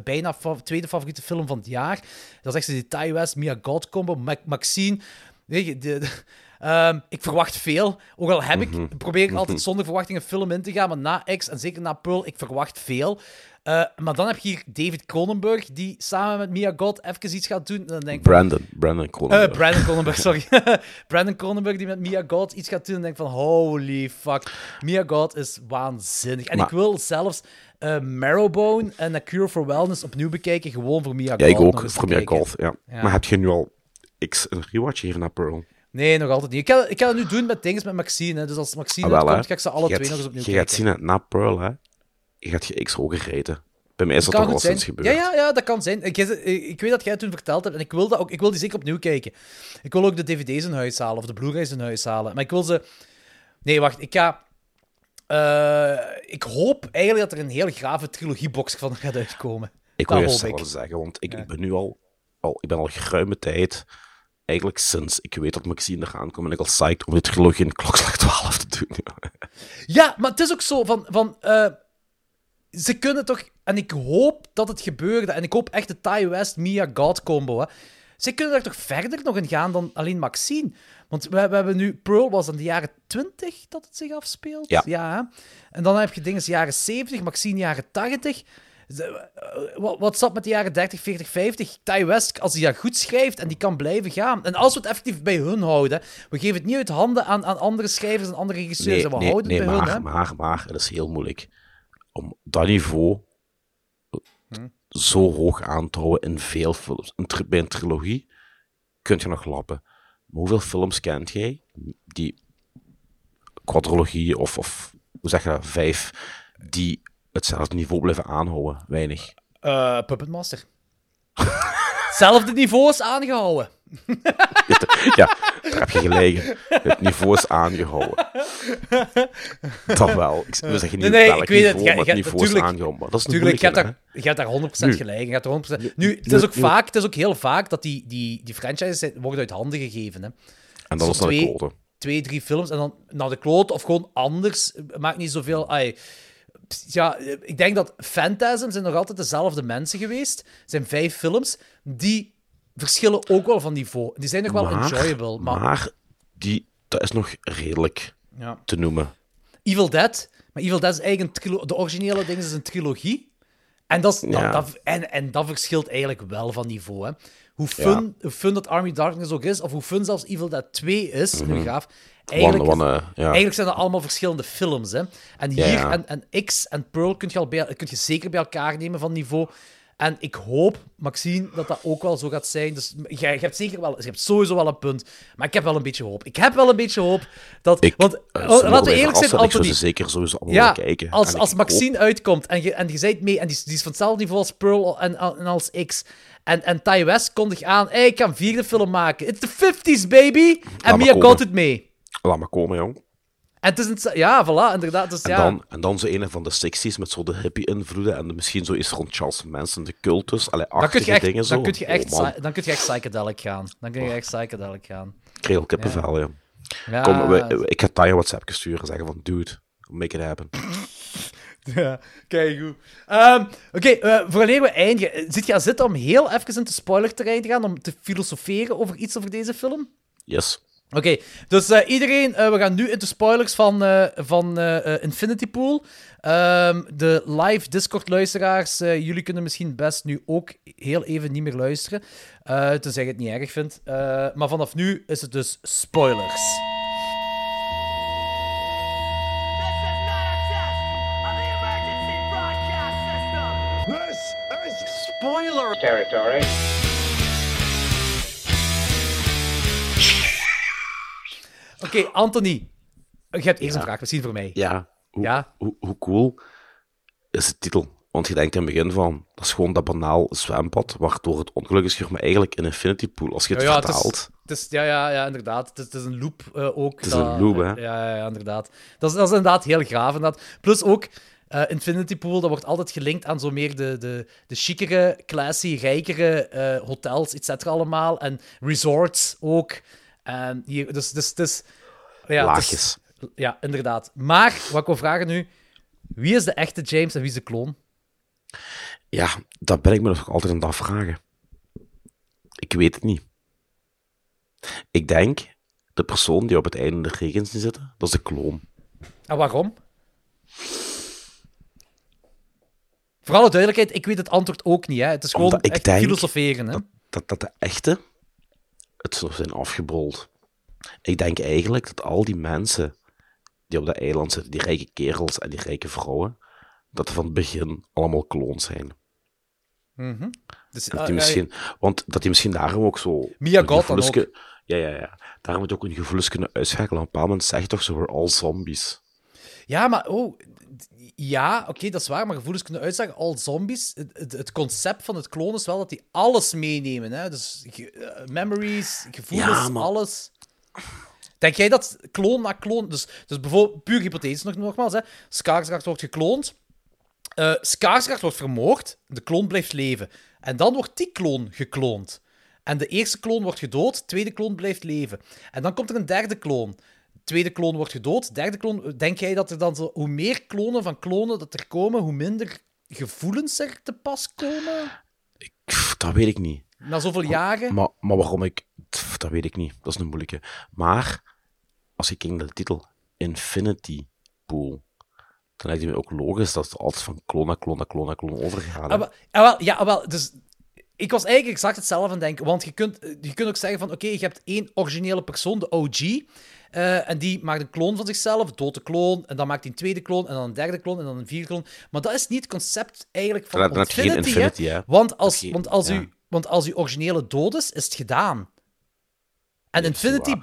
bijna tweede favoriete film van het jaar. Dat is echt die Ty West, Mia God combo, Maxine. Weet je, de- ehm, ik verwacht veel. Ook al heb ik, probeer ik altijd zonder verwachting een film in te gaan, maar na X en zeker na Pearl, ik verwacht veel. Eh, maar dan heb je hier David Cronenberg, die samen met Mia God even iets gaat doen. En dan denk van, Brandon, Brandon Cronenberg. eh, Brandon Cronenberg, sorry. Brandon Cronenberg die met Mia God iets gaat doen en denk van holy fuck. Mia God is waanzinnig. En Maar- ik wil zelfs eh, Marrowbone en A Cure for Wellness opnieuw bekijken, gewoon voor Mia ja, God. ik ook, voor Mia. Goth, ja. Ja. Maar heb je nu al X een rewatch gegeven naar Pearl? Nee, nog altijd niet. Ik ga, ik ga het nu doen met dingen met Maxine. hè. Dus als Maxine Ah, wel, hè. ga ik ze alle Je twee gaat- nog eens opnieuw Je kijken. gaat zien, hè, na Pearl, hè, je gaat je X hoger reten. Bij mij is dat kan toch al sinds gebeurd. Ja, ja, ja, dat kan zijn. Ik, ik weet dat jij het toen verteld hebt en ik wil, dat ook, ik wil die zeker opnieuw kijken. Ik wil ook de dvd's in huis halen of de Blu-rays in huis halen. Maar ik wil ze... Nee, wacht. Ik ga... eh, ik hoop eigenlijk dat er een heel grave trilogiebox van gaat uitkomen. Ik wil je ik. zeggen, want ik, ik ben nu al, al, ik ben al geruime tijd, eigenlijk sinds ik weet dat Maxine eraan komt, en ik al psyched om de trilogie in Klokslag 12 te doen. ja. Ja, maar het is ook zo van... van eh, ze kunnen toch... En ik hoop dat het gebeurde. En ik hoop echt de Ty West Mia God combo. Hè. Ze kunnen daar toch verder nog in gaan dan alleen Maxine. Want we, we hebben nu... Pearl was in de jaren 20 dat het zich afspeelt. Ja. hè. En dan heb je dingen jaren 70, Maxine jaren 80. Eh, Wat, zat met de jaren 30, 40, 50? Ty West, als hij dat goed schrijft en die kan blijven gaan. En als we het effectief bij hun houden, we geven het niet uit handen aan, aan andere schrijvers en andere regisseurs. Nee, en we nee, houden nee het bij maar, hun. Hè? maar, maar, het is heel moeilijk om dat niveau Hm. zo hoog aan te houden in veel films. Bij een trilogie kun je nog lappen. Maar hoeveel films kent jij die quadrologie of, of hoe zeg je dat, vijf, die hetzelfde niveau blijven aanhouden? Weinig. Eh, Puppet Master. Hetzelfde niveau is aangehouden. Ja, daar heb je gelegen. Het niveau is aangehouden. Dat wel. Ik wil zeggen niet Nee, nee, welk ik weet het. niveau, Jij- maar het niveau is aangehouden. Maar dat is een Tuurlijk, je hebt, daar, je hebt daar 100% Nu. gelijk. Je hebt daar 100%. Nu, het is, ook nu- vaak, het is ook heel vaak dat die, die, die franchises zijn- worden uit handen gegeven. Hè. En dan Zo is dat de twee, klote. twee, drie films en dan naar de kloot of gewoon anders. Maakt niet zoveel. ai. Ja, ik denk dat Phantasm zijn nog altijd dezelfde mensen geweest. Zijn vijf films. Die verschillen ook wel van niveau. Die zijn nog wel maar, enjoyable. Maar, Maar die, dat is nog redelijk Ja. te noemen. Evil Dead. Maar Evil Dead is eigenlijk de originele ding is een trilogie. En dat, is, dat- Ja. dat, en, en dat verschilt eigenlijk wel van niveau. Hè. Hoe, fun, hoe fun dat Army Darkness ook is, of hoe fun zelfs Evil Dead 2 is, nu Mhm. gaaf. Eigenlijk, eh, eigenlijk zijn dat allemaal verschillende films. Hè. En hier. En, en X en Pearl kun je, al bij, kun je zeker bij elkaar nemen van niveau. En ik hoop, Maxine, dat dat ook wel zo gaat zijn. Dus je hebt zeker wel, je hebt sowieso wel een punt. Maar ik heb wel een beetje hoop. Ik heb wel een beetje hoop dat. Ik, want eh, ze laten we eerlijk zijn, Anthony. zeker sowieso allemaal Ja, kijken. als, En als Maxine uitkomt en je, en je zijt mee en die, is- die is van hetzelfde niveau als Pearl en, en als X. En, en Ty West kondigt aan, hey, ik kan een vierde film maken. It's the 50s, baby! En Mia komen. Goth doet mee. Laat maar komen, jong. En het is een, ja, voilà, inderdaad. Dus En, ja. dan, en dan zo een van de 60s met zo de hippie-invloeden en de, misschien zo iets rond Charles Manson, de cultus, alle dan kun achtige je echt, dingen zo. dan kun je echt, oh, dan kun je echt psychedelic gaan. Dan kun je echt psychedelic gaan. ik kreeg al kippenvel, ja. Ja. Kom, we- ik ga een WhatsApp sturen en zeggen van, dude, make it happen. Ja, kijk goed. Ehm, Oké, eh, vooraleer we eindigen, eh, zit je aan zitten om heel even in het spoilerterrein te gaan, om te filosoferen over iets over deze film? Yes. Oké, dus eh, iedereen, eh, we gaan nu in de spoilers van, eh, van Infinity Pool. Ehm, de live Discord-luisteraars, jullie kunnen misschien best nu ook heel even niet meer luisteren, eh tenzij je het niet erg vindt. Eh, maar vanaf nu is het dus spoilers. Spoiler territory. Oké, Anthony. Je hebt eerst een vraag, misschien voor mij. Ja. Hoe, Ja? Hoe, hoe cool is de titel? Want je denkt in het begin van, dat is gewoon dat banaal zwembad, waardoor het ongeluk is gebeurd, maar eigenlijk een infinity pool, als je het Ja, ja, het is- vertaalt. Het is, ja, ja, ja, inderdaad. Het is, het is een loop eh, ook. Het is dat- een loop, hè? Ja, ja, ja, inderdaad. Dat is, dat is inderdaad heel graaf. Inderdaad. Plus ook, eh, Infinity Pool, dat wordt altijd gelinkt aan zo meer de, de, de chicere, classy, rijkere eh, hotels, et cetera, allemaal. En resorts ook. En hier, dus, dus, dus, ja, Laagjes. ja, inderdaad. Maar, wat ik wil vragen nu, wie is de echte James en wie is de kloon? Ja, dat ben ik me nog altijd aan het afvragen. Ik weet het niet. Ik denk, de persoon die op het einde de regens zit, dat is de kloon. En waarom? Voor alle duidelijkheid, ik weet het antwoord ook niet. Hè. Het is gewoon Omdat echt denk filosoferen. Hè. Dat, dat, dat de echte het zijn afgebold. Ik denk eigenlijk dat al die mensen die op dat eiland zitten, die rijke kerels en die rijke vrouwen, dat van het begin allemaal kloons zijn. Mhm. Dus, Dat ah, die misschien, want dat die misschien daarom ook zo... Mia God dan gevoelske- Ja, ja, ja. Daarom moet je ook een gevoelens kunnen uitschakelen. Op een bepaald moment zegt toch zo, we're all zombies. Ja, maar oh, ja, oké, dat is waar, maar gevoelens kunnen uitzagen. Al zombies, het, het, het concept van het klonen is wel dat die alles meenemen. Hè? Dus ge- eh, memories, gevoelens, Ja, alles. Denk jij dat kloon na kloon... Dus, dus bijvoorbeeld, puur hypothetisch nog, nogmaals, hè. Wordt gekloond. Skarsgård wordt vermoord, de kloon blijft leven. En dan wordt die kloon gekloond. En de eerste kloon wordt gedood, de tweede kloon blijft leven. En dan komt er een derde kloon. De tweede kloon wordt gedood, derde kloon... Denk jij dat er dan zo... Hoe meer klonen van klonen dat er komen, hoe minder gevoelens er te pas komen? Pff, dat weet ik niet. Na zoveel jaren? Maar, maar waarom ik... dat weet ik niet. Dat is een moeilijke. Maar, als je kijkt naar de titel, Infinity Pool, dan lijkt het me ook logisch dat het altijd van kloon naar kloon naar kloon naar kloon overgaat. hè. Ah, wel, ah, wel, ja, ah, wel, dus ik was eigenlijk exact hetzelfde aan denken. Want je kunt, je kunt ook zeggen van, oké, je hebt één originele persoon, de OG. Eh, en die maakt een kloon van zichzelf, een dode kloon. En dan maakt hij een tweede kloon, en dan een derde kloon, en dan een vierde kloon. Maar dat is niet het concept eigenlijk van je geen Infinity, hè. Infinity, hè. Want als, je- want, als ja. u, want als uw originele dood is, is het gedaan. En Infinity...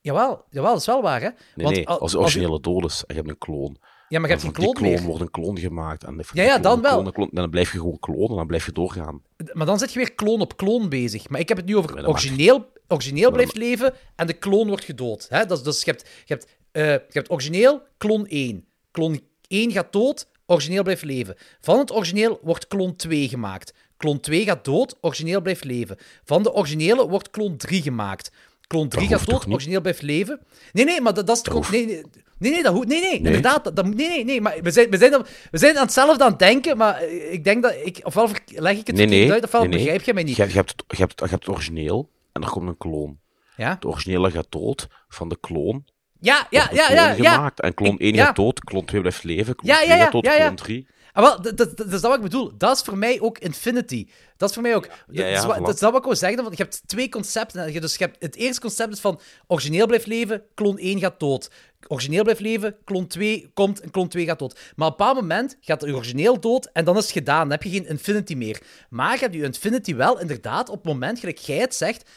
Jawel, jawel, dat is wel waar, hè. Nee, Want nee, als de originele dood is en je hebt een kloon. Ja, maar je hebt en geen meer. kloon wordt een kloon gemaakt. En Ja, ja, dan wel. dan blijf je gewoon klonen, dan blijf je doorgaan. Maar dan zit je weer kloon op kloon bezig. Maar ik heb het nu over dat origineel, origineel blijft leven en de kloon wordt gedood. Hè? Dus, dus je hebt, je, hebt, eh, je hebt origineel, kloon 1. Kloon 1 gaat dood, origineel blijft leven. Van het origineel wordt kloon 2 gemaakt. Kloon 2 gaat dood, origineel blijft leven. Van de originele wordt kloon 3 gemaakt. Kloon 3 Dat gaat dood, origineel blijft leven. Nee, nee, maar dat, dat is toch ook... Nee, nee, nee, nee, dat hoeft... Nee, nee, Nee? inderdaad. Dat, dat, nee, nee, nee, maar we zijn, we, zijn, aan- we zijn aan hetzelfde aan het denken, maar eh, ik denk dat ik... Ofwel leg ik het Nee, nee. uit, ofwel nee, begrijp je mij niet. Je, hebt- je, hebt, het- je, hebt, je hebt het origineel en er komt een kloon. Ja? De originele gaat dood van de kloon. Ja, ja, ja, kloon ja, ja. gemaakt. En kloon Ik- 1 ja. gaat dood, kloon 2 blijft leven, kloon Ja, 3 ja, ja, gaat dood, ja, ja. kloon 3. Ah, wel, dat, dat, dat is dat wat ik bedoel. Dat is voor mij ook Infinity. Dat is voor mij ook... Ja, ja, dat, is wat, voilà. dat is dat wat ik wil zeggen. Want je hebt twee concepten. Je- Dus je hebt, het eerste concept is van origineel blijft leven, klon 1 gaat dood. Origineel blijft leven, klon 2 komt en klon 2 gaat dood. Maar op een bepaald moment gaat het origineel dood en dan is het gedaan. Dan heb je geen Infinity meer. Maar je hebt je Infinity wel inderdaad op het moment, gelijk jij het zegt,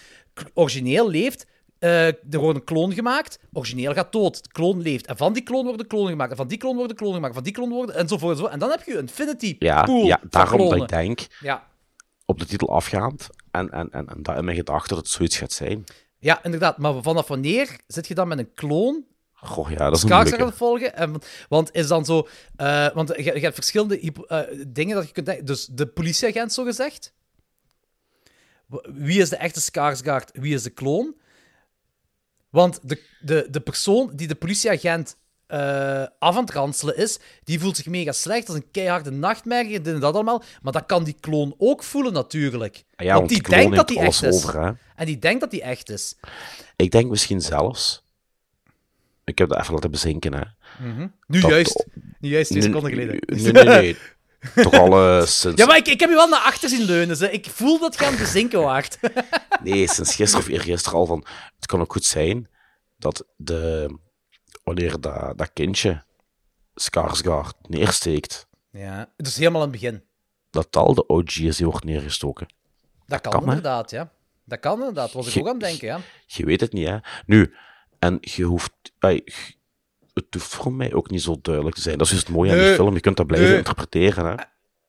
origineel leeft... eh, er wordt een kloon gemaakt, origineel gaat dood, de kloon leeft. En van die kloon wordt een kloon gemaakt, en van die kloon wordt een kloon gemaakt, van die kloon wordt enzovoort. enzovoort. En dan heb je een Infinity Ja, pool ja daarom dat klonen. ik denk, Ja. op de titel afgaand, en, en, en, en dat in mijn gedachten dat het zoiets gaat zijn. ja, inderdaad. Maar vanaf wanneer zit je dan met een kloon Goh, ja, dat is een moeilijke. gaan volgen? En, want is dan zo... eh, want je, je hebt verschillende eh, dingen dat je kunt denken. Dus de politieagent, zo gezegd. Wie is de echte Skarsgård? Wie is de kloon? Want de, de, de persoon die de politieagent eh, af aan het ranselen is, die voelt zich mega slecht. Dat is een keiharde nachtmerrie en dit en dat allemaal. Maar dat kan die kloon ook voelen, natuurlijk. Ah Ja, want want die denkt dat die echt is. over, hè. En die denkt dat die echt is. Ik denk misschien zelfs... Ik heb dat even laten bezinken, hè. Mhm. Nu Dat- juist. Nu juist twee seconden geleden. Nee, nee, nee. Toch al eh, sinds... Ja, maar ik, ik heb je wel naar achter zien leunen. Ik voel dat je aan het bezinken waard. Nee, sinds gisteren of eergisteren al van... Het kan ook goed zijn dat de... Wanneer dat, dat kindje Skarsgård neersteekt, ja, dus helemaal aan het begin. dat al de OG is die wordt neergestoken. Dat kan, kan, hè? inderdaad, ja. Dat kan inderdaad. Was ik Je- ook aan het denken, ja. Je weet het niet, hè. Nu, En je hoeft... g- het hoeft voor mij ook niet zo duidelijk te zijn. Dat is juist het mooie aan die Nee. film. Je kunt dat blijven Nee. interpreteren. Hè?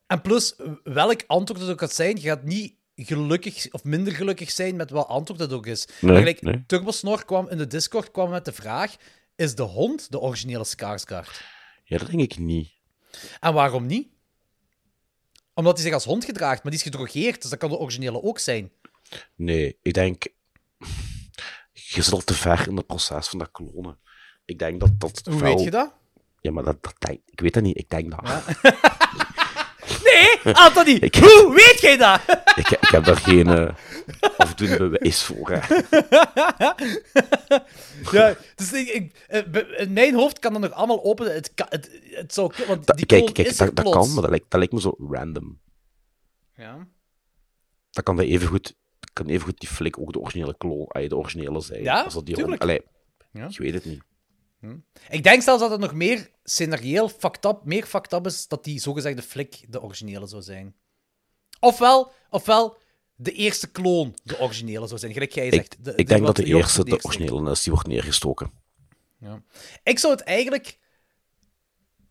En plus, welk antwoord het ook gaat zijn, je gaat niet gelukkig of minder gelukkig zijn met wat antwoord het ook is. Nee, Maar gelijk, nee. Turbosnor kwam in de Discord kwam met de vraag: is de hond de originele Skarsgård? Ja, dat denk ik niet. En waarom niet? Omdat hij zich als hond gedraagt, maar die is gedrogeerd, dus dat kan de originele ook zijn. Nee, ik denk... Je zit al te ver in het proces van dat klonen. Ik denk dat dat Hoe weet je dat? Ja, maar dat, dat denk... Ik weet dat niet. Ik denk dat. Nee, Anthony, Ik- hoe weet jij dat? ik, ik heb daar geen uh, afdoende bewijs voor. Hè. ja, dus ik, ik- eh, in mijn hoofd kan dat nog allemaal open. Het, kan, het, het zou, want die Kijk, is dat, dat kan, maar dat lijkt, dat lijkt me zo random. Ja. Dat kan dat evengoed, kan evengoed die flik ook de originele kloon, ay, de originele zijn. Ja, als dat die tuurlijk. Allee, Ja. ik weet het niet. Ik denk zelfs dat het nog meer scenarioel fucked up, meer fucked up is dat die zogezegde flik de originele zou zijn. Ofwel, ofwel de eerste kloon de originele zou zijn. Gelijk jij Ik, zegt. de- ik denk dat de eerste de originele is die wordt neergestoken. Ja. Ik zou het eigenlijk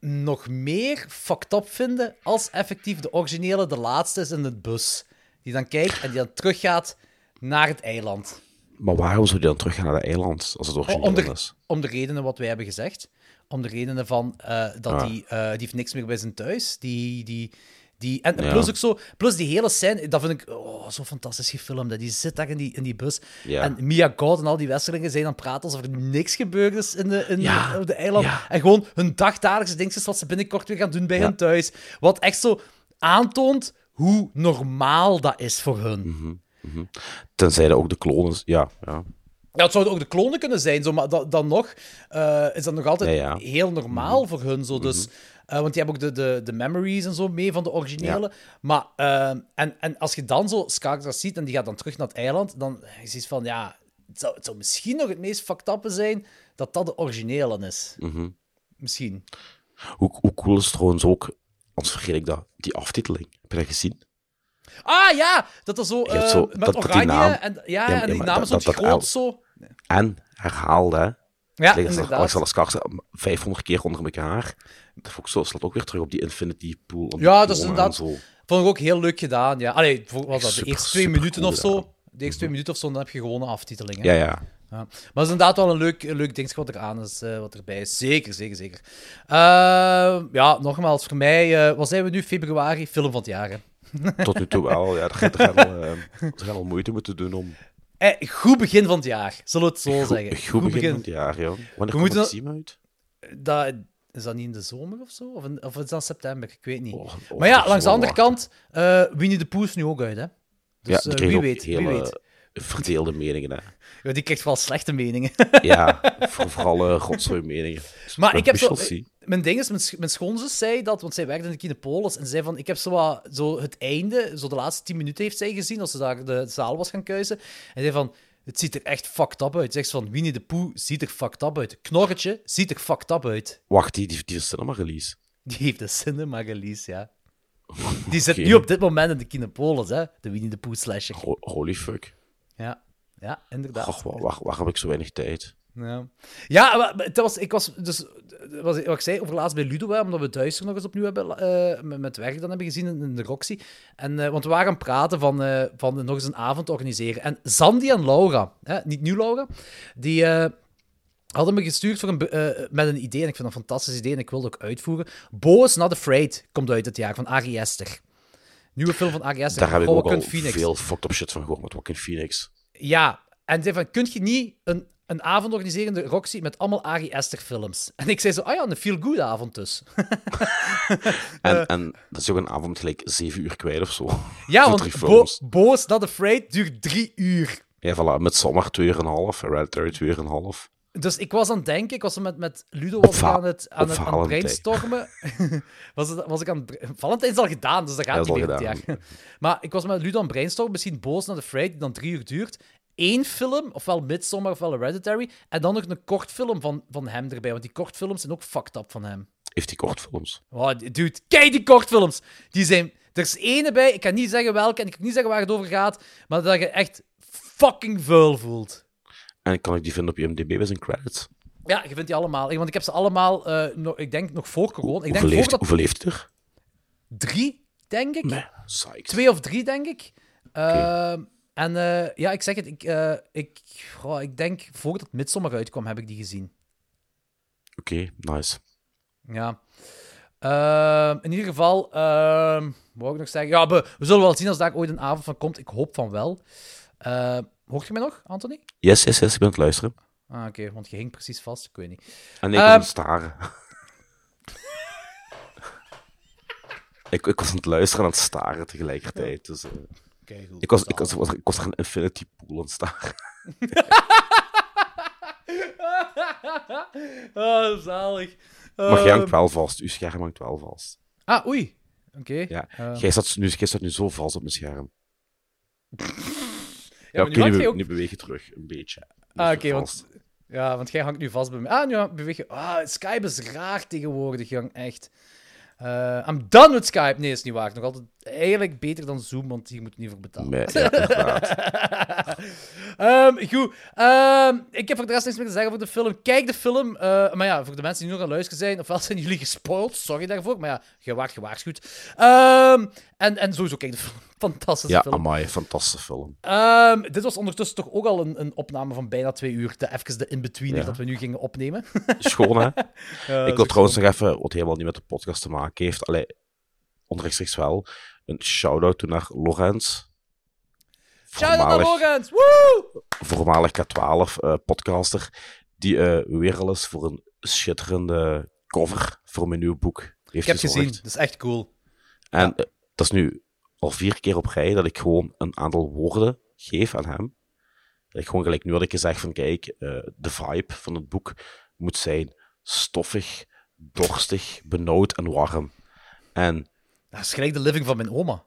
nog meer fucked up vinden als effectief de originele de laatste is in de bus. Die dan kijkt en die dan teruggaat naar het eiland. Maar waarom zou die dan teruggaan naar het eiland als het om, originele de, is? om de redenen wat wij hebben gezegd. Om de redenen van eh, dat Ah. die, eh, die heeft niks meer bij zijn thuis. Die, die, die, en Ja. plus ook zo, plus die hele scène, dat vind ik oh, zo fantastisch gefilmd. hè. Die zit daar in die, in die bus. Ja. En Mia God en al die westerlingen zijn aan het praten alsof er niks gebeurd is in de, in Ja. op de eiland. En gewoon hun dagdagelijkse dingetjes wat ze binnenkort weer gaan doen bij hun thuis. Wat echt zo aantoont hoe normaal dat is voor hun. Mhm. Tenzij dat ook de klonen... Ja, ja. Ja, het zouden ook de klonen kunnen zijn, zo, maar da- dan nog eh, is dat nog altijd Ja, ja. heel normaal voor hun. Zo, dus, eh, want die hebben ook de, de, de memories en zo mee van de originele. Maar, eh, en, en als je dan zo Skarsgård ziet en die gaat dan terug naar het eiland, dan is het van, ja, het zou, het zou misschien nog het meest fucked zijn dat dat de originele is. Mhm. Misschien. Hoe, hoe cool is het trouwens ook, anders vergeet ik dat, die aftiteling. Heb je dat gezien? Ah ja, dat er zo, eh, zo- met dat- oranje naam- en, ja, Ja, en ja, die ons dat- dat groot zo. En herhaalde, hè. Ja, inderdaad. Alexander Skarsgård 500 keer onder elkaar. Dat vond ik zo, slaat ook weer terug op die Infinity Pool. Ja, dat is inderdaad. zo. Vond ik ook heel leuk gedaan. Ja. Allee, voor- wat was dat? De eerste twee minuten cool of zo. De eerste twee minuten of zo, dan heb je gewone aftiteling. hè. Ja, ja. Maar het is inderdaad wel een leuk, een leuk ding wat er aan is, eh, wat erbij is. Zeker, zeker, zeker. Eh, ja, nogmaals, voor mij, eh wat zijn we nu? Februari, film van het jaar. hè. Tot nu toe wel. Ja, daar gaat er eh, er gaat wel moeite moeten doen om... Eh, goed begin van het jaar, zullen we het zo Goed, zeggen. goed begin van het jaar, ja. Wanneer We komt het team uit? Dat, is dat niet in de zomer of zo? Of, in- of is dat september? Ik weet niet. oh, maar ja, langs de andere kant, Winnie de Pooh is nu ook uit, hè? Dus ja, wie weet, wie hele weet. Verdeelde meningen, hè. Ja, die krijgt wel slechte meningen. Ja, voor, vooral uh, rotzooi meningen. Maar ik heb zo... Mijn ding is, mijn, sch- mijn schoonzus zei dat, want zij werkte in de Kinepolis, en ze zei van, ik heb zo, wat, zo het einde, zo de laatste tien minuten heeft zij gezien, als ze daar de zaal was gaan kuisen. En zei van, het ziet er echt fucked up uit. Zegt ze van, Winnie de Pooh ziet er fucked up uit. Knorretje ziet er fucked up uit. Wacht, die, die, die cinema release. Die heeft de cinema release, ja. Die zit nu op dit moment in de Kinepolis, hè. De Winnie de Pooh slasher. Ho- holy fuck. Ja, ja inderdaad. Goh, waar, waar, waar heb ik zo weinig tijd? Ja, ja maar maar het was, ik was dus, was, wat ik zei over laatst bij Ludo, hè, omdat we Duister nog eens opnieuw hebben, eh, met, met werk dan hebben gezien in, in de Roxy. En, eh, want we waren aan het praten van, eh, van nog eens een avond te organiseren. En Sandy en Laura, hè, niet nieuw Laura, die hadden me gestuurd voor een, met een idee. En ik vind dat een fantastisch idee en ik wil het ook uitvoeren. Bo is Not Afraid komt uit het jaar van Ari Aster. Nieuwe film van Aster. Daar heb ik ook al Phoenix. veel fucked up shit van gehoord met Joaquin Phoenix. Ja, en zei van, kun je niet een, een avond organiseren de Roxy met allemaal Ari Aster films? En ik zei zo, ah ja, een feel-good avond dus. En, en dat is ook een avond gelijk zeven uur kwijt of zo. Ja, want Bo, films. Bo's Not Afraid duurt drie uur. Ja, voilà. Met Sommer 2,5, Hereditary 2,5. Dus ik was aan het denken, ik was met, met Ludo was ik Va- aan het, aan het, aan het brainstormen. was, het, was ik aan het... Valentijn is al gedaan, dus dat gaat niet meer dit jaar. Maar ik was met Ludo aan het brainstormen, misschien Bo's Not Afraid, die dan drie uur duurt. Eén film, ofwel Midsommar ofwel Hereditary, en dan nog een kortfilm van, van hem erbij, want die kortfilms zijn ook fucked up van hem. Heeft hij kortfilms? Oh, dude, kijk die kortfilms. Die zijn... Er is ene bij, ik kan niet zeggen welke en ik kan niet zeggen waar het over gaat, maar dat je echt fucking vuil voelt. En kan ik die vinden op IMDb bij zijn credits? Ja, je vindt die allemaal. Want ik heb ze allemaal, uh, nog, ik denk nog voor corona. Ik denk hoeveel, heeft, dat... hoeveel heeft er? Drie, denk ik. Nee, Twee of drie, denk ik. Okay. Uh, en uh, ja, ik zeg het, ik, ik, oh, ik denk voordat Midsommar uitkwam, heb ik die gezien. Oké, okay, nice. Ja. Uh, in ieder geval, uh, wou ik nog zeggen. Ja, we, we, zullen wel zien als daar ooit een avond van komt. Ik hoop van wel. Uh, hoort je mij nog, Anthony? Yes, yes, yes, ik ben aan het luisteren. Ah, oké, okay, want je hing precies vast. Ik weet niet. En ik kon um, staren. ik, ik was aan het luisteren en aan het staren tegelijkertijd. Dus, uh, okay, goed, ik, was, ik, was, ik was een infinity pool aan het staren. oh, zalig. Maar jij hangt wel vast. Uw scherm hangt wel vast. Ah, oei. Oké. Okay. Ja. Uh... Jij, staat nu, jij staat nu zo vast op mijn scherm. Ja, oké, okay, nu, ook... nu beweeg je terug. Een beetje. Ah, oké, want... Ja, want jij hangt nu vast bij mij. Ah, nu beweeg je... Ah, Skype is raar tegenwoordig, jong. Echt. Uh, I'm done with Skype. Nee, is niet waar. Nog altijd eigenlijk beter dan Zoom, want hier moet je niet voor betalen. Nee, ja, um, goed. Um, ik heb voor de rest niks meer te zeggen voor de film. Kijk de film. Uh, maar ja, voor de mensen die nog aan luisteren zijn, ofwel zijn jullie gespoild. Sorry daarvoor. Maar ja, je waart gewaarschuwd. Um, en, en sowieso kijk de film. Fantastische ja, film. Ja, amai. Fantastische film. dit was ondertussen toch ook al een, een opname van bijna twee uur. De, even de in-between ja. dat we nu gingen opnemen. Schoon, hè? Ik wil trouwens nog even, wat helemaal niet met de podcast te maken heeft. Allee, onrechtstreeks wel. Een shout-out naar Lorenz. Shout-out naar Lorenz! Woe! Voormalig K12-podcaster. Uh, die uh, weer al eens voor een schitterende cover voor mijn nieuwe boek heeft Ik heb gezorgd. gezien, dat is echt cool. En ja. uh, dat is nu al vier keer op rij dat ik gewoon een aantal woorden geef aan hem. Dat ik gewoon gelijk nu had ik gezegd van kijk, de vibe van het boek moet zijn stoffig, dorstig, benauwd en warm. En dat is gelijk de living van mijn oma.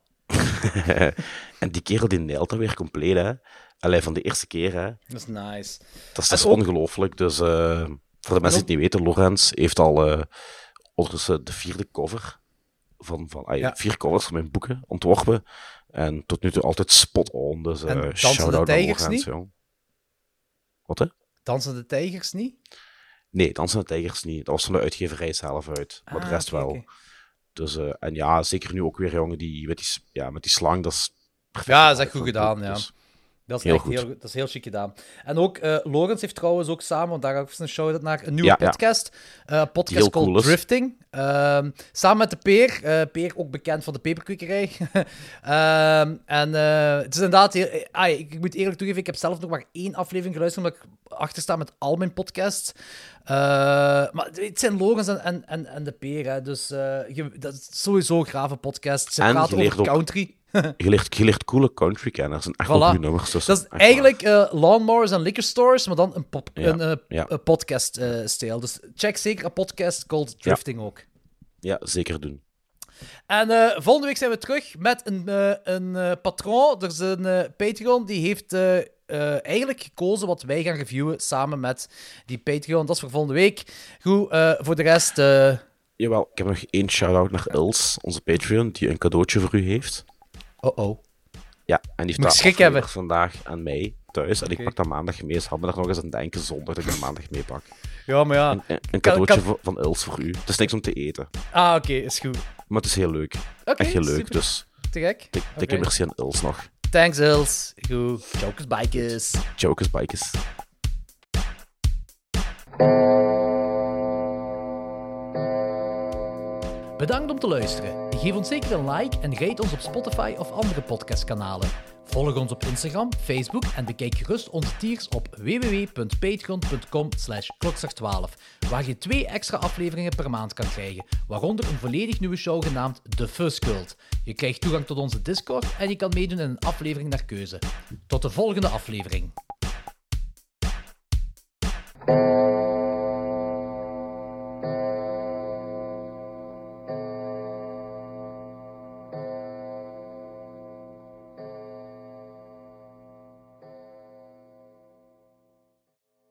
en die kerel die nailt dat weer compleet, hè. Allee, van de eerste keer, hè. Dat is nice. Dat is, dat is ook... ongelooflijk. Dus uh, voor de mensen die het niet weten, Lorenz heeft al uh, ondertussen de vierde cover van, van ah, ja. vier covers van mijn boeken ontworpen. En tot nu toe altijd spot on. Dus uh, shout-out naar Lorenz, jong. Wat, hè? Dansen de tijgers niet? Nee, Dansen de tijgers niet. Dat was van de uitgeverij zelf uit. Maar ah, de rest okay, wel. Okay. Dus, uh, en ja, zeker nu ook weer, jongen, die, met, die, ja, met die slang, dat is perfect. Ja, dat is echt goed gedaan, ja. Dus, dat is heel echt goed. heel, dat is heel chic gedaan. En ook, uh, Lorenz heeft trouwens ook samen, want daar ga ik even een shout-out naar, een nieuwe ja, podcast. Ja. Uh, podcast called cool Drifting. Uh, samen met de Peer. Uh, Peer, ook bekend van de peperkwekerij. Ehm, en het is inderdaad heel... Ik, ik, moet eerlijk toegeven, ik heb zelf nog maar één aflevering geluisterd, omdat ik achter sta met al mijn podcasts. maar het zijn Lorenz en, en, en, en de Peer, hè. dus je, dat is sowieso een grave podcast. Ze en praten over country. je, leert, je leert coole country kennen. Dat zijn echt voilà. nummers. Dus dat is eigenlijk uh, lawnmowers en liquor stores, maar dan een, pop, ja. een, uh, ja. een podcast-stijl. Uh, dus check zeker een podcast called Drifting ja. ook. Ja, zeker doen. En volgende week zijn we terug met een, een patroon. Er is een Patreon die heeft eigenlijk gekozen wat wij gaan reviewen samen met die Patreon. Dat is voor volgende week. Goed, voor de rest... Jawel, ik heb nog één shout-out naar Els, onze Patreon, die een cadeautje voor u heeft. Oh oh. Ja, en die staat vandaag aan mij thuis. En ik pak dat maandag mee. Ze hadden er nog eens aan denken zonder dat ik dat maandag meepak. Ja, maar ja. Een, een, een cadeautje kan, kan... van Els voor u. Het is niks om te eten. Ah, oké, okay, is goed. Maar het is heel leuk. Okay, Echt heel leuk, super. dus... Te gek. Dikke okay. merci aan Els nog. Thanks, Els. Goed. Jokers Bikers. Jokers Bikers. Bedankt om te luisteren. Geef ons zeker een like en rate ons op Spotify of andere podcastkanalen. Volg ons op Instagram, Facebook en bekijk gerust onze tiers op www.patreon.com slash 12 waar je twee extra afleveringen per maand kan krijgen, waaronder een volledig nieuwe show genaamd The Fuzz Cult. Je krijgt toegang tot onze Discord en je kan meedoen in een aflevering naar keuze. Tot de volgende aflevering.